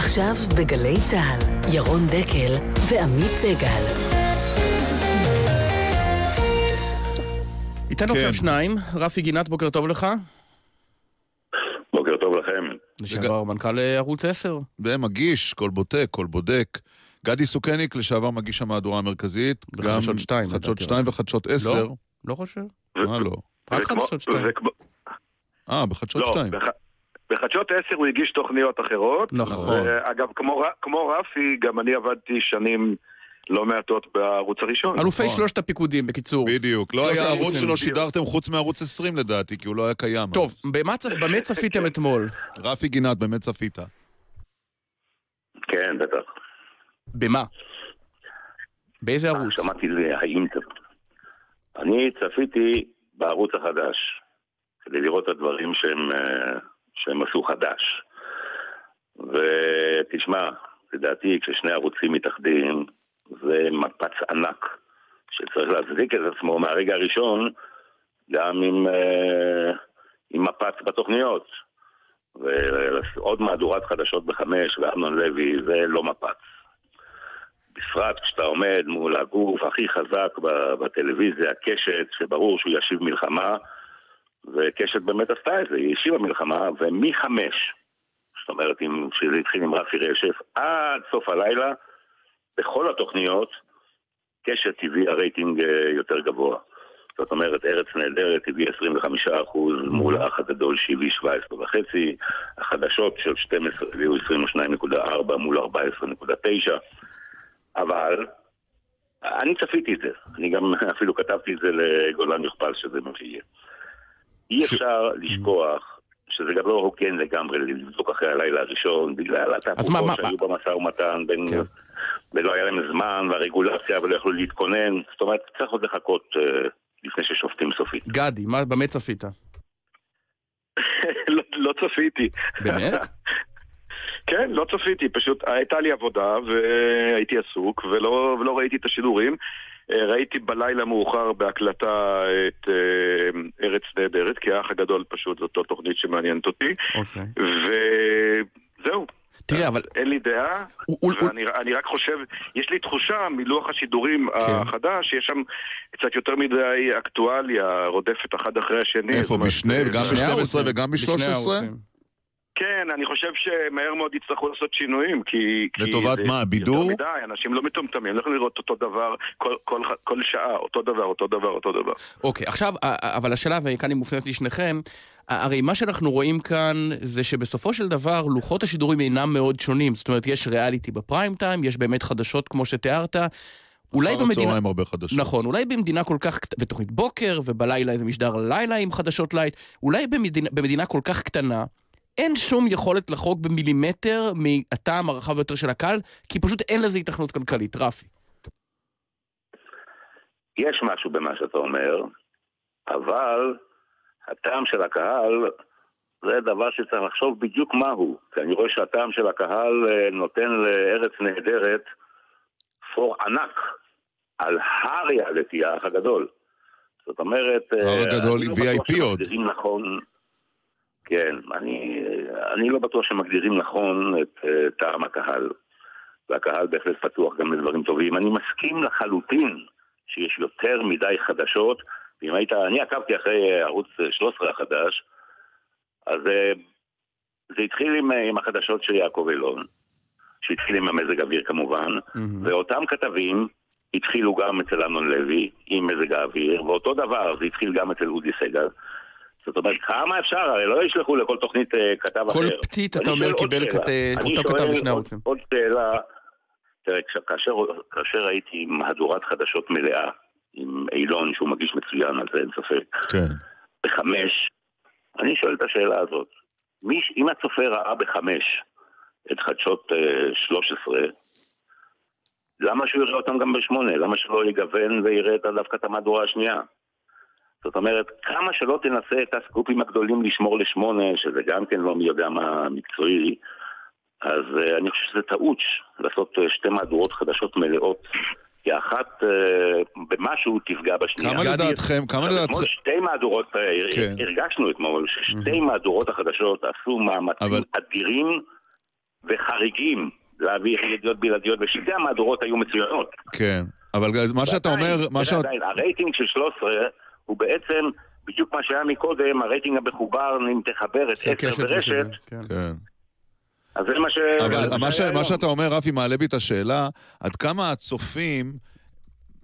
עכשיו בגלי צה"ל, ירון דקל ועמית סגל. איתנו עכשיו שניים, רפי גינת, בוקר טוב לך. בוקר טוב לכם. לשעבר מנכ"ל ערוץ 10. ומגיש, קול בודק, קול בודק. גדי סוכניק, לשעבר מגיש המהדורה המרכזית. בחדשות גם שתיים, חדשות לדעתי, 2 רק. וחדשות לא? 10. לא חושב. מה לא? רק חדשות שתיים. אה, בחדשות לא, 2. בח... בחדשות 10 הוא הגיש תוכניות אחרות. נכון. אגב, כמו, כמו רפי, גם אני עבדתי שנים לא מעטות בערוץ הראשון. אלופי שלושת הפיקודים, בקיצור. בדיוק. לא היה ערוץ. שלא שידרתם חוץ מערוץ 20 לדעתי, כי הוא לא היה קיים. טוב, במה צפ- במה צפיתם אתמול? רפי גינת, באמת צפית. כן, בטח. במה? באיזה ערוץ? שמעתי זה האינטר. אני צפיתי בערוץ החדש, כדי לראות את הדברים שהם, אה, שהם עשו חדש. ותשמע, לדעתי כששני ערוצים מתאחדים, זה מפץ ענק, שצריך להצדיק את עצמו מהרגע הראשון, גם עם, אה, עם מפץ בתוכניות. ועוד מהדורת חדשות בחמש, ואמנון לוי, זה לא מפץ. בפרט כשאתה עומד מול הגוף הכי חזק בטלוויזיה, קשת, שברור שהוא ישיב מלחמה, וקשת באמת עשתה את זה, היא השיבה מלחמה, ומחמש, זאת אומרת, אם, שזה התחיל עם רפי רשף, עד סוף הלילה, בכל התוכניות, קשת הביא הרייטינג אה, יותר גבוה. זאת אומרת, ארץ נהדרת הביא 25% מול האח הגדול שהביא 17 וחצי, החדשות של 12 הביאו 22.4 מול 14.9, אבל אני צפיתי את זה, אני גם אפילו כתבתי את זה לגולן יוכפל שזה מה שיהיה. אי אפשר לשכוח שזה גם לא הוגן לגמרי לבדוק אחרי הלילה הראשון, בגלל מה- שהיו במשא ומתן בין... ולא היה להם זמן, והרגולציה, ולא יכלו להתכונן. זאת אומרת, צריך עוד לחכות אה, לפני ששופטים סופית. גדי, מה- במה צפית? לא, לא צפיתי. באמת? כן, לא צפיתי, פשוט הייתה לי עבודה והייתי עסוק ולא, ולא ראיתי את השידורים. אה, ראיתי בלילה מאוחר בהקלטה את אה, ארץ נהדרת, כי האח הגדול פשוט זאת לא תוכנית שמעניינת אותי. אוקיי. וזהו. תראה, אבל... אין לי דעה, ואני אני רק חושב, יש לי תחושה מלוח השידורים כן. החדש, יש שם קצת יותר מדי אקטואליה רודפת אחד אחרי השני. איפה, בשני, גם בשני ב-12 הערוצים. וגם ב-13? כן, אני חושב שמהר מאוד יצטרכו לעשות שינויים, כי... לטובת מה, בידור? יותר מדי, אנשים לא מטומטמים, לא יכולים לראות אותו דבר כל, כל, כל שעה, אותו דבר, אותו דבר, אותו דבר. אוקיי, עכשיו, א- א- אבל השאלה, וכאן היא מופנית לשניכם, הרי מה שאנחנו רואים כאן זה שבסופו של דבר לוחות השידורים אינם מאוד שונים. זאת אומרת, יש ריאליטי בפריים טיים, יש באמת חדשות כמו שתיארת. אולי אחר במדינה... הצהריים הרבה חדשות. נכון, אולי במדינה כל כך... ותוכנית בוקר, ובלילה איזה משדר לילה עם חדשות light. אולי במדינה, במדינה כל כך קטנה, אין שום יכולת לחרוג במילימטר מהטעם הרחב יותר של הקהל, כי פשוט אין לזה התכנות כלכלית. רפי. יש משהו במה שאתה אומר, אבל הטעם של הקהל זה דבר שצריך לחשוב בדיוק מהו. כי אני רואה שהטעם של הקהל אה, נותן לארץ נהדרת פור ענק על הריאליטי האח הגדול. זאת אומרת... אה, הר הגדול לא VIP עוד. נכון, כן, אני, אני לא בטוח שמגדירים נכון את אה, טעם הקהל. והקהל בהחלט פתוח גם לדברים טובים. אני מסכים לחלוטין שיש יותר מדי חדשות, ואם היית, אני עקבתי אחרי ערוץ 13 החדש, אז אה, זה התחיל עם, אה, עם החדשות של יעקב אילון, שהתחיל עם המזג האוויר כמובן, ואותם כתבים התחילו גם אצל אמנון לוי עם מזג האוויר, ואותו דבר, זה התחיל גם אצל אודי סגל. זאת אומרת, כמה אפשר? הרי לא ישלחו לכל תוכנית אה, כתב כל אחר. פתית, ואני אתה אומר, קיבל. כת- אני אותו כתב בשני ערוצים. עוד שאלה, תראה, כש- כאשר, כאשר הייתי עם מהדורת חדשות מלאה, עם אילון, שהוא מגיש מצוין, על זה אין ספק, כן. בחמש, אני שואל את השאלה הזאת. מי, אם הצופה ראה בחמש את חדשות אה, 13, למה שהוא יראה אותם גם בשמונה? למה שלא יגוון ויראה דווקא את המהדורה השנייה? זאת אומרת, כמה שלא תנסה את הסקופים הגדולים לשמור לשמונה, שזה גם כן לא מי יודע מה מקצועי, אז uh, אני חושב שזה טעות לעשות uh, שתי מהדורות חדשות מלאות. כי אחת uh, במשהו תפגע בשנייה. כמה לדעתכם, כמה לדעתכם... אתמול שתי מהדורות, כן. הרגשנו אתמול ששתי מהדורות החדשות עשו מאמצים אבל- אדירים וחריגים להביא ידיעות בלעדיות, ושתי המהדורות היו מצוינות. כן. אבל מה שאתה אומר, מה ש... ועדיין, הרייטינג של 13 הוא בעצם בדיוק מה שהיה מקודם, הרייטינג המחובר, אם תחבר את 10 קשת ורשת, ושבע, כן. כן. אז זה מה ש... אבל מה, ש... מה. שאתה אומר, רפי, מעלה בי את השאלה, עד כמה הצופים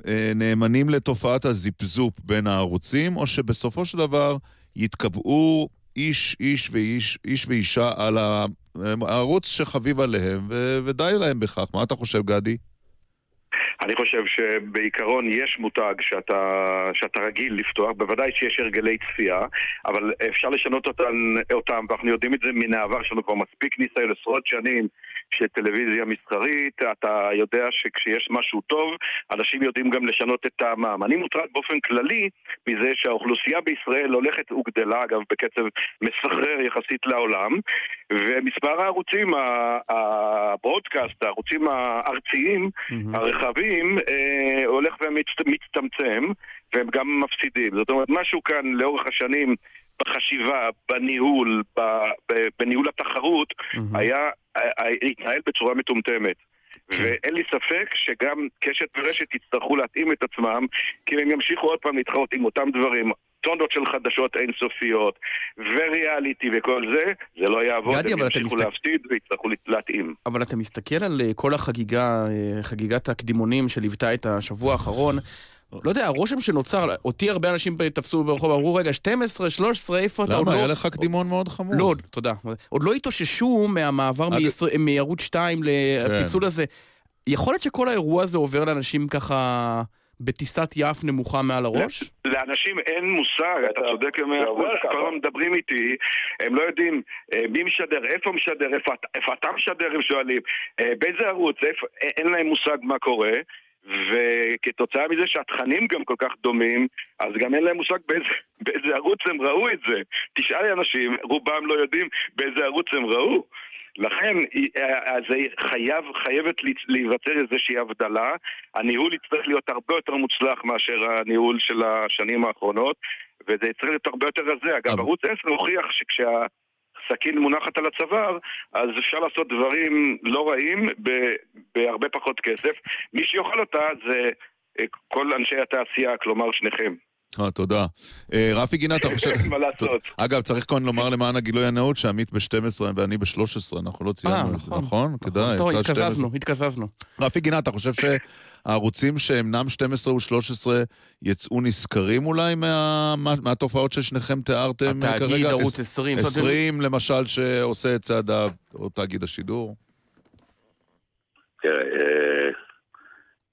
אה, נאמנים לתופעת הזיפזופ בין הערוצים, או שבסופו של דבר יתקבעו איש, איש ואיש, איש ואישה על הערוץ שחביב עליהם, ו... ודי להם בכך. מה אתה חושב, גדי? אני חושב שבעיקרון יש מותג שאתה, שאתה רגיל לפתוח, בוודאי שיש הרגלי צפייה, אבל אפשר לשנות אותן, אותם, ואנחנו יודעים את זה מן העבר, יש לנו כבר מספיק ניסיון עשרות שנים של טלוויזיה מסחרית, אתה יודע שכשיש משהו טוב, אנשים יודעים גם לשנות את טעמם. אני מוטרד באופן כללי מזה שהאוכלוסייה בישראל הולכת וגדלה, אגב, בקצב מסחרר יחסית לעולם, ומספר הערוצים, הברודקאסט, הערוצים הארציים, הרחבים, אה, הולך ומצטמצם, והם גם מפסידים. זאת אומרת, משהו כאן לאורך השנים בחשיבה, בניהול, בניהול התחרות, היה, היה- התנהל בצורה מטומטמת. ואין לי ספק שגם קשת ורשת יצטרכו להתאים את עצמם, כי הם ימשיכו עוד פעם להתחרות עם אותם דברים. טונות של חדשות אינסופיות, וריאליטי וכל זה, זה לא יעבוד, גדי, הם ימשיכו מסתכל- להפסיד ויצטרכו להתאים. אבל אתה מסתכל על אה, כל החגיגה, אה, חגיגת הקדימונים שליוותה את השבוע האחרון, לא יודע, הרושם שנוצר, אותי הרבה אנשים תפסו ברחוב, אמרו, רגע, 12, 13, איפה אתה? למה? לא- היה לך קדימון מאוד חמור. לא, תודה. עוד לא התאוששו מהמעבר מערוץ 2 לפיצול כן. הזה. יכול להיות שכל האירוע הזה עובר לאנשים ככה בטיסת יף נמוכה מעל הראש? לאנשים אין מושג, אתה צודק במאה אחוז. כל הזמן מדברים איתי, הם לא יודעים אה, מי משדר, איפה משדר, איפה אתה- משדר, הם שואלים, אה, באיזה ערוץ, אין להם מושג מה קורה. וכתוצאה מזה שהתכנים גם כל כך דומים, אז גם אין להם מושג באיזה, באיזה ערוץ הם ראו את זה. תשאל אנשים, רובם לא יודעים באיזה ערוץ הם ראו. לכן אה, זה חייב, חייבת להיווצר איזושהי הבדלה. הניהול יצטרך להיות הרבה יותר מוצלח מאשר הניהול של השנים האחרונות, וזה יצטרך להיות הרבה יותר רזה. אגב, ערוץ 10 הוכיח שכשהסכין מונחת על הצוואר, אז אפשר לעשות דברים לא רעים בהרבה פחות כסף. מי שיאכל אותה זה אה, כל אנשי התעשייה, כלומר שניכם. אה, תודה. אה, רפי גינה, אתה חושב... מה לעשות? אגב, צריך כאן לומר למען הגילוי הנאות שעמית ב-12 ואני ב-13, אנחנו לא ציינו אה, את זה, נכון. נכון? כדאי. טוב, התקזזנו, 12. התקזזנו. רפי גינה, אתה חושב שהערוצים שאינם 12 ו-13 יצאו נשכרים אולי מה- מה- מהתופעות ששניכם תיארתם כרגע? התאגיד, ערוץ 20, זאת אומרת- 20 למשל, שעושה את צעדיו, או תאגיד השידור? תראה, אה,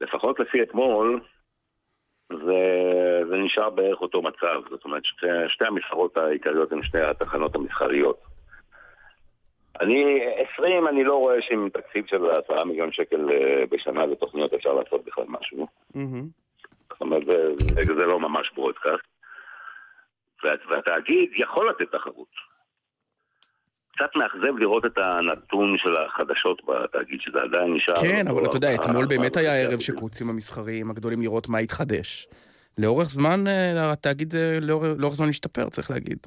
לפחות לפי אתמול, זה, זה נשאר בערך אותו מצב. זאת אומרת, שתי, שתי המסחרות העיקריות הן שתי התחנות המסחריות. אני, 20, אני לא רואה שעם תקציב של 10 מיליון שקל אה, בשנה לתוכניות אפשר לעשות בכלל משהו. זאת אומרת, זה, זה, זה לא ממש ברודקאסט. וה- והתאגיד יכול לתת תחרות. קצת מאכזב לראות את הנתון של החדשות בתאגיד, שזה עדיין נשאר... כן, אבל אתה יודע, ה- אתמול באמת ה- היה ערב שקבוצים המסחריים הגדולים לראות מה התחדש. לאורך זמן אה, התאגיד אה, לאורך לאורך זמן השתפר, צריך להגיד.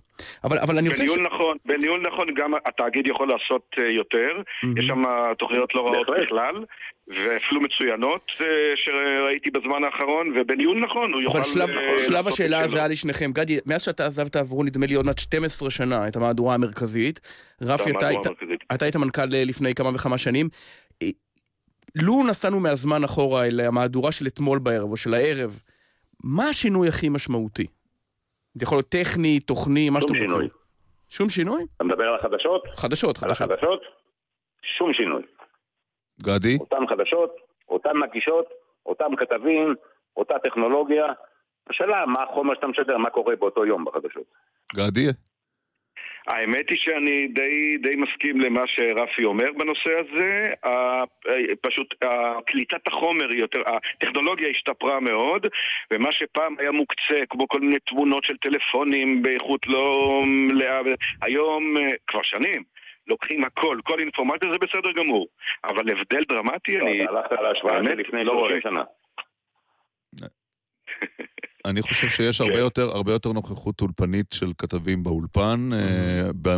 אבל אבל אני רוצה... ש- בניהול נכון, בניהול נכון גם התאגיד יכול לעשות אה, יותר, יש שם תוכניות לא רעות בכלל, ואפילו מצוינות שראיתי בזמן האחרון, ובניהול נכון הוא יוכל... אבל שלב, אה, שלב השאלה הזה. היה לשניכם. גדי, מאז שאתה עזבת עברו נדמה לי עוד מעט 12 שנה את המהדורה המרכזית. רפי, אתה היית, המרכזית. אתה היית מנכ"ל לפני כמה וכמה שנים. לו נסענו מהזמן אחורה אל המהדורה של אתמול בערב או של הערב, מה השינוי הכי משמעותי? זה יכול להיות טכני, תוכני, מה שום שאתם רוצים. שינוי. שום שינוי? אתה מדבר על החדשות? חדשות, על חדשות. החדשות? שום שינוי. גדי? אותן חדשות, אותן מגישות, אותם כתבים, אותה טכנולוגיה. השאלה, מה החומר שאתה משדר, מה קורה באותו יום בחדשות. גדי? האמת היא שאני די, די מסכים למה שרפי אומר בנושא הזה. ה- פשוט קליטת החומר היא יותר, הטכנולוגיה השתפרה מאוד, ומה שפעם היה מוקצה, כמו כל מיני תמונות של טלפונים באיכות לא מלאה, היום, אה, כבר שנים, לוקחים הכל, כל אינפורמציה זה בסדר גמור. אבל הבדל דרמטי, אני... אתה הלכת על ההשוואה לפני לא 30 רואה. שנה. אני חושב שיש הרבה יותר, הרבה יותר נוכחות אולפנית של כתבים באולפן. אה,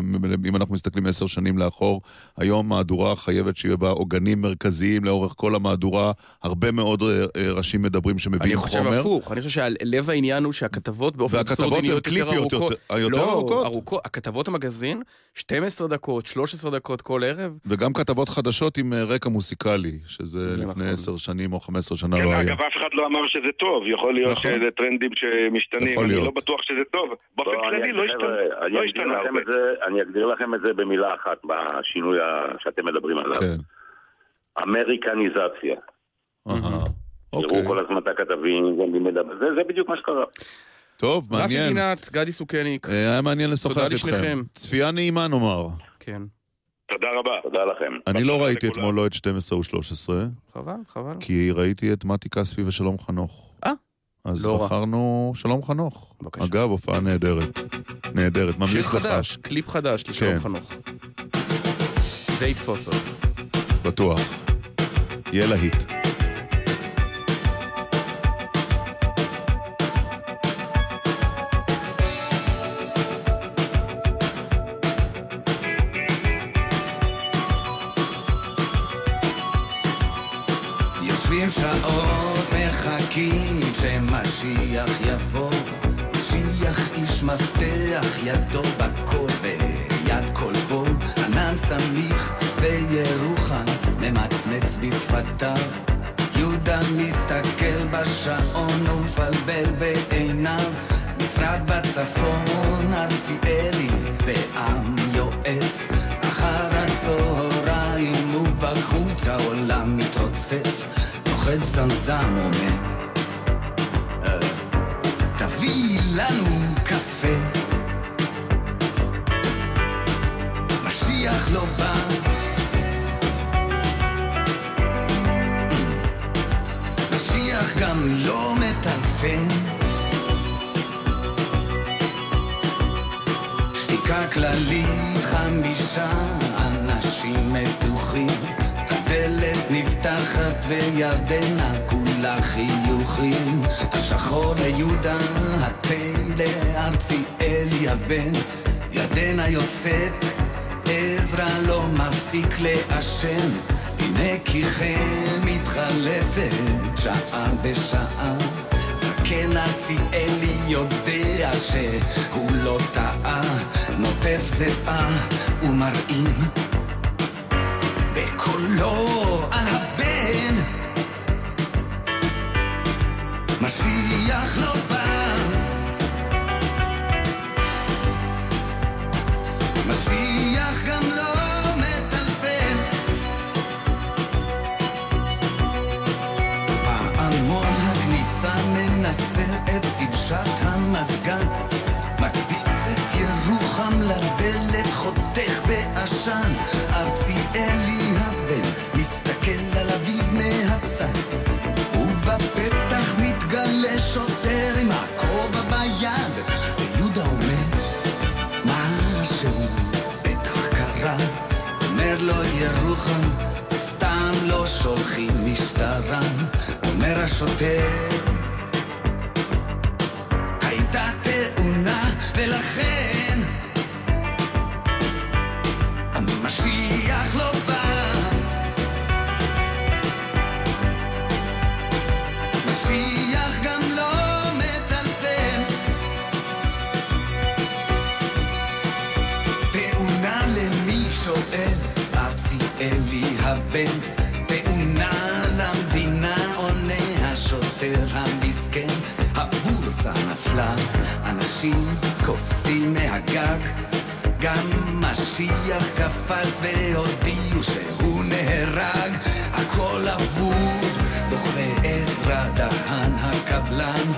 אם אנחנו מסתכלים עשר שנים לאחור, היום מהדורה חייבת שיהיה בה עוגנים מרכזיים לאורך כל המהדורה. הרבה מאוד אה, אה, ראשים מדברים אני שמביאים חושב חומר. הפוך, אני חושב שלב העניין הוא שהכתבות באופן והכתבות אבסורדי הן נהיות יותר ארוכות. יותר- היותר לא, ארוכות? ארוכות. הכתבות המגזין, 12 דקות, 13 דקות כל ערב. וגם כתבות חדשות עם רקע מוסיקלי, שזה זה לפני נכון. עשר שנים או חמש עשרה שנה כן, לא היה. אגב, אף אחד לא אמר שזה טוב, יכול להיות נכון. שזה טרנדים שמשתנים, אני. לא בטוח שזה טוב. באופן בוא, כללי לא השתנה אני לא אגדיר השתנה לכם הרבה. את זה- אני אגדיר לכם את זה במילה אחת, בשינוי שאתם מדברים עליו. כן. אמריקניזציה. אוקיי. תראו כל הזמן את הכתבים, זה- בדיוק מה שקרה. טוב, רפי מעניין. גינת, גדי סוכניק. אה, היה מעניין לשוחח תודה איתכם. לשניכם. צפייה נעימה נאמר. כן. תודה רבה. תודה לכם. אני לא ראיתי אתמול לא את 12 ו-13, חבל, חבל. כי ראיתי את מתי כספי ושלום חנוך. אז לא רע. בחרנו שלום חנוך. אגב, הופעה נהדרת. נהדרת, שיר ממליץ לך. חדש, קליפ חדש לשלום כן. חנוך. זה יתפוס עוד. בטוח. יהיה להיט. יושבים שעות, מחכים שמשיח יבוא. משיח איש מפתח, ידו בכל ויד כל בו. ענן סמיך בירוחם, ממצמץ בשפתיו. יהודה מסתכל בשעון ומפלבל בעיניו. משרד בצפון, ארציאלי ועם יועץ. אחר הצהריים ובחוץ העולם מתרוצץ. נוחת זמזם אומר, לנו קפה. משיח לא בא. משיח גם לא מטלפן. שתיקה כללית, חמישה אנשים מתוחים. הדלת נפתחת וירדנה כולה חיוכים. השחור ליהודה, התה לארציאלי הבן. ירדנה יוצאת, עזרא לא מפסיק לעשן. הנה כי כן מתחלפת שעה בשעה. זקן ארציאלי יודע שהוא לא טעה, נוטף זיעה ומרעים בקולו על הבן. משיח לא בא. משיח גם לא מטלפן. פעמון הכניסה מנסר את דבשת המזגן מקפיץ את ירוחם לדלת חותך בעשן אלי הבן מסתכל על אביו מהצד ירוחם סתם לא שולחים משטרה אומר השוטר אנשים קופצים מהגג. גם משיח קפץ והודיעו שהוא נהרג. הכל אבוד בוכה עזרא דהן הקבלן.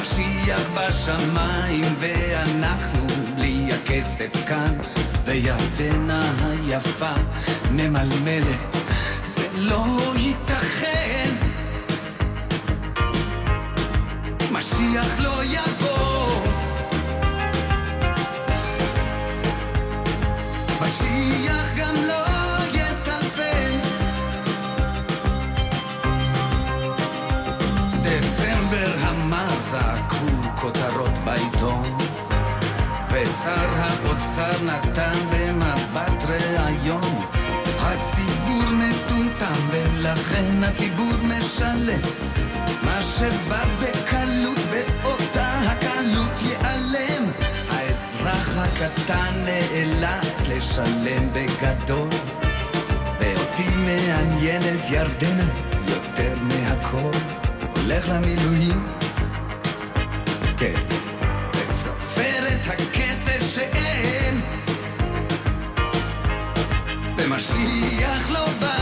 משיח בשמיים ואנחנו בלי הכסף כאן. וירדנה היפה ממלמלת זה לא ייתכן. משיח לא יבוא כותרות בעיתון ושר האוצר נתן במבט ראיון. הציבור מטומטם ולכן הציבור משלם. מה שבא בקלות הקטן נאלץ לשלם בגדול. ואותי מעניינת ירדנה יותר מהכל. הולך למילואים. כן. וסופר את הכסף שאין. ומשיח לא בא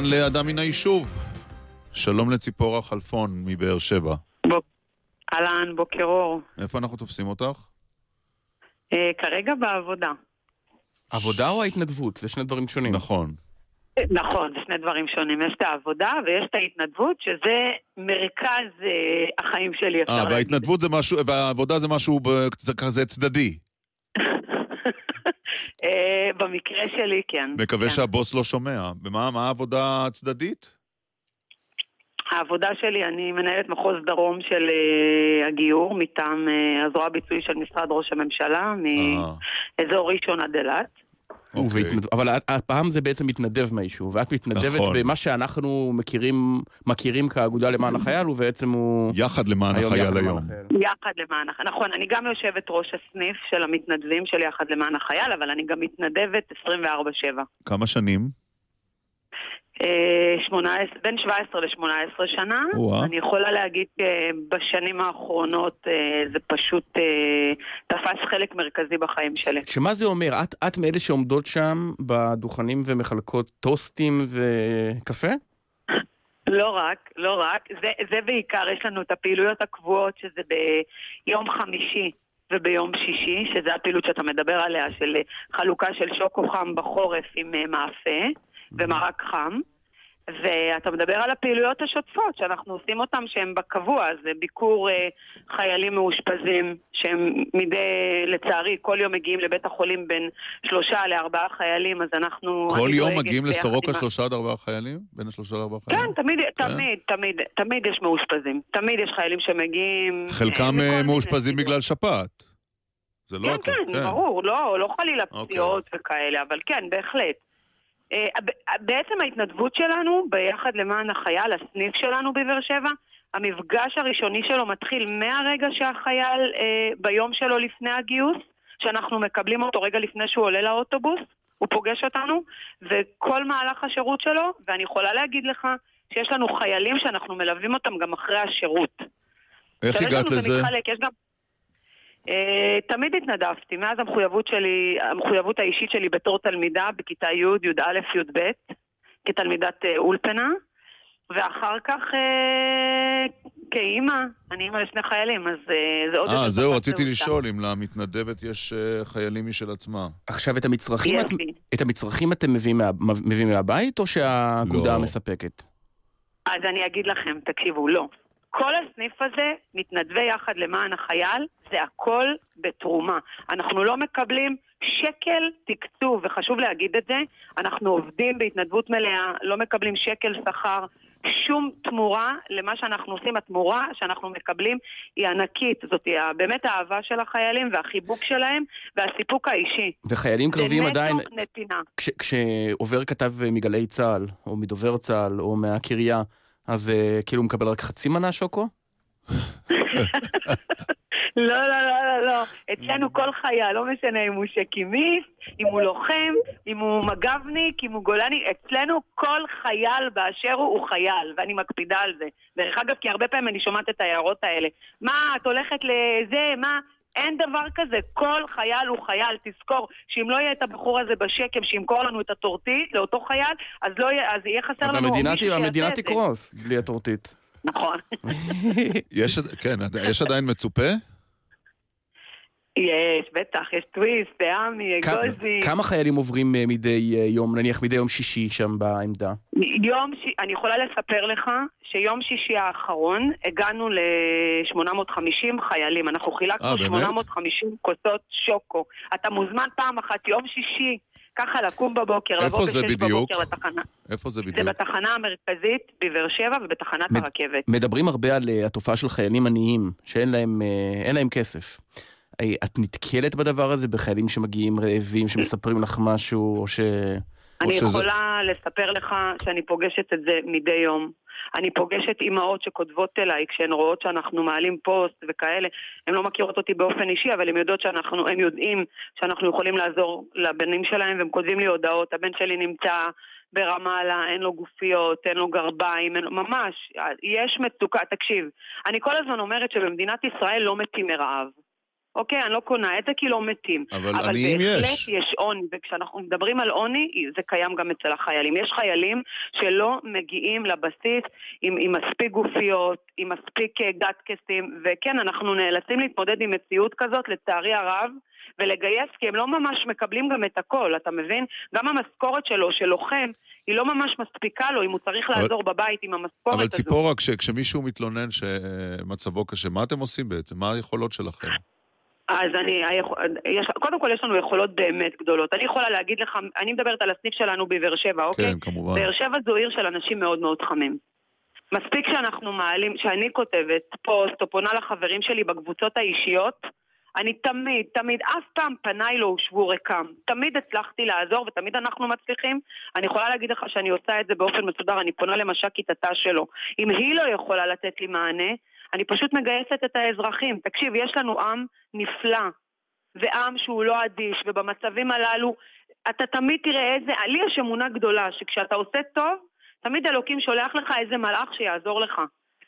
לא זמן לאדם מן היישוב. שלום לציפורה חלפון מבאר שבע. אהלן, בוקר אור. איפה אנחנו תופסים אותך? אה, כרגע בעבודה. עבודה או ההתנדבות? זה שני דברים שונים. נכון. אה, נכון, זה שני דברים שונים. יש את העבודה ויש את ההתנדבות, שזה מרכז אה, החיים שלי, אפשר אה, להגיד. וההתנדבות זה משהו, והעבודה זה משהו ב- זה כזה צדדי. אה, במקרה שלי, כן. מקווה כן. שהבוס לא שומע. ומה מה העבודה הצדדית? העבודה שלי, אני מנהלת מחוז דרום של אה, הגיור, מטעם אה, הזרוע הביצועי של משרד ראש הממשלה, מאזור ראשון עד אילת. ובהתנד- אבל את- הפעם זה בעצם מתנדב מהיישוב, ואת מתנדבת נכון. במה שאנחנו מכירים, מכירים כאגודה למען החייל, ובעצם הוא... יחד למען היום החייל יחד היום. כן. יחד למען החייל. נכון, אני גם יושבת ראש הסניף של המתנדבים של יחד למען החייל, אבל אני גם מתנדבת 24/7. כמה שנים? אה, 18, בין 17 ל-18 שנה. או-אה. אני יכולה להגיד שבשנים האחרונות אה, זה פשוט אה, תפס חלק מרכזי בחיים שלי. שמה זה אומר? את, את מאלה שעומדות שם בדוכנים ומחלקות טוסטים וקפה? לא רק, לא רק. זה, זה בעיקר, יש לנו את הפעילויות הקבועות, שזה ביום חמישי וביום שישי, שזה הפעילות שאתה מדבר עליה, של חלוקה של שוקו חם בחורף עם מאפה ומרק חם. ואתה מדבר על הפעילויות השוטפות שאנחנו עושים אותן שהן בקבוע, זה ביקור אה, חיילים מאושפזים שהם מדי, לצערי, כל יום מגיעים לבית החולים בין שלושה לארבעה חיילים, אז אנחנו... כל יום מגיעים לסורוקה שלושה עד ארבעה חיילים? בין השלושה לארבעה חיילים? כן, תמיד, תמיד, תמיד, תמיד יש מאושפזים. תמיד יש חיילים שמגיעים... חלקם אה, מאושפזים בגלל שפעת. זה לא כן, הכל. כן, ברור, לא, לא חלילה אוקיי. פציעות וכאלה, אבל כן, בהחלט. אה, בעצם ההתנדבות שלנו, ביחד למען החייל, הסניף שלנו בבאר שבע, המפגש הראשוני שלו מתחיל מהרגע שהחייל, אה, ביום שלו לפני הגיוס, שאנחנו מקבלים אותו רגע לפני שהוא עולה לאוטובוס, הוא פוגש אותנו, וכל מהלך השירות שלו, ואני יכולה להגיד לך שיש לנו חיילים שאנחנו מלווים אותם גם אחרי השירות. איך הגעת לזה? זה מתחלק, יש גם... Uh, תמיד התנדבתי, מאז המחויבות שלי, המחויבות האישית שלי בתור תלמידה בכיתה י', י"א, י"ב, כתלמידת uh, אולפנה, ואחר כך uh, כאימא, אני אימא לשני חיילים, אז זה עוד אה, זהו, רציתי. לשאול אם למתנדבת יש אה, חיילים משל עצמה. עכשיו, את המצרכים, יש את, לי. את המצרכים אתם מביאים, מה, מביאים מהבית, או שהאגודה לא. מספקת? אז אני אגיד לכם, תקשיבו, לא. כל הסניף הזה, מתנדבי יחד למען החייל, זה הכל בתרומה. אנחנו לא מקבלים שקל תקצוב, וחשוב להגיד את זה, אנחנו עובדים בהתנדבות מלאה, לא מקבלים שקל שכר, שום תמורה למה שאנחנו עושים. התמורה שאנחנו מקבלים היא ענקית, זאת היא באמת האהבה של החיילים והחיבוק שלהם והסיפוק האישי. וחיילים קרביים זה עדיין, נטו נתינה. כש, כשעובר כתב מגלי צה"ל, או מדובר צה"ל, או מהקריה, אז uh, כאילו הוא מקבל רק חצי מנה שוקו? לא, לא, לא, לא, לא. אצלנו כל חייל, לא משנה אם הוא שקימיסט, אם הוא לוחם, אם הוא מג"בניק, אם הוא גולני, אצלנו כל חייל באשר הוא, הוא חייל, ואני מקפידה על זה. דרך אגב, כי הרבה פעמים אני שומעת את ההערות האלה. מה, את הולכת לזה, מה? אין דבר כזה, כל חייל הוא חייל, תזכור שאם לא יהיה את הבחור הזה בשקם שימכור לנו את הטורטית לאותו חייל, אז, לא יהיה, אז יהיה חסר אז לנו המדינה, מישהו שיעשה המדינה את זה. תקרוס בלי הטורטית. נכון. יש, כן, יש עדיין מצופה? יש, בטח, יש טוויסט, דעמי, אגוזי. כמה חיילים עוברים אה, מדי אה, יום, נניח מדי יום שישי שם בעמדה? יום. אני יכולה לספר לך שיום שישי האחרון הגענו ל-850 חיילים. אנחנו חילקנו אה, באמת? 850 כוסות שוקו. אתה מוזמן פעם אחת, יום שישי, ככה לקום בבוקר, לבוא זה בשש? בבוקר לתחנה. איפה זה זה בדיוק? בתחנה המרכזית בבאר שבע ובתחנת מד- הרכבת. מדברים הרבה על אה, התופעה של חיילים עניים, שאין להם, אה, אין להם כסף. את נתקלת בדבר הזה בחיילים שמגיעים רעבים, שמספרים לך משהו, או ש... אני או שזה- יכולה לספר לך שאני פוגשת את זה מדי יום. אני פוגשת אימהות שכותבות אליי כשהן רואות שאנחנו מעלים פוסט וכאלה. הן לא מכירות אותי באופן אישי, אבל הן יודעות שאנחנו, הם יודעים שאנחנו יכולים לעזור לבנים שלהם, והם כותבים לי הודעות. הבן שלי נמצא ברמאללה, אין לו גופיות, אין לו גרביים, אין לו... ממש, יש מצוקה. תקשיב, אני כל הזמן אומרת שבמדינת ישראל לא מתים מרעב. אוקיי, אני לא קונה את זה כי לא מתים. אבל אבל עניים בהחלט יש. יש עוני, וכשאנחנו מדברים על עוני, זה קיים גם אצל החיילים. יש חיילים שלא מגיעים לבסיס עם, עם מספיק גופיות, עם מספיק אה, גטקסים, וכן, אנחנו נאלצים להתמודד עם מציאות כזאת, לצערי הרב, ולגייס, כי הם לא ממש מקבלים גם את הכל, אתה מבין? גם המשכורת שלו, של לוחם, היא לא ממש מספיקה לו אם הוא צריך אבל- לעזור בבית עם המשכורת אבל הזו. ציפורה, כש- כשמישהו מתלונן שמצבו קשה, מה אתם עושים בעצם? מה היכולות שלכם? אז אני, יש, קודם כל יש לנו יכולות באמת גדולות. אני יכולה להגיד לך, אני מדברת על הסניף שלנו בבאר שבע, אוקיי? כן, כמובן. באר שבע זו עיר של אנשים מאוד מאוד חמים. מספיק שאנחנו מעלים, שאני כותבת פוסט או פונה לחברים שלי בקבוצות האישיות, אני תמיד, תמיד, אף פעם פניי לא הושבו ריקם. תמיד הצלחתי לעזור ותמיד אנחנו מצליחים. אני יכולה להגיד לך שאני עושה את זה באופן מסודר, אני פונה למש"קית התא שלו. אם היא לא יכולה לתת לי מענה, אני פשוט מגייסת את האזרחים. תקשיב, יש לנו עם נפלא, ועם שהוא לא אדיש, ובמצבים הללו אתה תמיד תראה איזה, לי יש אמונה גדולה, שכשאתה עושה טוב, תמיד אלוקים שולח לך איזה מלאך שיעזור לך.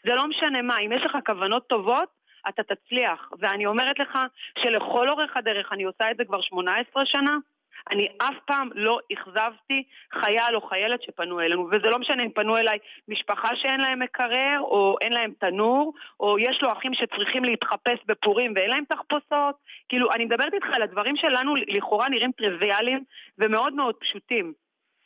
זה לא משנה מה, אם יש לך כוונות טובות, אתה תצליח. ואני אומרת לך שלכל אורך הדרך, אני עושה את זה כבר 18 שנה, אני אף פעם לא אכזבתי חייל או חיילת שפנו אלינו, וזה לא משנה אם פנו אליי משפחה שאין להם מקרר, או אין להם תנור, או יש לו אחים שצריכים להתחפש בפורים ואין להם תחפושות. כאילו, אני מדברת איתך על הדברים שלנו לכאורה נראים טריוויאליים ומאוד מאוד פשוטים.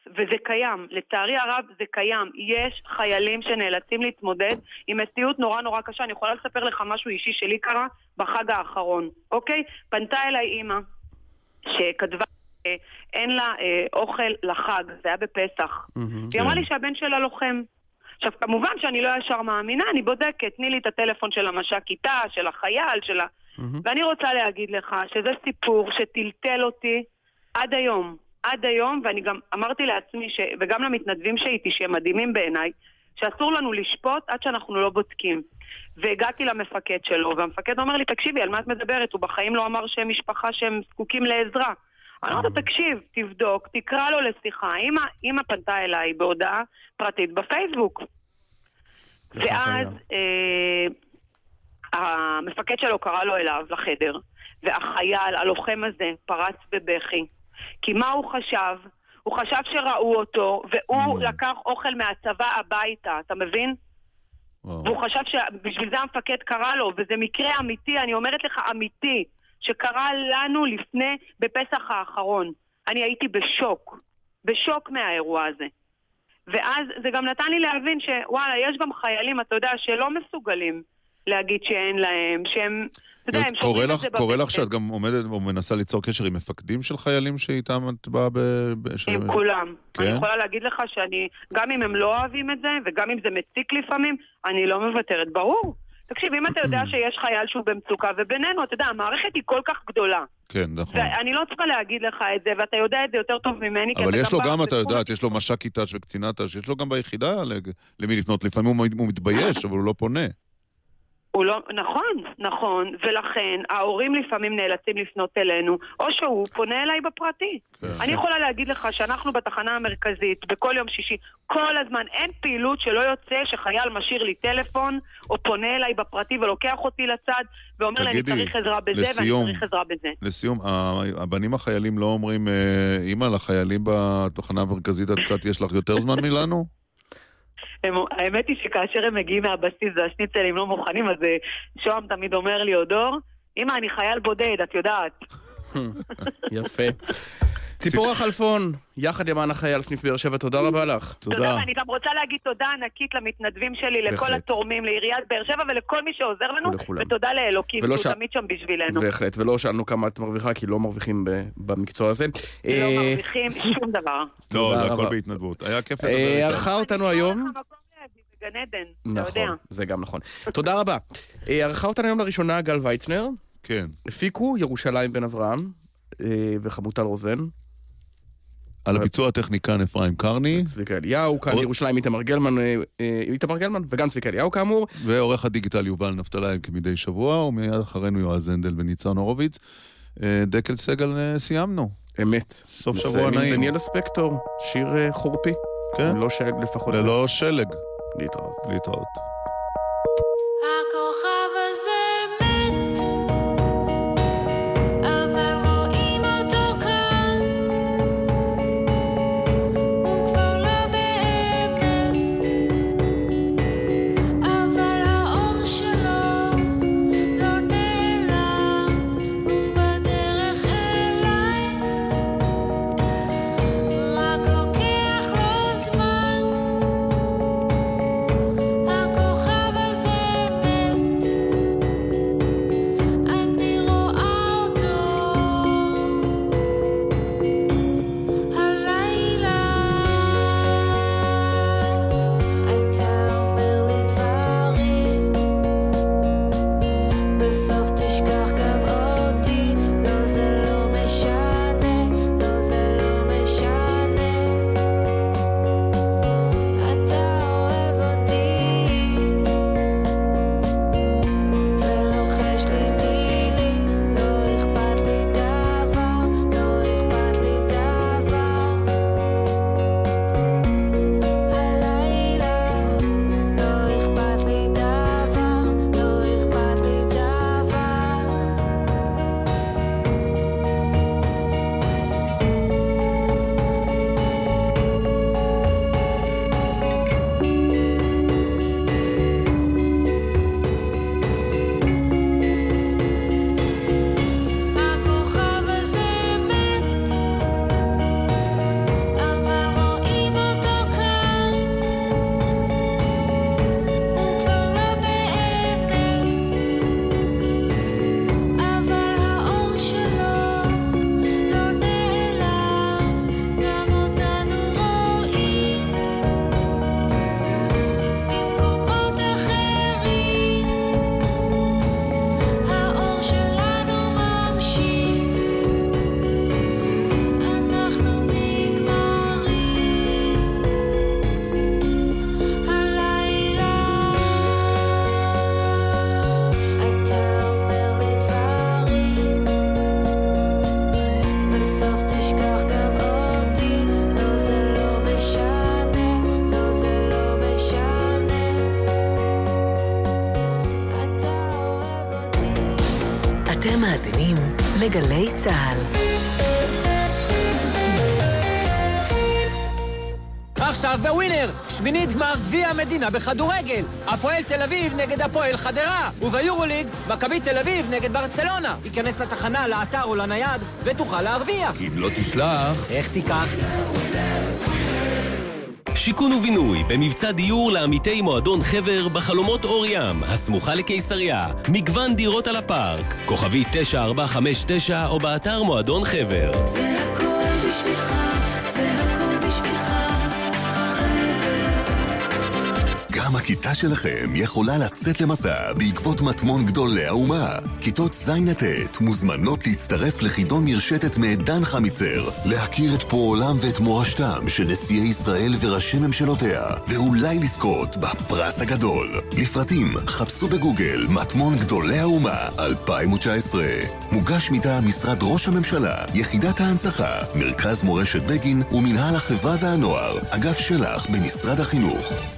וזה קיים, לצערי הרב זה קיים. יש חיילים שנאלצים להתמודד עם מציאות נורא נורא קשה. אני יכולה לספר לך משהו אישי שלי קרה בחג האחרון, אוקיי? פנתה אליי אימא שכתבה אין לה אה, אוכל לחג, זה היה בפסח. והיא אמרה לי שהבן שלה לוחם. עכשיו, כמובן שאני לא ישר מאמינה, אני בודקת, תני לי את הטלפון של המש"ק כיתה, של החייל, של ה... ואני רוצה להגיד לך שזה סיפור שטלטל אותי עד היום. עד היום, ואני גם אמרתי לעצמי, ש... וגם למתנדבים שאיתי, שהם מדהימים בעיניי, שאסור לנו לשפוט עד שאנחנו לא בודקים. והגעתי למפקד שלו, והמפקד אומר לי, תקשיבי, על מה את מדברת? הוא בחיים לא אמר שהם משפחה שהם זקוקים לעזרה. אומרת לו, תקשיב, תבדוק, תקרא לו לשיחה. אמא, פנתה אליי בהודעה פרטית בפייסבוק. ואז אה, המפקד שלו קרא לו אליו לחדר, והחייל, הלוחם הזה, פרץ בבכי. כי מה הוא חשב? הוא חשב שראו אותו, והוא לקח אוכל מהצבא הביתה, אתה מבין? והוא חשב שבשביל זה המפקד קרא לו, וזה מקרה אמיתי, אני אומרת לך אמיתי, שקרה לנו לפני, בפסח האחרון. אני הייתי בשוק, בשוק מהאירוע הזה. ואז זה גם נתן לי להבין שוואלה, יש גם חיילים, אתה יודע, שלא מסוגלים להגיד שאין להם, שהם, אתה יודע, הם שומעים את זה קורה לך. שאת גם עומדת או מנסה ליצור קשר עם מפקדים של חיילים שאיתם את באה ב... ב- ש- עם כולם. כן? אני יכולה להגיד לך שאני, גם אם הם לא אוהבים את זה, וגם אם זה מציק לפעמים, אני לא מוותרת. ברור. תקשיב, אם אתה יודע שיש חייל שהוא במצוקה, ובינינו, אתה יודע, המערכת היא כל כך גדולה. כן, נכון. ואני לא צריכה להגיד לך את זה, ואתה יודע את זה יותר טוב ממני, אבל יש לו גם, אתה יודעת, יש לו מש"ק כיתה וקצינת ת"ש, יש לו גם ביחידה למי לפנות. לפעמים הוא מתבייש, אבל הוא לא פונה. הוא לא, נכון, נכון, ולכן ההורים לפעמים נאלצים לפנות אלינו, או שהוא פונה אליי בפרטי. כן. אני יכולה להגיד לך שאנחנו בתחנה המרכזית, בכל יום שישי, כל הזמן אין פעילות שלא יוצא שחייל משאיר לי טלפון, או פונה אליי בפרטי ולוקח אותי לצד, ואומר לי, אני צריך עזרה בזה, לסיום. ואני צריך עזרה בזה. לסיום, הבנים החיילים לא אומרים, אה, אמא, לחיילים בתחנה המרכזית את קצת יש לך יותר זמן מלנו? הם, האמת היא שכאשר הם מגיעים מהבסיס והשניצלים לא מוכנים, אז אה, שוהם תמיד אומר לי, אודור, אמא, אני חייל בודד, את יודעת. יפה. ציפורה חלפון, יחד למען החייל סניף באר שבע, תודה רבה לך. ואני גם רוצה להגיד תודה ענקית למתנדבים שלי, לכל. התורמים, לעיריית באר שבע ולכל מי שעוזר לנו. ותודה לאלוקים, ש- תמיד שם בשבילנו. בהחלט, ולא שאלנו כמה את מרוויחה, כי לא מרוויחים ב- במקצוע הזה. לא אה, מרוויחים שום דבר. לא, תודה זה הכל. בהתנדבות. היה כיף לדבר אה, איתך. ערכה אותנו היום... גן עדן, אתה יודע. נכון, זה גם נכון. תודה רבה. אה, ערכה אותנו היום לראשונה גל ויצנר. כן. הפיקו ירושלים בן אברהם וחמוטל רוזן. על הביצוע הטכניקן אפרים קרני. צביקה אליהו, כאן ירושלים איתמר גלמן, אה, אה, איתמר גלמן וגם צביקה אליהו כאמור. ועורך הדיגיטל יובל נפתלי כמדי שבוע, ומיד אחרינו יועז הנדל וניצן הורוביץ. אה, דקל סגל סיימנו. אמת. סוף שבוע נעים. דניאלה ספקטור, שיר חורפי. כן. ללא שלג לפחות. ללא שלג. להתראות. להתראות. לגלי צה"ל. עכשיו בווינר, שמינית גמר גביע המדינה בכדורגל. הפועל תל אביב נגד הפועל חדרה. וביורוליג, מכבי תל אביב נגד ברצלונה. ייכנס לתחנה, לאתר או לנייד, ותוכל להרוויח. אם לא תשלח... איך תיקח? שיכון ובינוי במבצע דיור לעמיתי מועדון חבר בחלומות אור ים, הסמוכה לקיסריה. מגוון דירות על הפארק, כוכבי 9459 או באתר מועדון חבר. זה הכיתה שלכם יכולה לצאת למסע בעקבות מטמון גדולי האומה. כיתות ז' ט' מוזמנות להצטרף לחידון מרשתת מעדן חמיצר, להכיר את פועלם ואת מורשתם של נשיאי ישראל וראשי ממשלותיה, ואולי לזכות בפרס הגדול. לפרטים חפשו בגוגל מטמון גדולי האומה 2019. מוגש מטעם משרד ראש הממשלה, יחידת ההנצחה, מרכז מורשת בגין ומינהל החברה והנוער, אגף של"ח במשרד החינוך.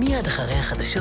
מיד אחרי החדשות.